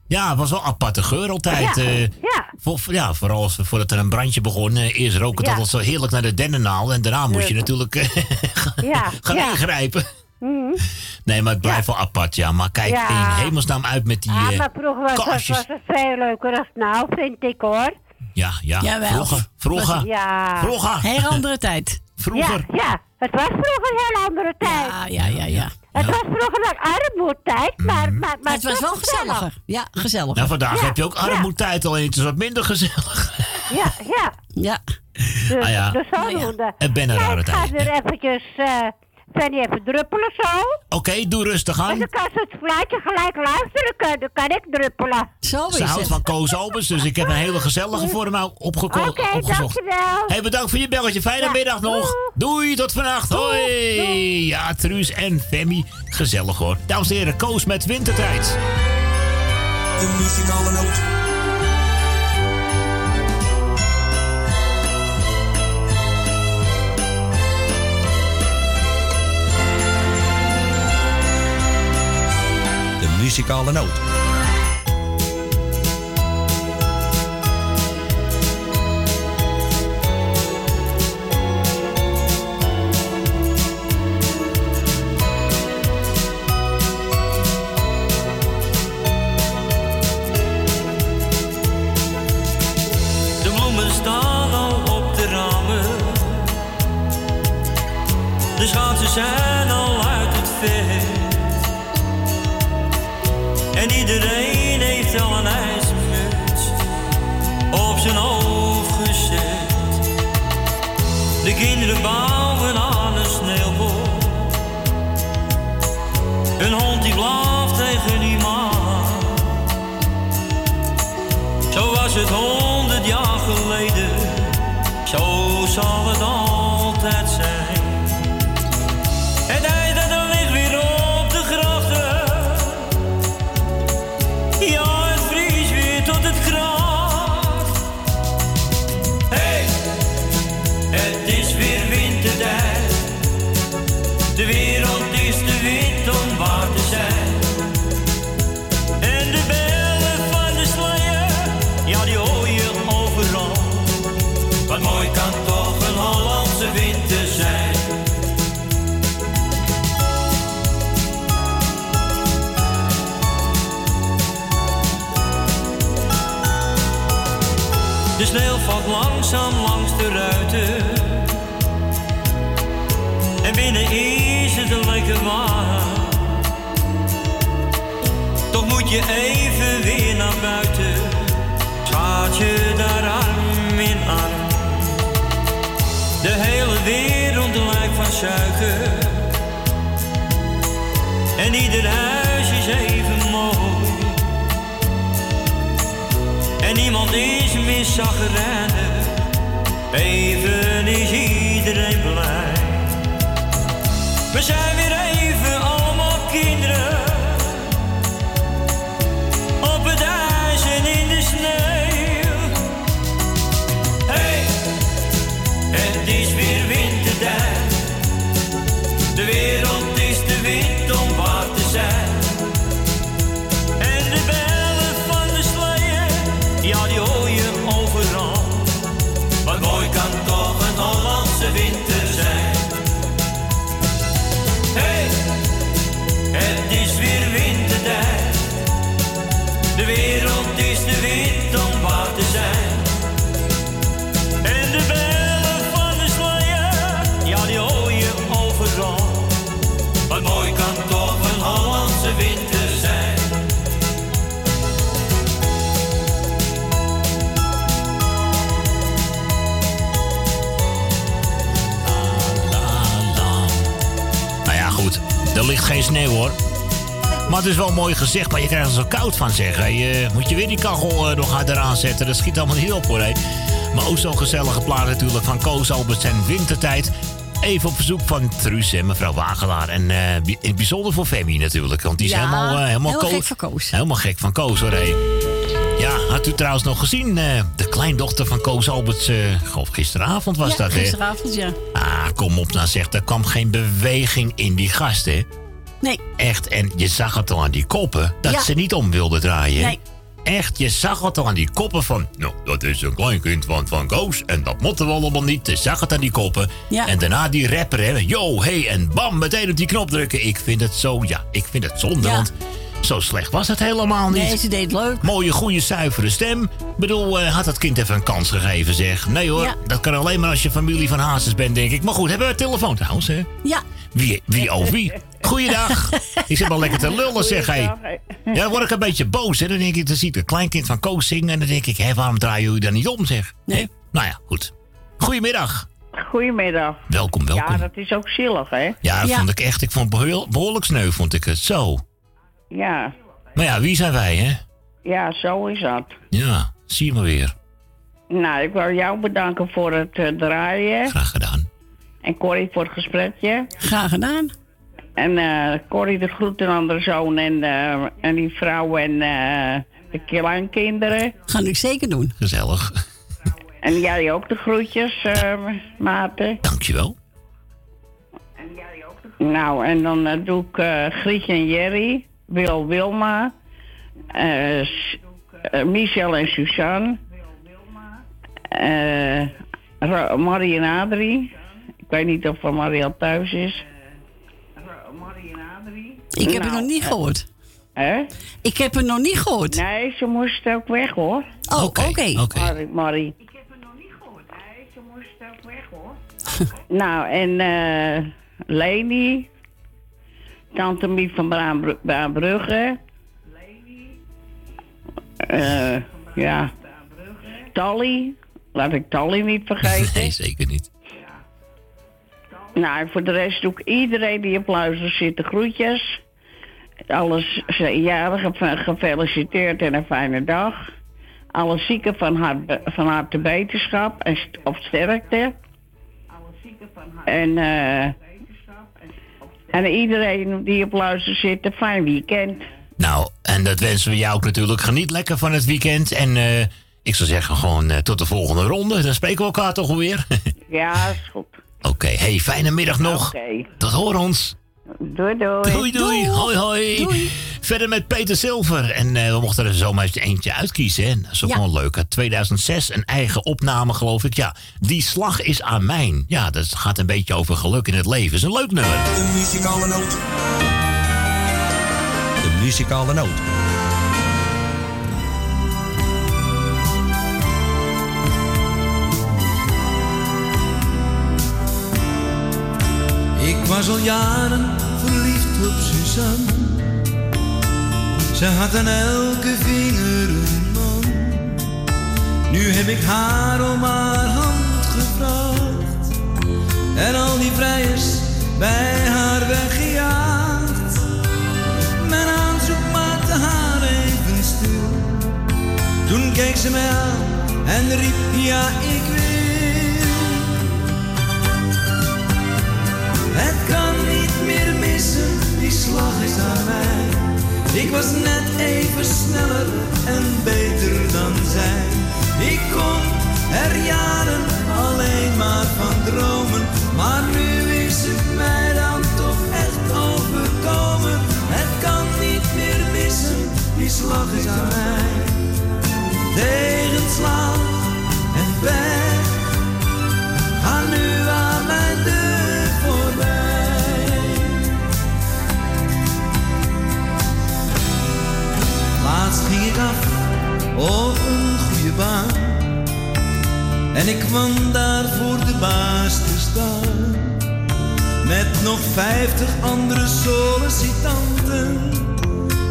Ja, het was wel een aparte geur altijd. Ja, eh, ja. voor- ja, vooral als, voordat er een brandje begon. eerst rook het Ja. altijd zo heerlijk naar de dennennaal. En daarna moest je Ja. natuurlijk *laughs* Ja, gaan ja. ingrijpen. Mhm. Nee, maar het blijft wel apart, ja. Maar kijk, Ja. in hemelsnaam uit met die Ah, eh, maar vroeger was, het veel leuker dan nou, vind ik hoor. Ja, ja. Jawel. Vroeger, vroeger, Ja. vroeger. Heel andere tijd. *laughs* Vroeger. Ja, ja, het was vroeger een heel andere tijd. Ja, ja, ja, ja. Het was vroeger wel armoedtijd, maar, maar, maar het was wel gezelliger. Ja, gezelliger. Nou, vandaag Ja, heb je ook armoedtijd, alleen het is wat minder gezellig. Ja, ja. Ja. Dus, Ah, ja. dus zodoende. Het ben een Ja, rare ik ga tijd. weer eventjes, eh Fanny even druppelen zo. Oké, doe rustig En aan. dan kan ze het fluitje gelijk luisteren, kan, dan kan ik druppelen. Zo Ze houdt van Koos Albers, dus ik heb een hele gezellige voor hem opgeko- Oké, opgezocht. dankjewel. Hey, bedankt voor je belletje. Fijne Ja, middag nog. Doei, tot vannacht. Hoi. Ja, Truus en Femi. Gezellig hoor. Dames en heren, Koos met wintertijd. De muzikale noot. muzikale noot. Toch moet je even weer naar buiten. Gaat je daar arm in arm. De hele wereld lijkt van suiker. En ieder huis is even mooi. En niemand is meer zagrijnig. Even is iedereen blij. We zijn Er ligt geen sneeuw hoor. Maar het is wel mooi gezegd, maar je krijgt er zo koud van zeg. hè. Je, moet je weer die kachel eh, nog harder aanzetten. Dat schiet allemaal niet op hoor. hè. Maar ook zo'n gezellige plaat natuurlijk van Koos Albers en Wintertijd. Even op verzoek van Truus en mevrouw Wagelaar. En eh, in het bijzonder voor Femi natuurlijk. Want die is Ja, helemaal, eh, helemaal, gek van Koos. Helemaal gek van Koos hoor. hè. Ja, had u trouwens nog gezien? eh, de kleindochter van Koos Alberts. eh, geloof gisteravond was ja, dat hè? gisteravond, ja. Kom op nou zegt. Er kwam geen beweging in die gast hè. Nee. Echt, en je zag het al aan die koppen dat Ja. ze niet om wilden draaien. Nee. Echt, je zag het al aan die koppen van... Nou, dat is een kleinkind van Van Koos en dat moeten we allemaal niet. Je zag het aan die koppen. Ja. En daarna die rapper, hè. Yo, hey, en bam, meteen op die knop drukken. Ik vind het zo, ja, ik vind het zonde, Ja. want... Zo slecht was het helemaal niet. Nee, ze deed leuk. Mooie, goede, zuivere stem. Ik bedoel, eh, had dat kind even een kans gegeven, zeg. Nee hoor, Ja. dat kan alleen maar als je familie van Hazes bent, denk ik. Maar goed, hebben we een telefoon trouwens, hè? Ja. Wie, wie, oh wie? Goeiedag. *laughs* Ik zit wel lekker te lullen, zeg hé. Ja, dan word ik een beetje boos, hè. Dan denk ik, dan zie ik een kleinkind van Koos zingen... en dan denk ik, hé, waarom draaien jullie dan niet om, zeg? Nee. Nou ja, goed. Goedemiddag. Goedemiddag. Welkom, welkom. Ja, dat is ook zielig, hè? Ja, dat vond ik echt, ik vond het behoorlijk sneu, vond ik het. Zo. Ja, Maar ja, wie zijn wij, hè? ja, zo is dat. Ja, zie je maar weer. Nou, ik wil jou bedanken voor het eh, draaien. Graag gedaan. En Corrie voor het gesprekje. Graag gedaan. En eh Corrie de groeten aan de zoon en, eh, en die vrouw en eh, de kleinkinderen. Ga ik zeker doen. Gezellig. En jij ook de groetjes, eh Maarten. Dankjewel. Nou, en dan doe ik eh Grietje en Jerry. Wil Wilma. eh, eh, Michel en Suzanne. eh Ro- Marie en Adrie. Ik weet niet of van Marie al thuis is. Ik heb het Nou, nog niet eh, gehoord. Hè? Ik heb het nog niet gehoord. Nee, ze moest ook weg hoor. Oh, oké. Marie, Marie. Ik heb het nog niet gehoord. Nee, ze moest ook weg hoor. *laughs* nou, en eh Leni. Tante Miep van Braanbru- Braanbrugge. Eh ja. Tally. Laat ik Tally niet vergeten. *laughs* Nee, zeker niet. Nou, voor de rest doe ik iedereen die op luister zit de groetjes. Alles jarigen van gefeliciteerd en een fijne dag. Alle zieken van, hart, van harte beterschap en st- of sterkte. En, eh en iedereen die op luister zit, een fijn weekend. Nou, en dat wensen we jou ook natuurlijk. Geniet lekker van het weekend. En eh, ik zou zeggen gewoon eh, tot de volgende ronde. Dan spreken we elkaar toch alweer. *laughs* Ja, is goed. Oké, hey, fijne middag nog. Oké. Tot hoor ons. Doei, doei. Doei, doei. Hoi, hoi. Verder met Peter Silver. En eh, we mochten er zomaar eens eentje uitkiezen. Hè? Dat is ook Ja. wel leuk. Uit 2006, een eigen opname geloof ik. Ja, die slag is aan mijn. Ja, dat gaat een beetje over geluk in het leven. is een leuk nummer. De muzikale noot. De muzikale noot. Ik was al jaren verliefd op Suzanne. Ze had aan elke vinger een man. Nu heb ik haar om haar hand gevraagd. En al die vrijers bij haar weggejaagd. Mijn aanzoek maakte haar even stil. Toen keek ze mij aan en riep ja ik Het kan niet meer missen, die slag is aan mij. Ik was net even sneller en beter dan zij. Ik kon er jaren alleen maar van dromen. Maar nu is het mij dan toch echt overkomen. Het kan niet meer missen, die slag is aan mij. Tegenslag en pech gaan nu aan Laatst ging ik af op een goede baan. En ik kwam daar voor de baas te staan. Met nog vijftig andere sollicitanten.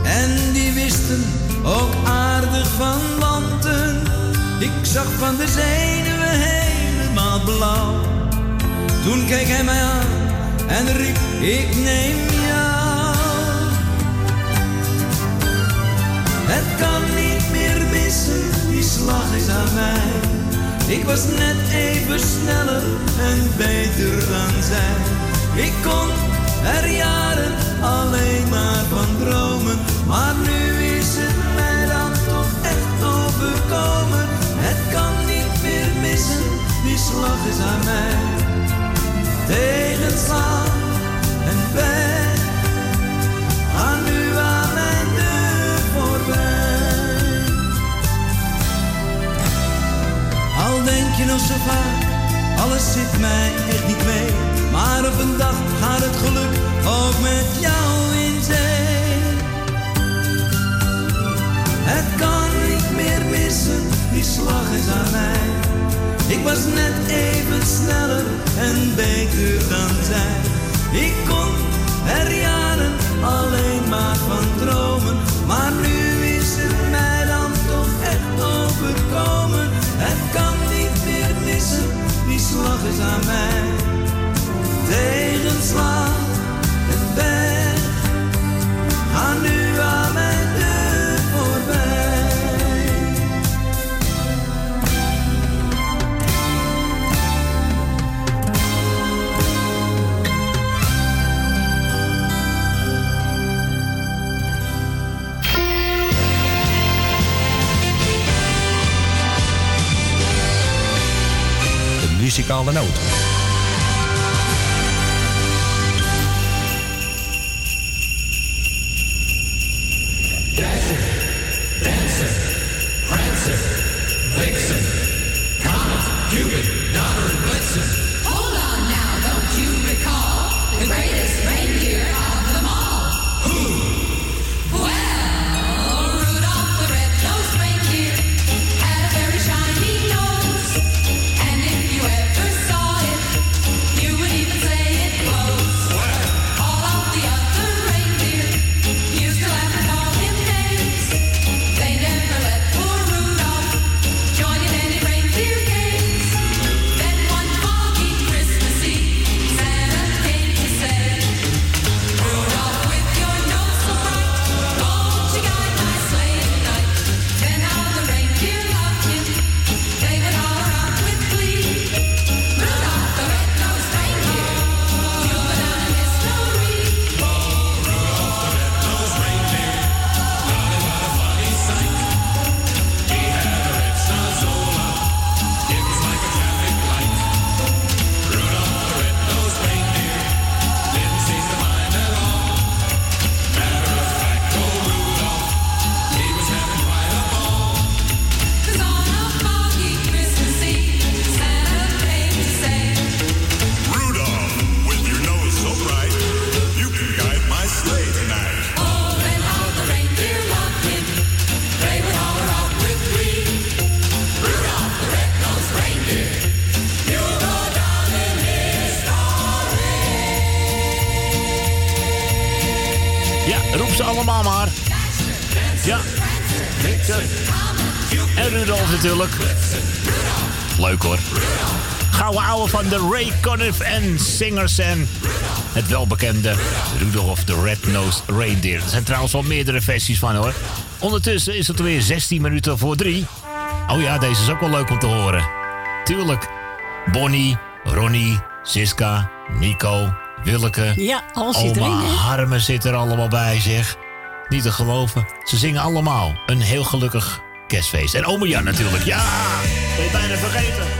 En die wisten ook aardig van wanten. Ik zag van de zenuwen helemaal blauw. Toen keek hij mij aan en riep: Ik neem jou. Het kan niet meer missen, die slag is aan mij. Ik was net even sneller en beter dan zij. Ik kon er jaren alleen maar van dromen. Maar nu is het mij dan toch echt overkomen. Het kan niet meer missen, die slag is aan mij. Tegenslag en pech Denk je nog zo vaak, alles zit mij echt niet mee. Maar op een dag gaat het geluk ook met jou in zee. Het kan niet meer missen, die slag is aan mij. Ik was net even sneller en beter dan zij. Ik kon er jaren alleen maar van dromen. Maar nu is het mij dan toch echt overkomen. Het kan die slag is aan mij. Tegenslag en pech gaan nu aan mijn muzikale noot. Singers en het welbekende Rudolf de Red-Nosed Reindeer. Er zijn trouwens wel meerdere versies van hoor. Ondertussen is het weer 16 minuten voor 3. Oh ja, deze is ook wel leuk om te horen. Tuurlijk. Bonnie, Ronnie, Siska, Nico, Willeke. Ja, als Oma erin, Harmen zit er allemaal bij, zeg. Niet te geloven. Ze zingen allemaal een heel gelukkig kerstfeest. En oma Jan natuurlijk, ja! Ben je bijna vergeten.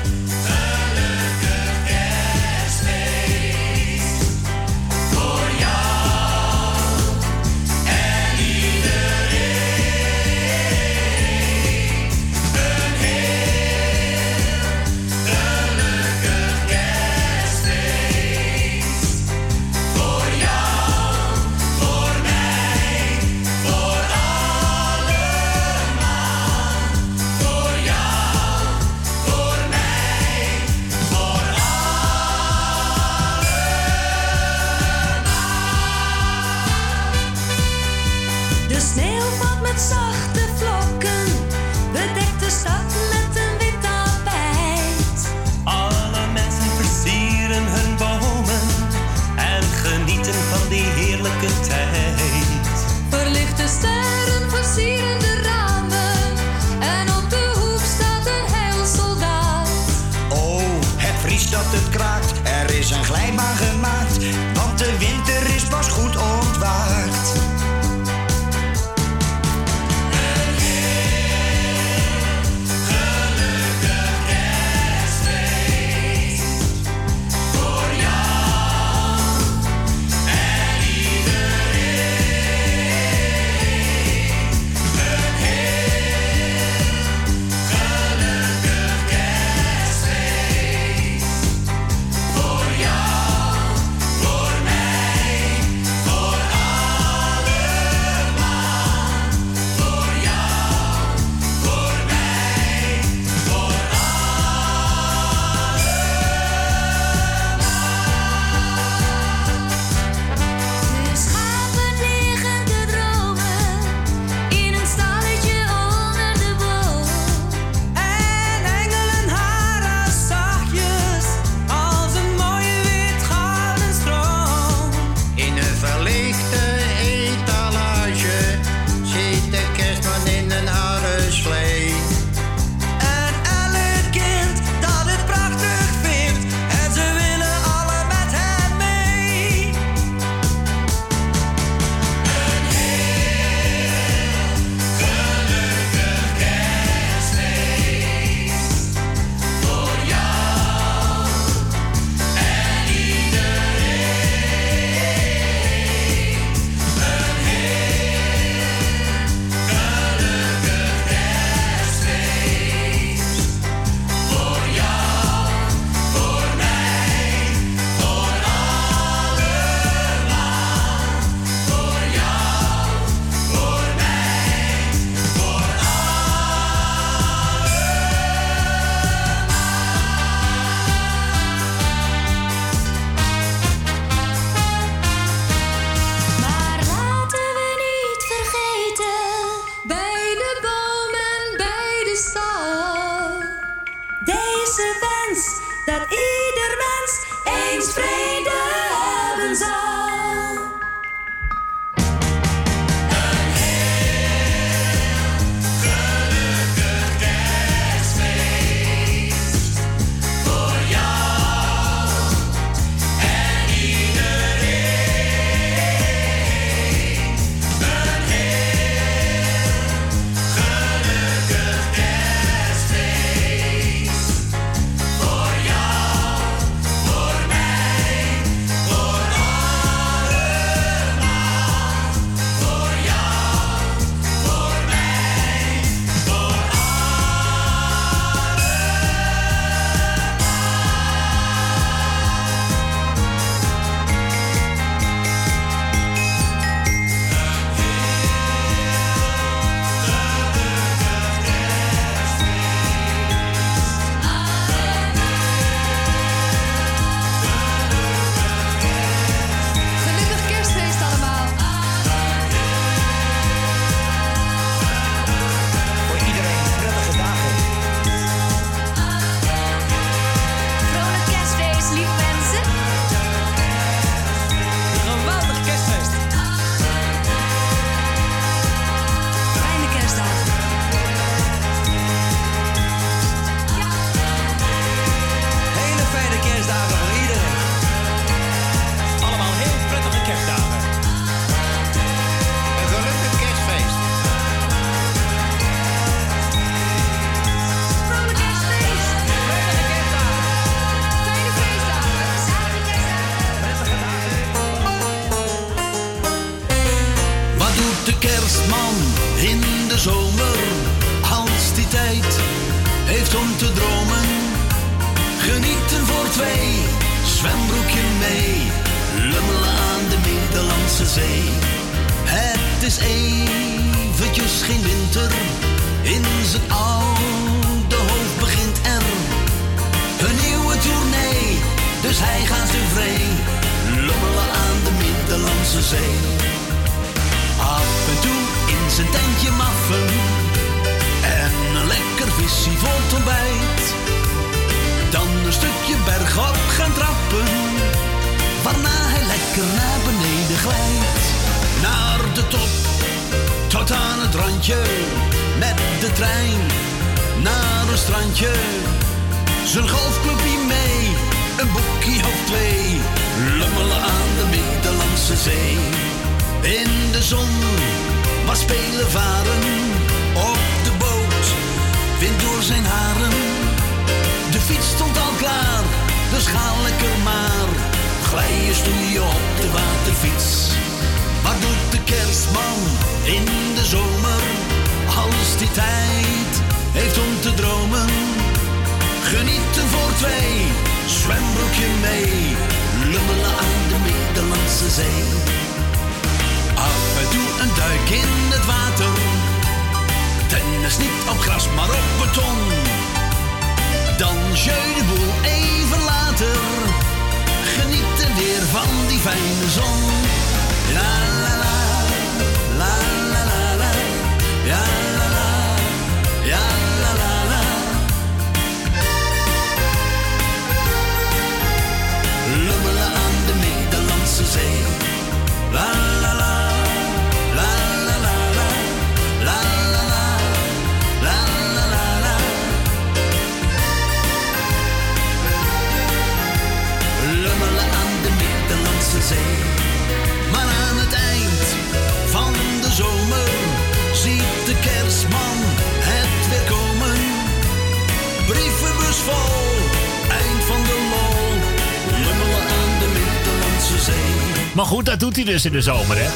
dus in de zomer, hè?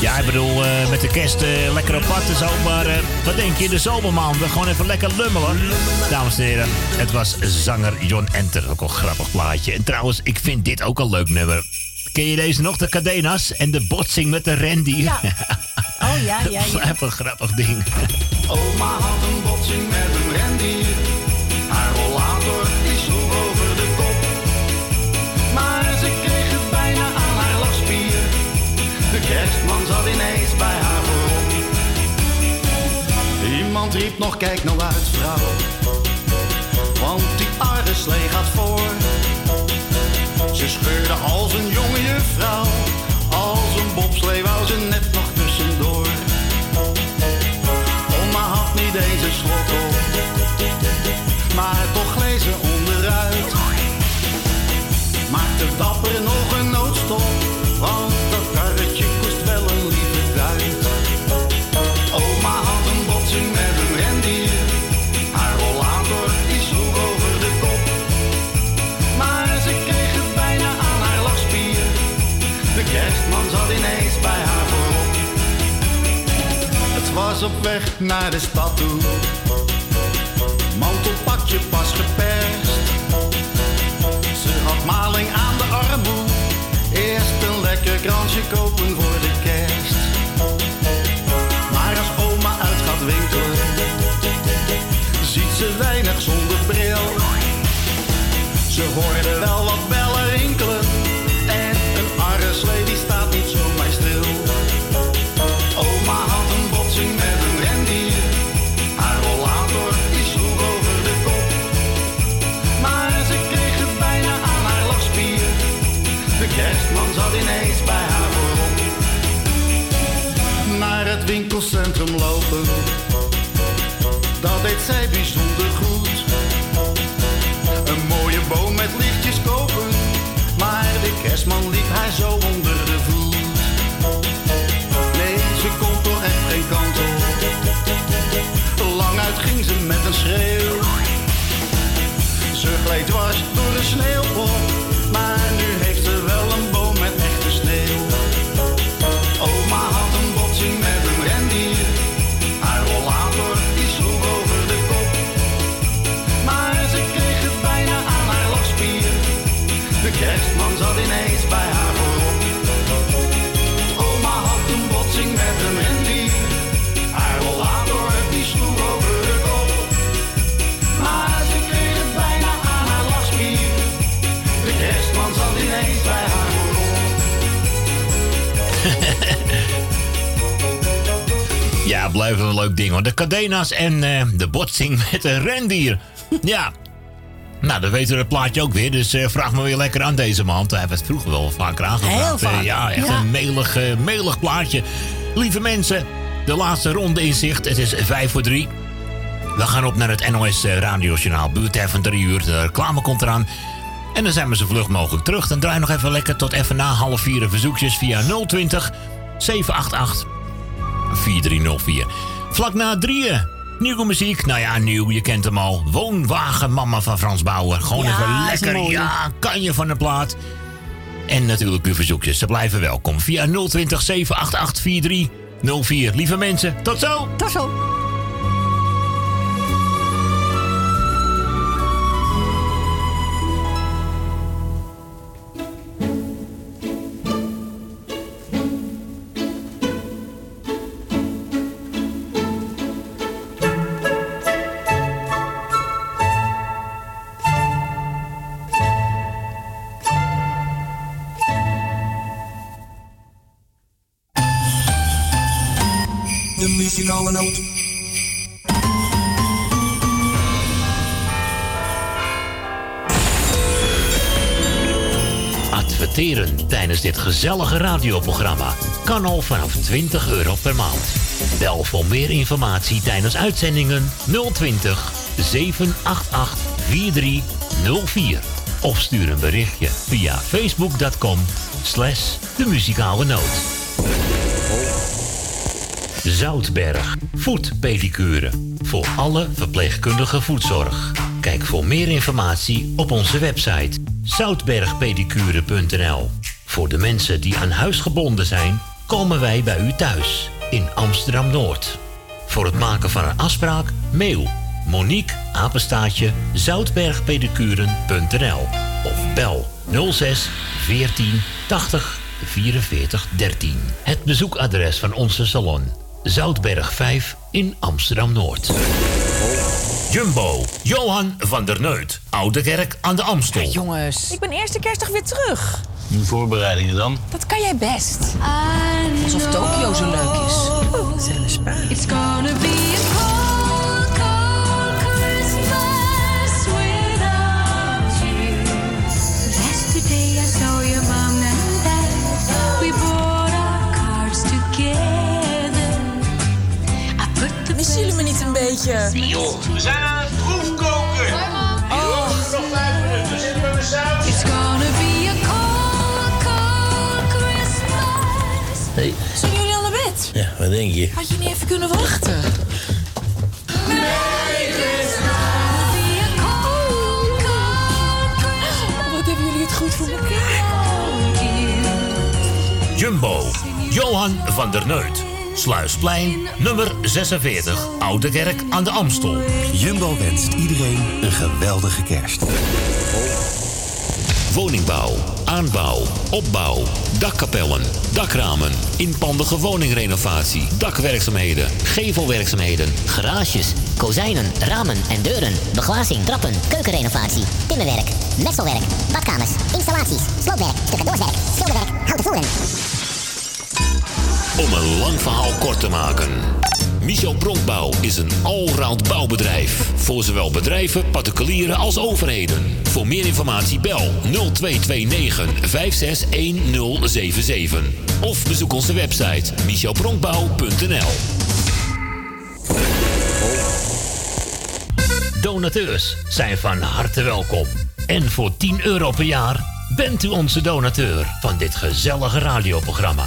Ja, ik bedoel, eh, met de kerst uh, lekker op en zo. Maar eh, wat denk je, in de zomermaanden gewoon even lekker lummelen. Dames en heren, het was zanger John Enter. Ook een grappig plaatje. En trouwens, ik vind dit ook een leuk nummer. Ken je deze nog? De cadenas en de botsing met de Randy. Ja. *laughs* Oh ja, ja, ja. Een grappig ding. Oma had een botsing met een Randy. Haar rollator is kerstman zat ineens bij haar voorop. Iemand riep nog, kijk nou uit vrouw, want die arreslee gaat voor. Ze scheurde als een jonge vrouw, als een bobslee wou ze net nog tussendoor. Oma had niet deze een op. was op weg naar de stad toe. Mantelpakje pas geperst. Ze had maling aan de armoede. Eerst een lekker kransje kopen winkelcentrum lopen. Dat deed zij bij blijft een leuk ding hoor. De cadena's en eh, de botsing *laughs* met een rendier. Ja. Nou, dan weten we het plaatje ook weer. Dus eh, vraag me weer lekker aan deze man. Hij heeft het vroeger wel vaker aangevraagd. Heel vaak. Ja, echt Ja. een melig, eh, melig plaatje. Lieve mensen, de laatste ronde in zicht. Het is vijf voor drie. We gaan op naar het NOS radiojournaal. Buurt even drie uur. De reclame komt eraan. En dan zijn we zo vlug mogelijk terug. Dan draai nog even lekker tot even na half vier verzoekjes via 020 788 4304. Vlak na drieën. Nieuwe muziek. Nou ja, nieuw. Je kent hem al. Woonwagen Mama van Frans Bauer. Gewoon Ja, even lekker. Ja, kan je van de plaat. En natuurlijk uw verzoekjes. Ze blijven welkom. Via 020 788 4304. Lieve mensen, tot zo. Tot zo. Adverteren tijdens dit gezellige radioprogramma kan al vanaf 20 euro per maand. Bel voor meer informatie tijdens uitzendingen 020 788 4304. Of stuur een berichtje via facebook.com slash de muzikale noot. Zoutberg, voetpedicure. Voor alle verpleegkundige voetzorg. Kijk voor meer informatie op onze website zoutbergpedicure.nl. Voor de mensen die aan huis gebonden zijn, komen wij bij u thuis in Amsterdam Noord. Voor het maken van een afspraak, mail Monique Apenstaatje zoutbergpedicuren.nl of bel 06 14 80 44 13. Het bezoekadres van onze salon Zoutberg 5 in Amsterdam Noord. Jumbo, Johan van der Neut, Oude Kerk aan de Amstel. Jongens. Ik ben eerste kerstdag weer terug. Voorbereidingen dan? Dat kan jij best. Alsof Tokio zo leuk is. It's gonna be beetje? joh, we zijn aan het proefkoken. Oh. Nog vijf minuten, zitten we met saus. It's gonna be a cold, cold Christmas. Hey. Zijn jullie al naar bed? Ja, wat denk je? Had je niet even kunnen wachten? Wat hebben jullie het goed voor elkaar? Jumbo, Johan van der Neut. Sluisplein, nummer 46, Oude Kerk aan de Amstel. Jumbo wenst iedereen een geweldige kerst. Woningbouw, aanbouw, opbouw, dakkapellen, dakramen, inpandige woningrenovatie, dakwerkzaamheden, gevelwerkzaamheden, Garages, kozijnen, ramen en deuren, beglazing, trappen, keukenrenovatie, timmerwerk, messelwerk, badkamers, installaties, sloopwerk, stucadoorswerk, schilderwerk, houten voeren. Om een lang verhaal kort te maken. Michel Bronkbouw is een allround bouwbedrijf. Voor zowel bedrijven, particulieren als overheden. Voor meer informatie bel 0229 561077. Of bezoek onze website michelbronkbouw.nl Donateurs zijn van harte welkom. En voor 10 euro per jaar bent u onze donateur van dit gezellige radioprogramma.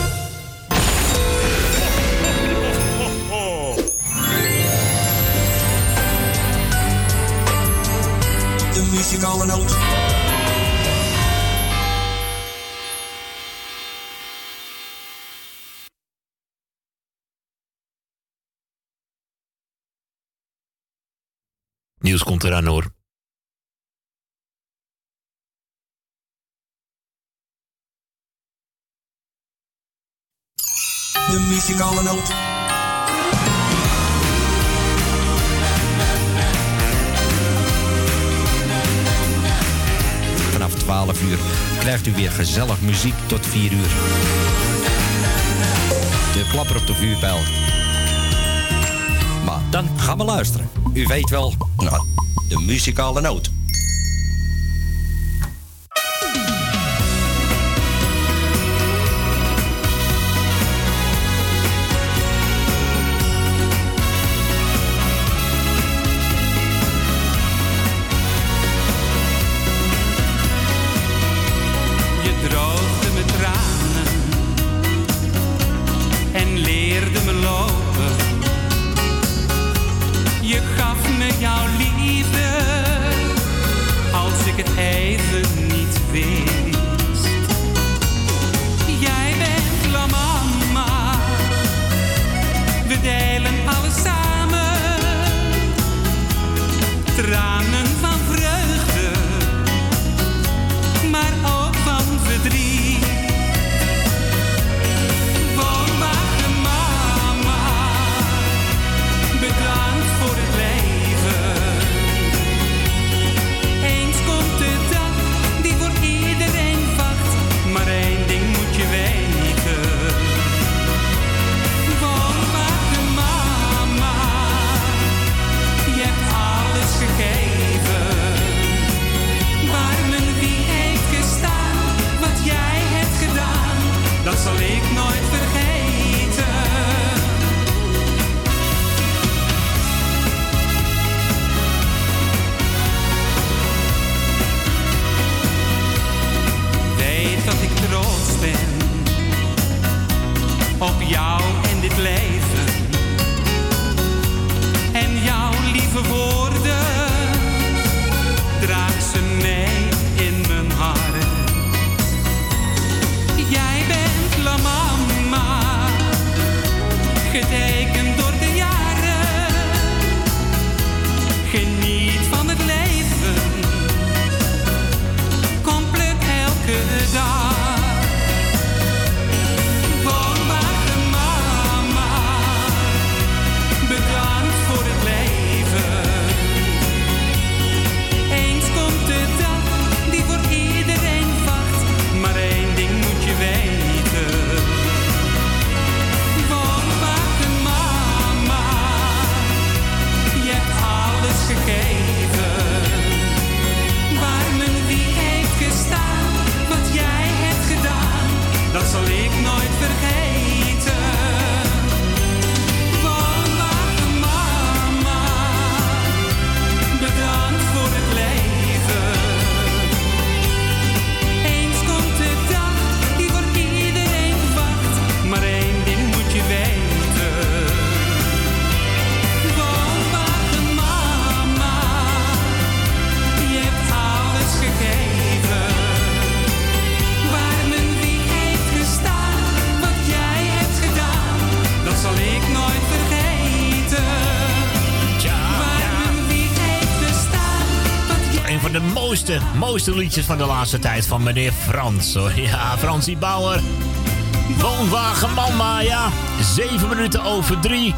Muzikale noot. Nieuws komt eraan hoor. De muzikale noot. Vanaf 12 uur krijgt u weer gezellig muziek tot 4 uur. De klapper op de vuurpijl. Maar dan gaan we luisteren. U weet wel, nou, de muzikale noot. Mooiste, mooiste liedjes van de laatste tijd van meneer Frans. Hoor. Ja, Fransie Bauer. Woonwagen Mama, ja. Zeven minuten over drie.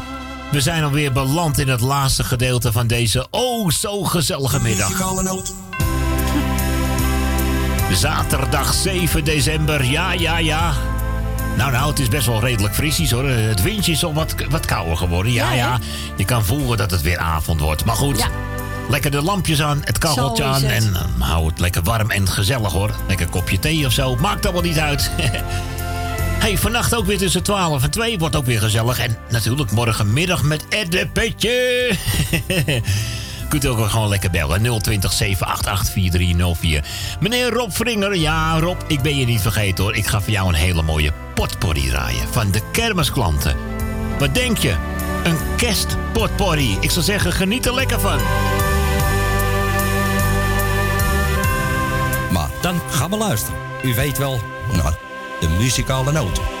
We zijn alweer beland in het laatste gedeelte van deze oh zo gezellige middag. Zaterdag 7 december, ja, ja, ja. Nou, nou, het is best wel redelijk frisjes hoor. Het windje is al wat, wat kouder geworden. Ja, Ja? Je kan voelen dat het weer avond wordt. Maar goed, Ja. Lekker de lampjes aan, het kacheltje aan. het. En eh, hou het lekker warm en gezellig hoor. Lekker kopje thee of zo. Maakt allemaal niet uit. *laughs* hey, vannacht ook weer tussen 12 en 2. Wordt ook weer gezellig. En natuurlijk morgenmiddag met Ed de Petje. *laughs* Kunt u ook gewoon lekker bellen. 020 788 4304. Meneer Rob Vringer. Ja, Rob, ik ben je niet vergeten hoor. Ik ga voor jou een hele mooie potpourri draaien. Van de kermisklanten. Wat denk je? Een kerstpotpourri. Ik zou zeggen, geniet er lekker van. Dan gaan we luisteren. U weet wel, nou, de muzikale noten.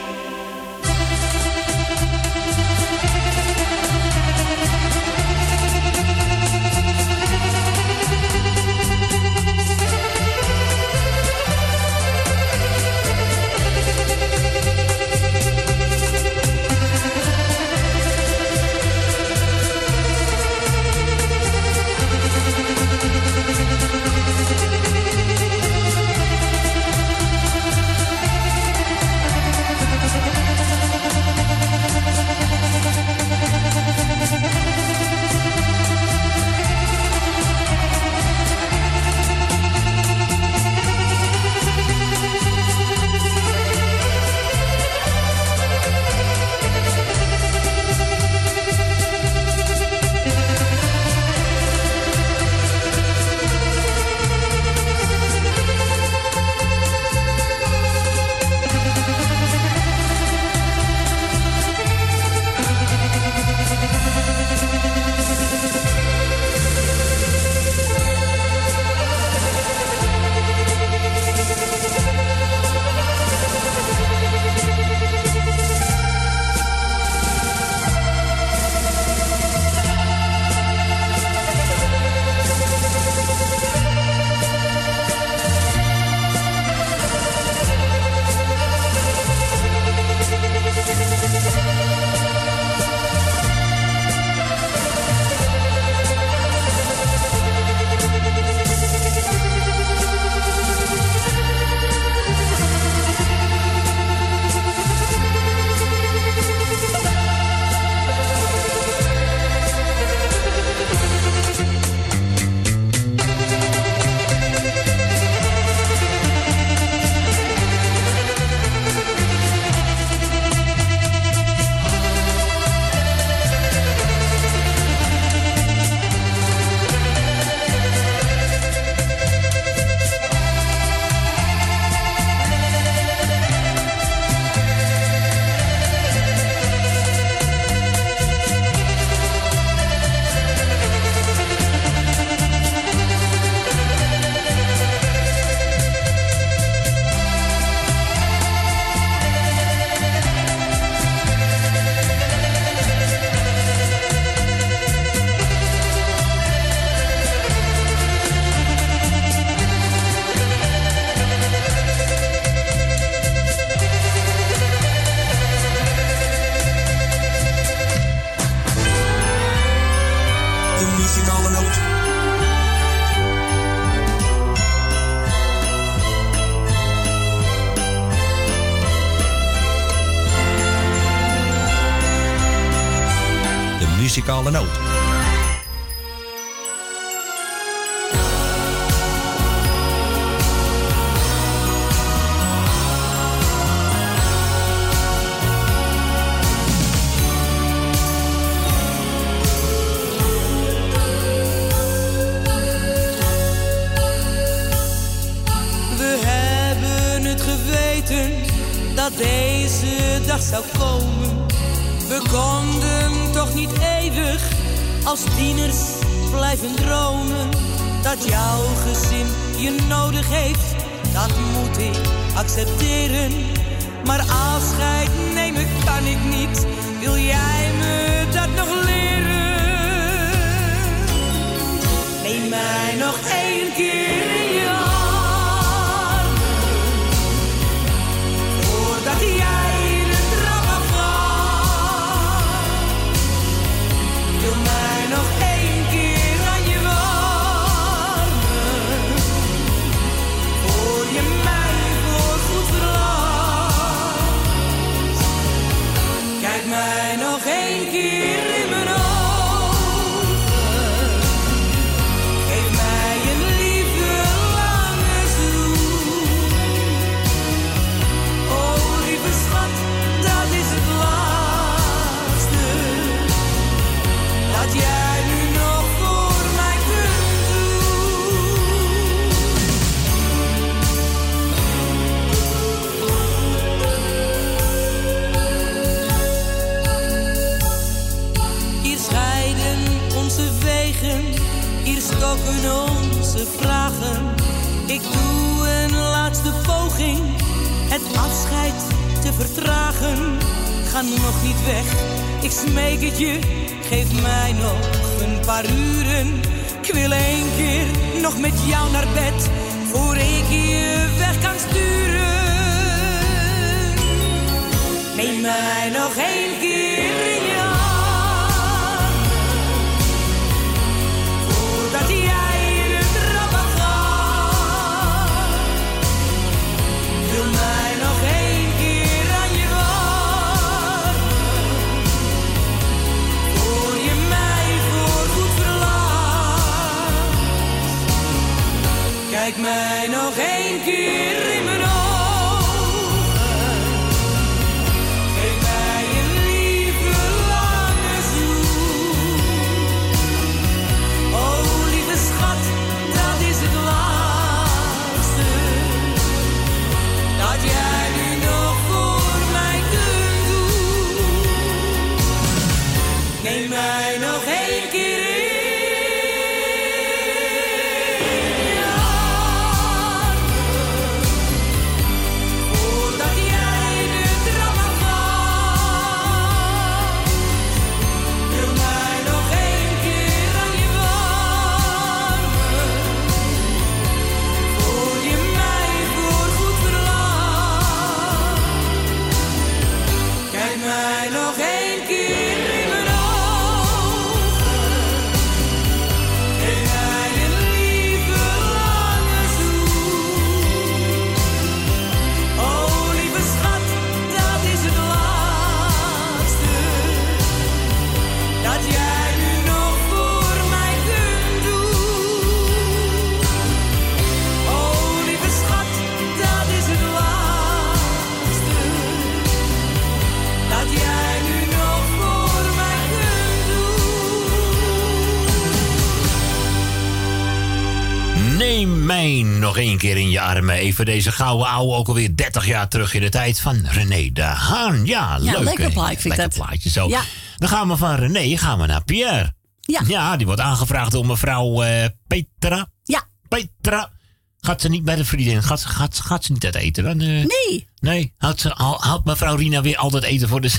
Één keer in je armen. Even deze gouden ouwe, ook alweer 30 jaar terug in de tijd van René de Haan. Ja, leuk. lekker plaatje vind Lekker dat. plaatje zo. Ja. Dan gaan we van René gaan we naar Pierre. Ja. Ja, die wordt aangevraagd door mevrouw eh, Petra. Ja. Petra. Gaat ze niet bij de vriendin? Gaat, ze- gaat, gaat ze niet uit eten dan? eh? Nee. Nee, houdt, ze, hou- houdt mevrouw Rina weer altijd eten voor de...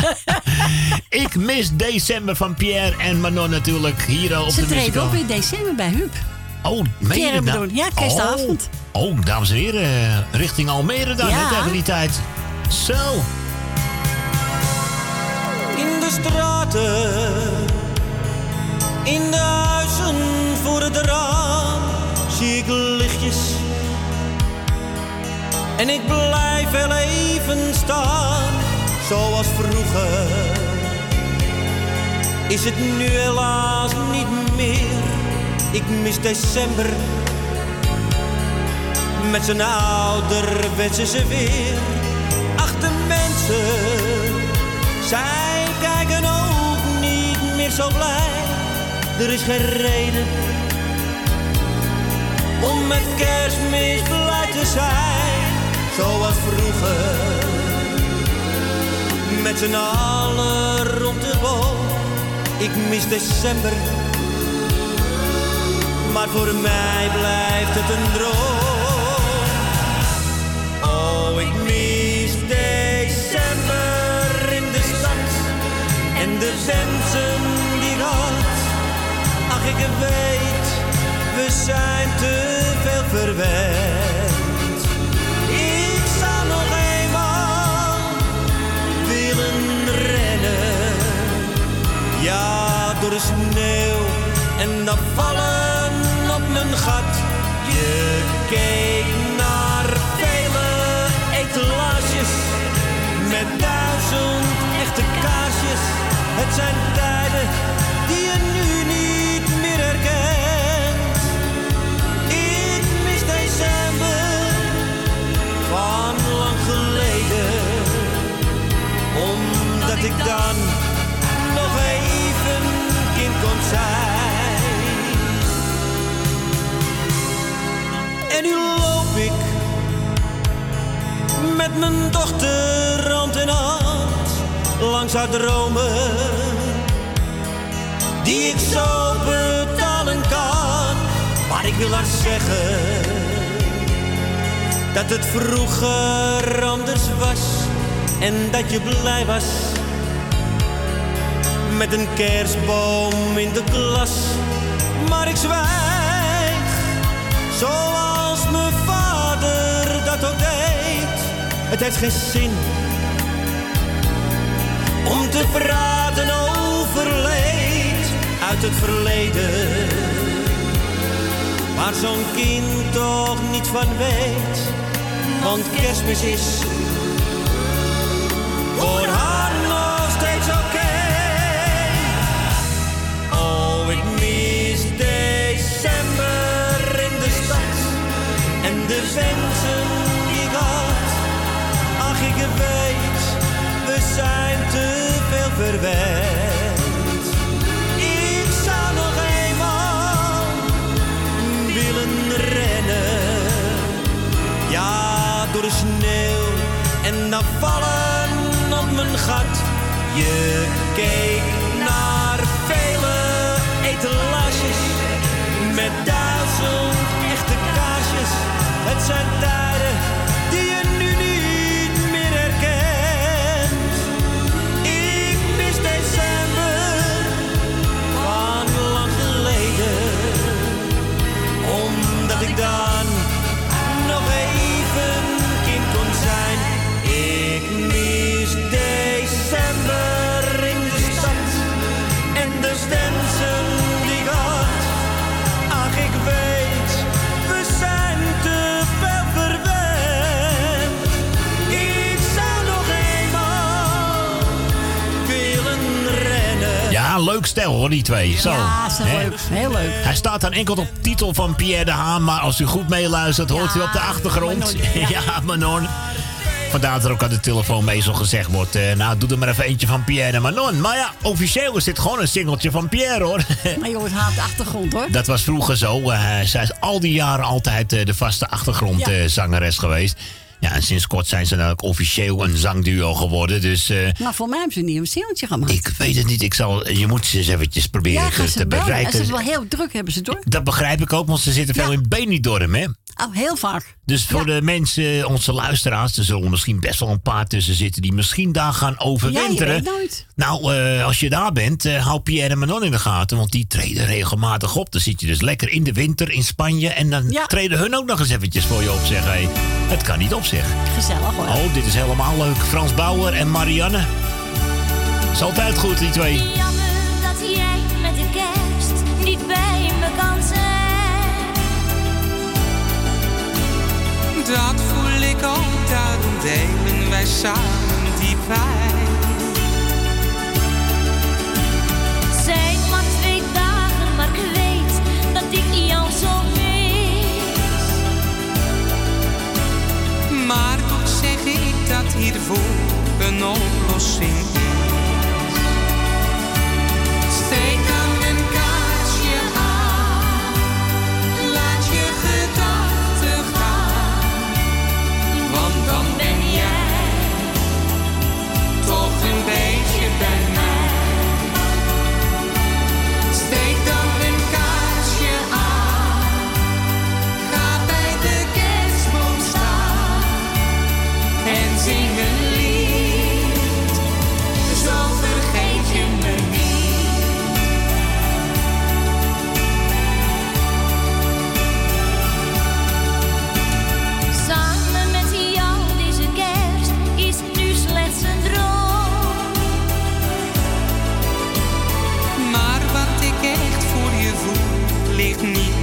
*laughs* ik mis december van Pierre en Manon natuurlijk hier op Ze de treden muzikaal. op in december bij Huub. Oh, meen bedoel- ja, kerstavond. Oh, oh, dames en heren, richting Almere dan, Ja. tegen die tijd. Zo. In de straten, in de huizen voor het raam, zie ik lichtjes. En ik blijf wel even staan, zoals vroeger. Is het nu helaas niet meer, ik mis december. Met zijn ouderwetse weer. Ach, de mensen zij kijken ook niet meer zo blij. Er is geen reden om met kerstmis blij te zijn. Zoals vroeger. Met z'n allen rond de boom. Ik mis december. Maar voor mij blijft het een droom. Oh, ik mis december in de stad en de wensen die ik. Ach, ik weet, we zijn te veel verwend. Ik zou nog eenmaal willen rennen. Ja, door de sneeuw en dan vallen gat. Je keek met mijn dochter hand in hand langs haar dromen, die ik zo betalen kan. Maar ik wil haar zeggen dat het vroeger anders was en dat je blij was met een kerstboom in de klas. Maar ik zwijg, zoals mijn vader dat ook deed. Het heeft geen zin om te praten over leed uit het verleden. Waar zo'n kind toch niet van weet, want kerstmis is voor haar nog steeds oké. Oh, ik mis december in de stad en de wensen zijn te veel verwend. Ik zou nog eenmaal willen rennen. Ja, door de sneeuw en dan vallen op mijn gat. Je keek naar vele etalages met duizend echte kaarsjes. Het zijn tijden leuk stel hoor, die twee. Zo. Ja, is hè? leuk. Heel leuk. Hij staat dan enkel op titel van Pierre de Haan, maar als u goed meeluistert, hoort u op de achtergrond. Manon, *laughs* Ja, Manon. Vandaar dat er ook aan de telefoon meestal gezegd wordt: eh, Nou, doe er maar even eentje van Pierre en Manon. Maar ja, officieel is dit gewoon een singeltje van Pierre hoor. *laughs* Maar je hoort haar op de achtergrond hoor. Dat was vroeger zo. Eh, zij is al die jaren altijd eh, de vaste achtergrondzangeres geweest. Ja, en sinds kort zijn ze ook officieel een zangduo geworden. Dus eh, Maar voor mij hebben ze niet een singeltje gemaakt. ik weet het niet. Ik zal, je moet ze eens eventjes proberen ja, te, ze te bereiken. Ze is wel heel druk, hebben ze door. Dat begrijp ik ook, want ze zitten veel in Benidorm, hè? Oh, heel vaak. Dus voor de mensen, onze luisteraars, er zullen misschien best wel een paar tussen zitten die misschien daar gaan overwinteren. Ja, je weet nooit. Nou, eh, als je daar bent, eh, hou Pierre en Manon in de gaten, want die treden regelmatig op. Dan zit je dus lekker in de winter in Spanje en dan treden hun ook nog eens eventjes voor je op, zeg. Hey, het kan niet op, zeg. Gezellig hoor. Oh, dit is helemaal leuk. Frans Bauer en Marianne. Is altijd goed, die twee. Jammer dat jij met de kerst niet Dat voel ik ook, daarom delen wij samen die pijn. Zijn maar twee dagen, maar ik weet dat ik jou zo mis. Maar toch zeg ik dat hiervoor een oplossing is.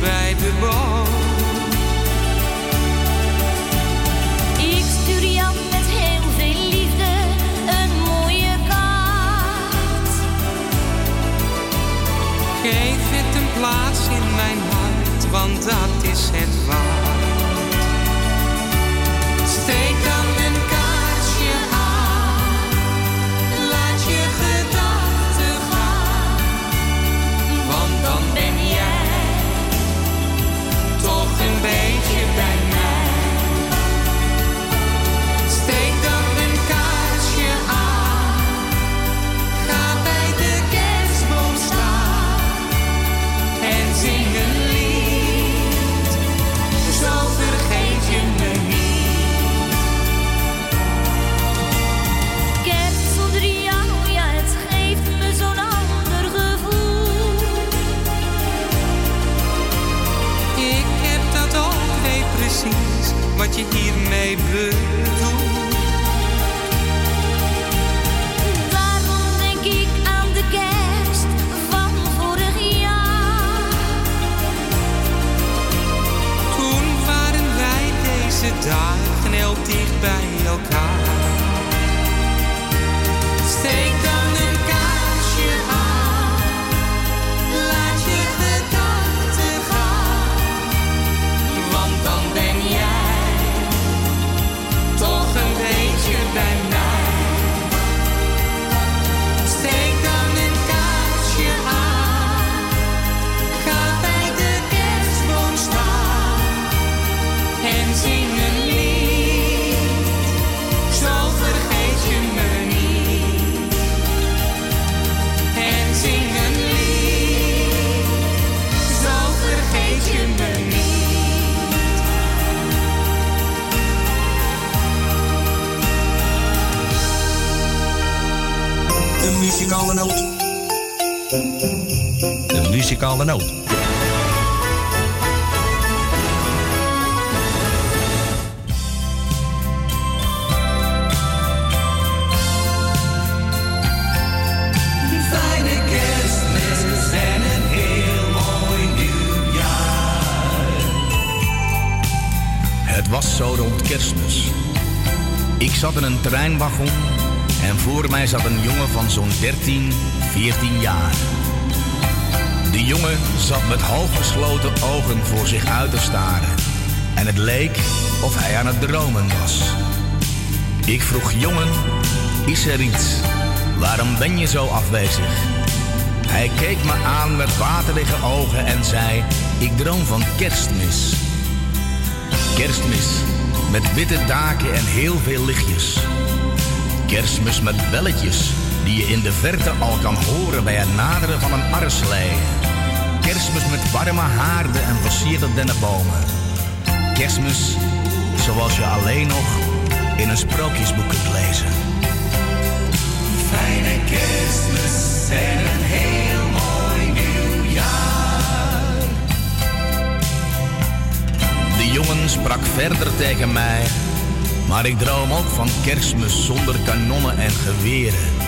De boom. Ik stuur met heel veel liefde een mooie kaart. Geef het een plaats in mijn hart, want dat is het waard. Hiermee bedoelt. Daarom denk ik aan de kerst van vorig jaar. Toen waren wij deze dagen heel dicht bij elkaar. Nieuwjaar. Het was zo rond kerstmis. Ik zat in een treinwagon en voor mij zat een jongen van zo'n 13, 14 jaar. De jongen zat met halfgesloten ogen voor zich uit te staren. En het leek of hij aan het dromen was. Ik vroeg, jongen, is er iets? Waarom ben je zo afwezig? Hij keek me aan met waterige ogen en zei: Ik droom van kerstmis. Kerstmis met witte daken en heel veel lichtjes. Kerstmis met belletjes die je in de verte al kan horen bij het naderen van een arreslee. Kerstmis met warme haarden en versierde dennenbomen. Kerstmis zoals je alleen nog in een sprookjesboek kunt lezen. Fijne kerstmis en een heel mooi nieuwjaar. De jongen sprak verder tegen mij, maar ik droom ook van kerstmis zonder kanonnen en geweren.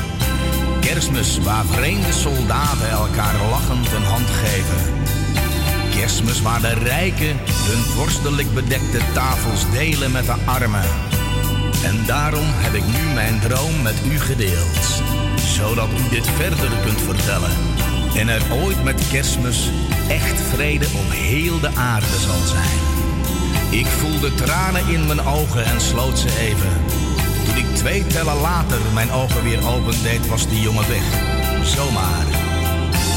Kerstmis waar vreemde soldaten elkaar lachend een hand geven. Kerstmis waar de rijken hun vorstelijk bedekte tafels delen met de armen. En daarom heb ik nu mijn droom met u gedeeld, zodat u dit verder kunt vertellen. En er ooit met kerstmis echt vrede op heel de aarde zal zijn. Ik voelde tranen in mijn ogen en sloot ze even. Toen ik twee tellen later mijn ogen weer opendeed, was die jongen weg. Zomaar.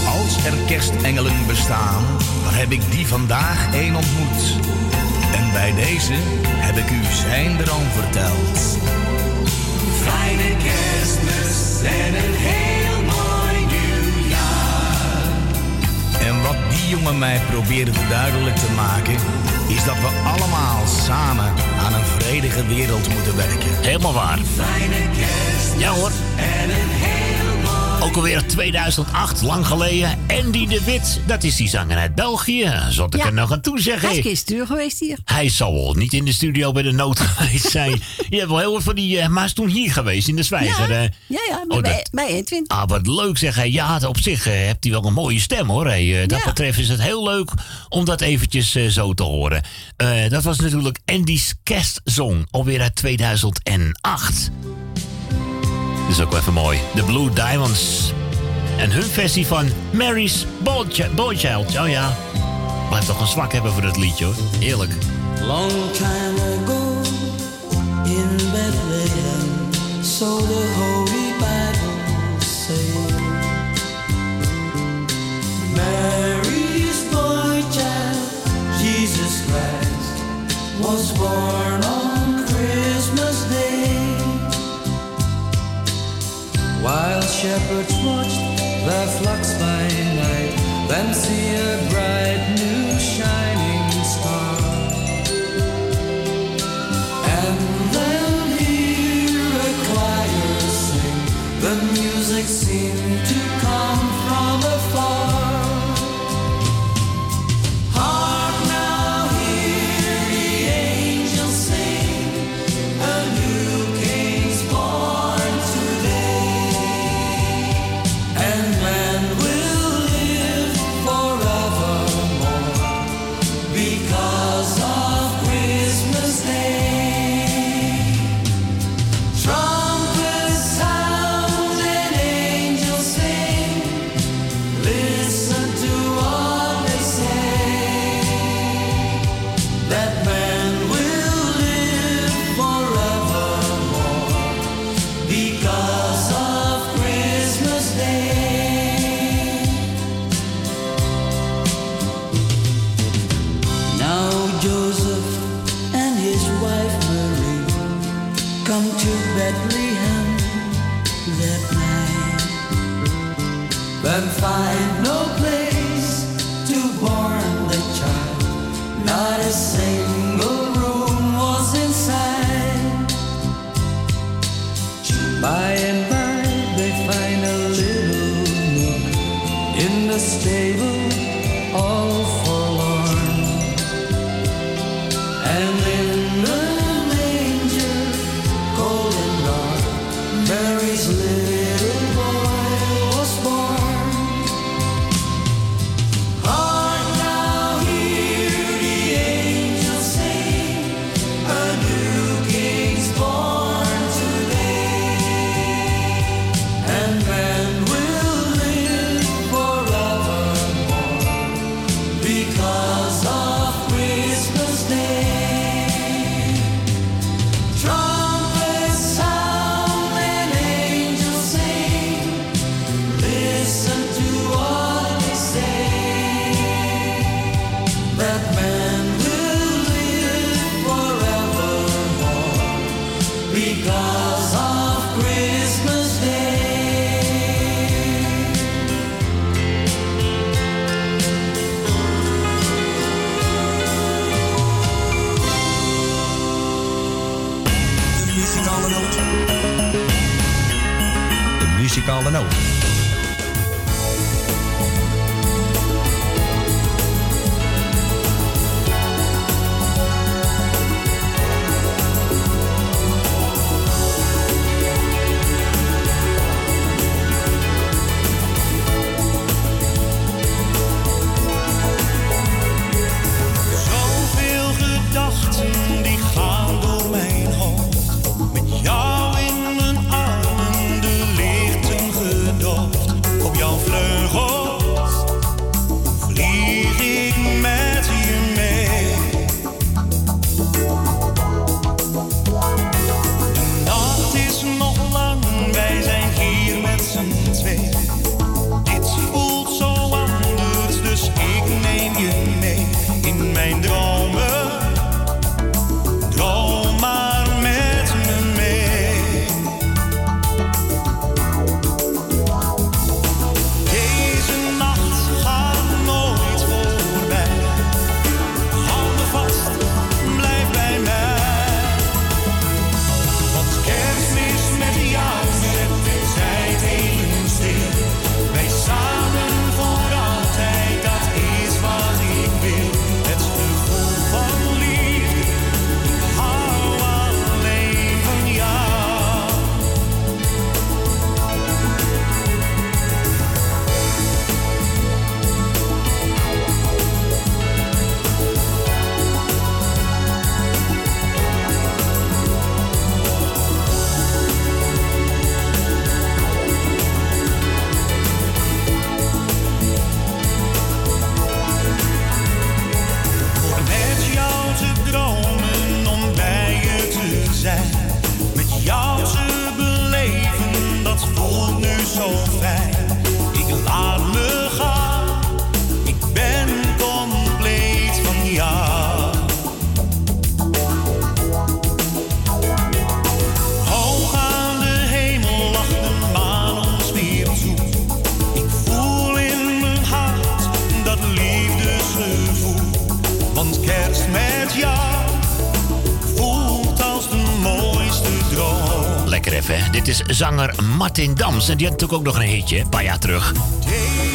Als er kerstengelen bestaan, dan heb ik die vandaag één ontmoet. En bij deze heb ik u zijn droom verteld. Fijne kerstmis en een heel mooi nieuwjaar. En wat die jongen mij probeerde duidelijk te maken, is dat we allemaal samen aan een vredige wereld moeten werken. Helemaal waar. Fijne kerstmis Ja hoor. en een Ook alweer 2008, lang geleden. Andy de Wit, dat is die zanger uit België. Zal ik Ja. er nog aan toezeggen? Hij is geweest hier. Hij zal wel niet in de studio bij de nood *laughs* geweest zijn. Je hebt wel heel wat van die... eh, maar hij is toen hier geweest, in de Zwijger. Ja, eh. ja, ja Oh, bij, dat- bij Edwin. Ah, wat leuk zeg. Hij. Ja, op zich eh, hebt hij wel een mooie stem hoor. Hey, dat Ja. betreft is het heel leuk om dat eventjes zo te horen. Dat was natuurlijk Andy's Kerstsong, alweer uit 2008. Dat is ook even mooi. The Blue Diamonds. En hun versie van Mary's Boychi- Boychild. Oh ja, blijft toch een zwak hebben voor dat liedje hoor. Heerlijk. Long time ago in Bethlehem, so the Holy Bible says. Mary's boy child, Jesus Christ, was born While shepherds watched their flocks by night, then see a bright new shining star. And then hear a choir sing. The music seemed muzikale noot. Martin Dams. En die had natuurlijk ook nog een hitje, een paar jaar terug.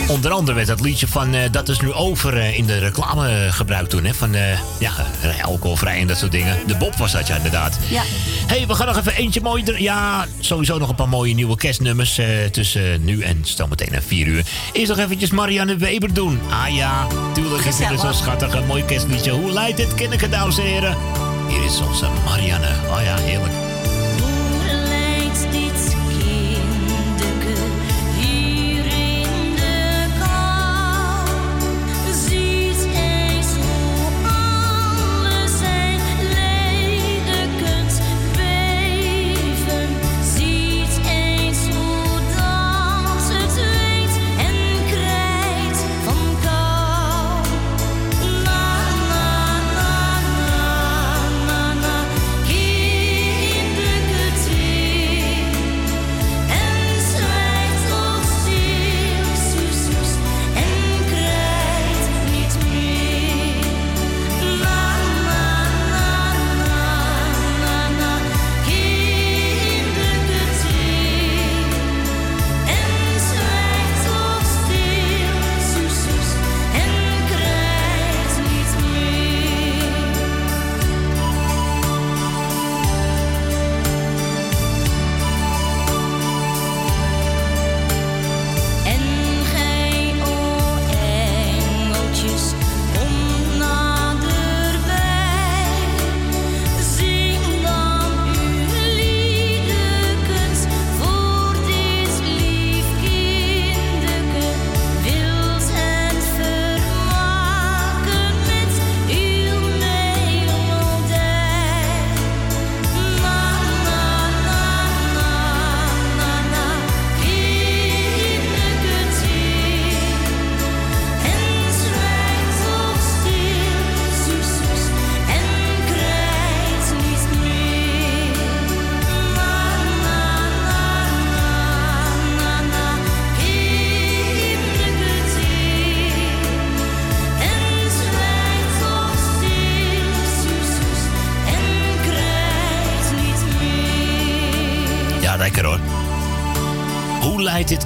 Onder andere werd dat liedje van eh, Dat is nu over eh, in de reclame gebruikt toen. Hè? Van eh, ja, alcoholvrij en dat soort dingen. De Bob was dat ja, inderdaad. Ja. hey, we gaan nog even eentje mooi... Ja, sowieso nog een paar mooie nieuwe kerstnummers tussen nu en zometeen naar vier uur. Eerst nog eventjes Marianne Weber doen. Ah ja, tuurlijk is het zo schattig. Een mooi kerstliedje. Hoe leidt het, kinderen, dames en heren? Hier is onze Marianne. Oh ja, heerlijk.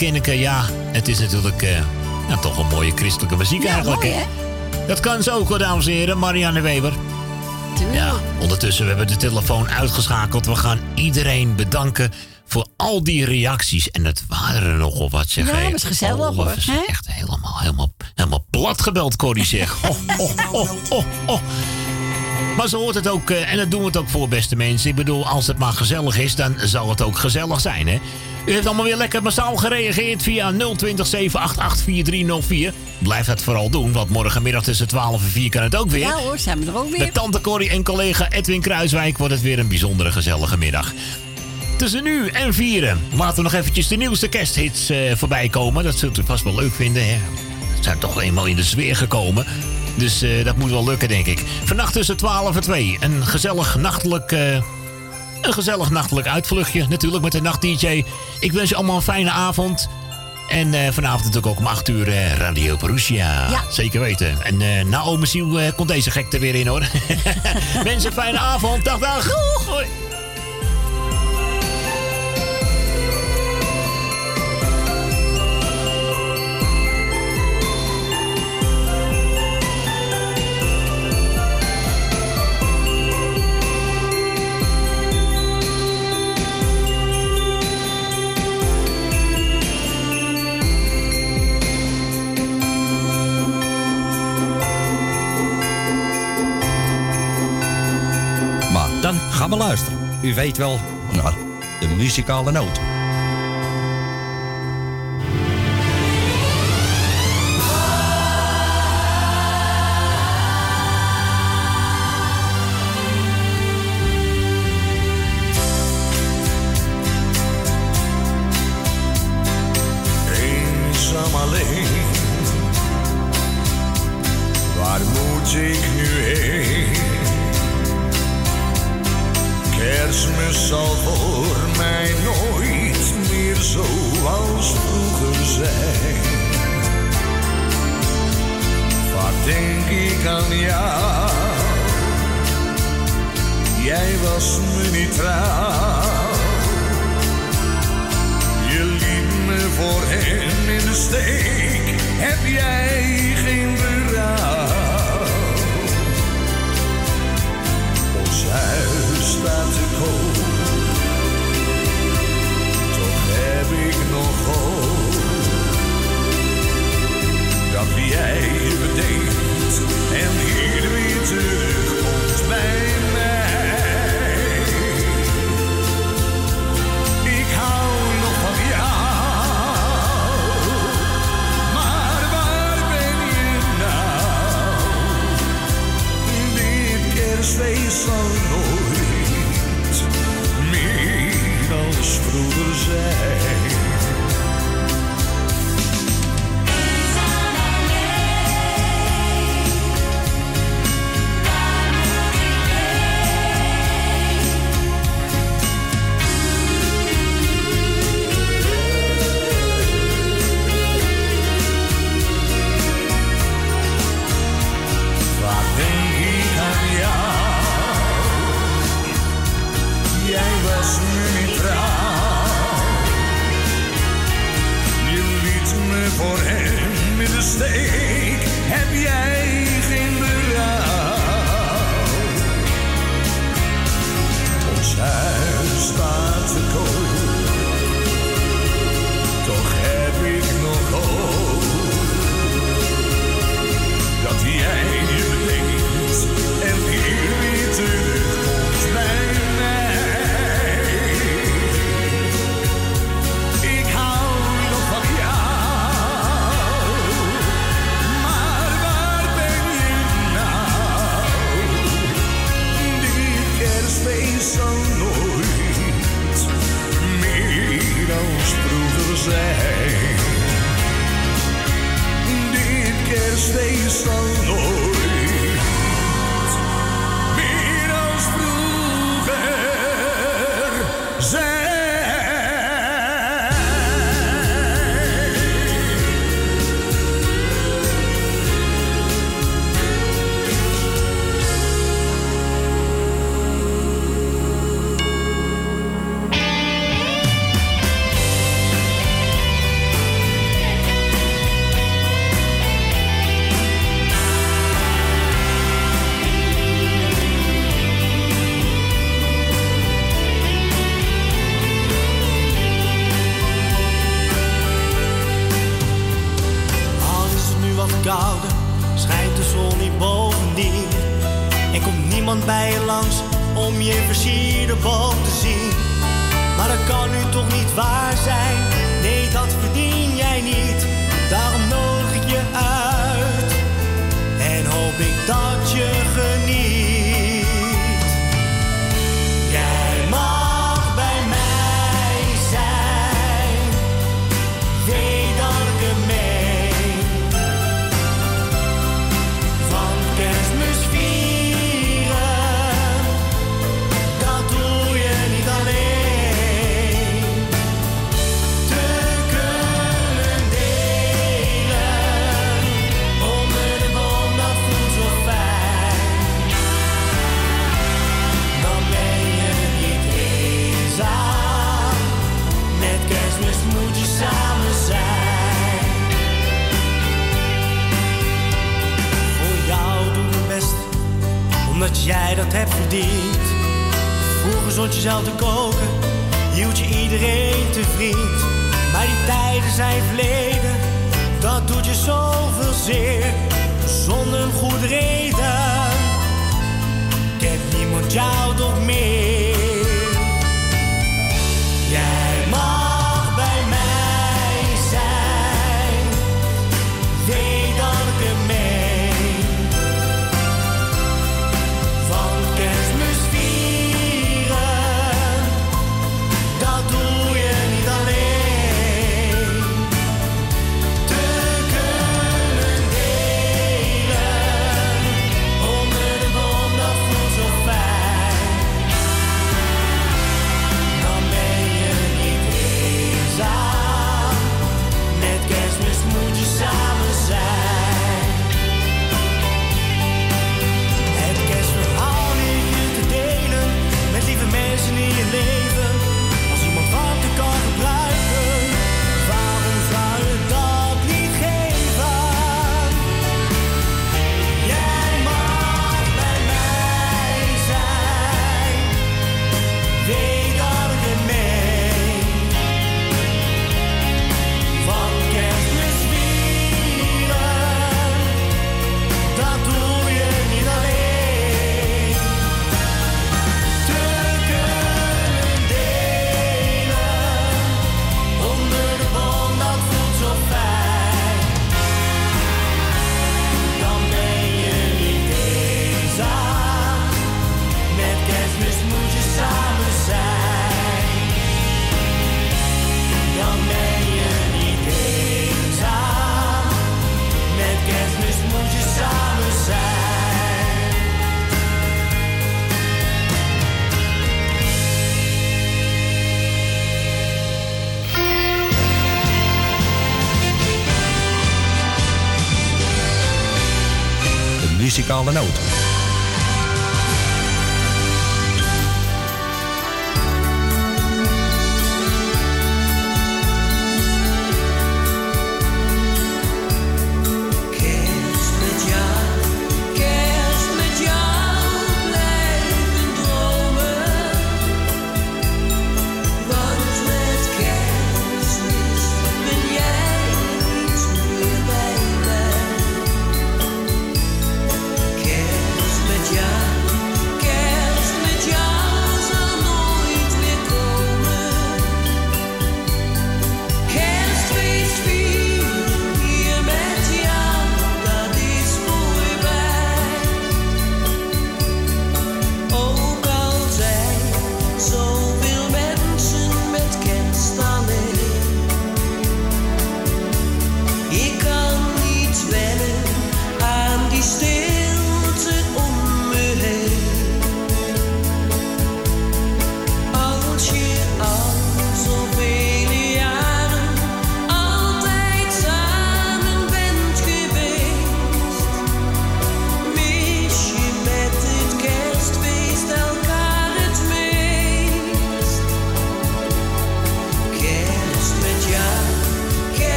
Ja, het is natuurlijk eh, ja, toch een mooie christelijke muziek eigenlijk. mooi, hè? Dat kan zo ook, hoor, dames en heren. Marianne Weber. Ja, ondertussen we hebben de telefoon uitgeschakeld. We gaan iedereen bedanken voor al die reacties. En het waren er nogal wat, zeg. Ja, hé. dat was gezellig, Oh, hoor, zijn hè? Echt helemaal, helemaal, helemaal plat gebeld, Corrie, zeg. *laughs* Oh, oh, oh, oh, oh. Maar zo hoort het ook, eh, en dat doen we het ook voor, beste mensen. Ik bedoel, als het maar gezellig is, dan zal het ook gezellig zijn, hè? U heeft allemaal weer lekker massaal gereageerd via 020 788 4304. Blijf dat vooral doen, want morgenmiddag tussen 12 en 4 kan het ook weer. Ja hoor, zijn we er ook weer. Met tante Corrie en collega Edwin Kruiswijk wordt het weer een bijzondere gezellige middag. Tussen nu en vieren laten we nog eventjes de nieuwste kersthits eh, voorbij komen. Dat zult u vast wel leuk vinden. Hè? We zijn toch eenmaal in de sfeer gekomen. Dus eh, dat moet wel lukken, denk ik. Vannacht tussen 12 en 2. Een gezellig nachtelijk... eh, een gezellig nachtelijk uitvluchtje. Natuurlijk met de nacht-dj. Ik wens je allemaal een fijne avond. En eh, vanavond natuurlijk ook om 8 uur eh, Radio Perusia. Ja. Zeker weten. En na ome Siel eh, komt deze gekte weer in hoor. *laughs* Mensen, fijne avond. Dag, dag. U weet wel, naar de muzikale noot. Kerstfeest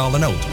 muzikale noot.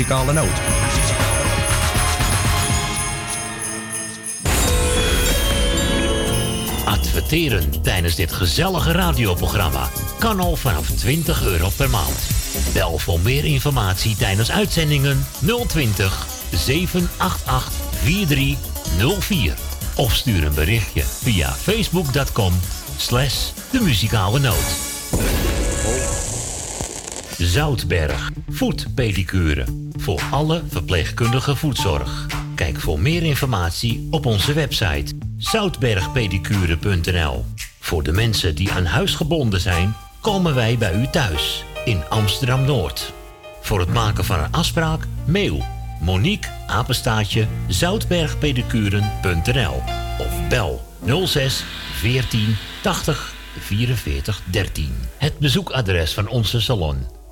Muzikale noot. Adverteren tijdens dit gezellige radioprogramma kan al vanaf 20 euro per maand. Bel voor meer informatie tijdens uitzendingen 020 788 4304. Of stuur een berichtje via facebook.com slash de muzikale noot. Zoutberg, voetpedicure. Voor alle verpleegkundige voetzorg. Kijk voor meer informatie op onze website zoutbergpedicure.nl. Voor de mensen die aan huis gebonden zijn, komen wij bij u thuis in Amsterdam Noord. Voor het maken van een afspraak, mail Monique apenstaatje zoutbergpedicuren.nl of bel 06 14 80 44 13. Het bezoekadres van onze salon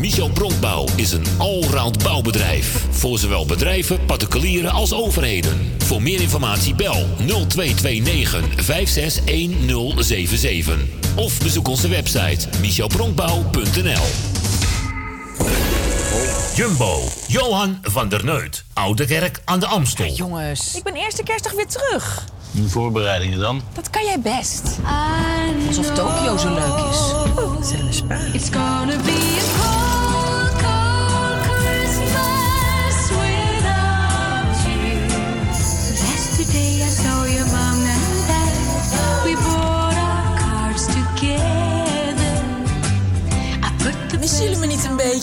Michel Bronkbouw is een allround bouwbedrijf. Voor zowel bedrijven, particulieren als overheden. Voor meer informatie bel 0229 561077. Of bezoek onze website michelbronkbouw.nl Jumbo, Johan van der Neut, Oude Kerk aan de Amstel. Jongens. Ik ben eerste kerstdag weer terug. Die voorbereidingen dan? Dat kan jij best. Alsof Tokio zo leuk is. Zelfde Spaan. It's gonna be a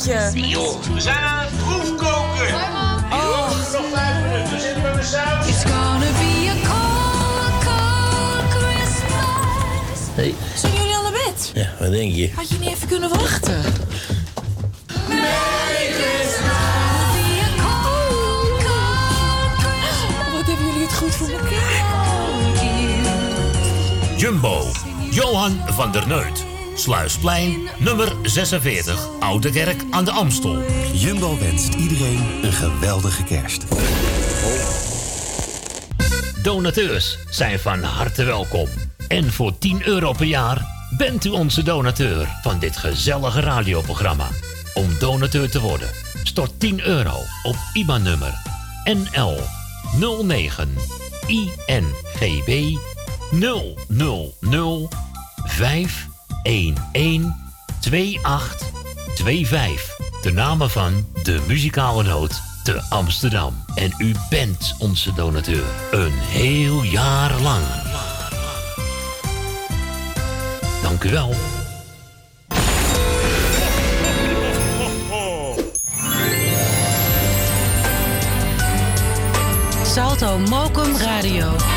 joh, we zijn aan het proefkoken. Oh. Nog vijf minuten, zitten we met saus. It's gonna be a cold, cold Christmas. Hey. Zijn jullie al naar bed? Ja, wat denk je? Had je niet even kunnen wachten? Wat hebben jullie het goed voor elkaar? Jumbo, Johan van der Neut. Sluisplein, nummer 46, Oude Kerk aan de Amstel. Jumbo wenst iedereen een geweldige kerst. Donateurs zijn van harte welkom. En voor 10 euro per jaar bent u onze donateur van dit gezellige radioprogramma. Om donateur te worden, stort 10 euro op IBAN-nummer NL 09 INGB 000 511 2825. De namen van de muzikale noot te Amsterdam. En u bent onze donateur. Een heel jaar lang. Dank u wel. Salto Mokum Radio.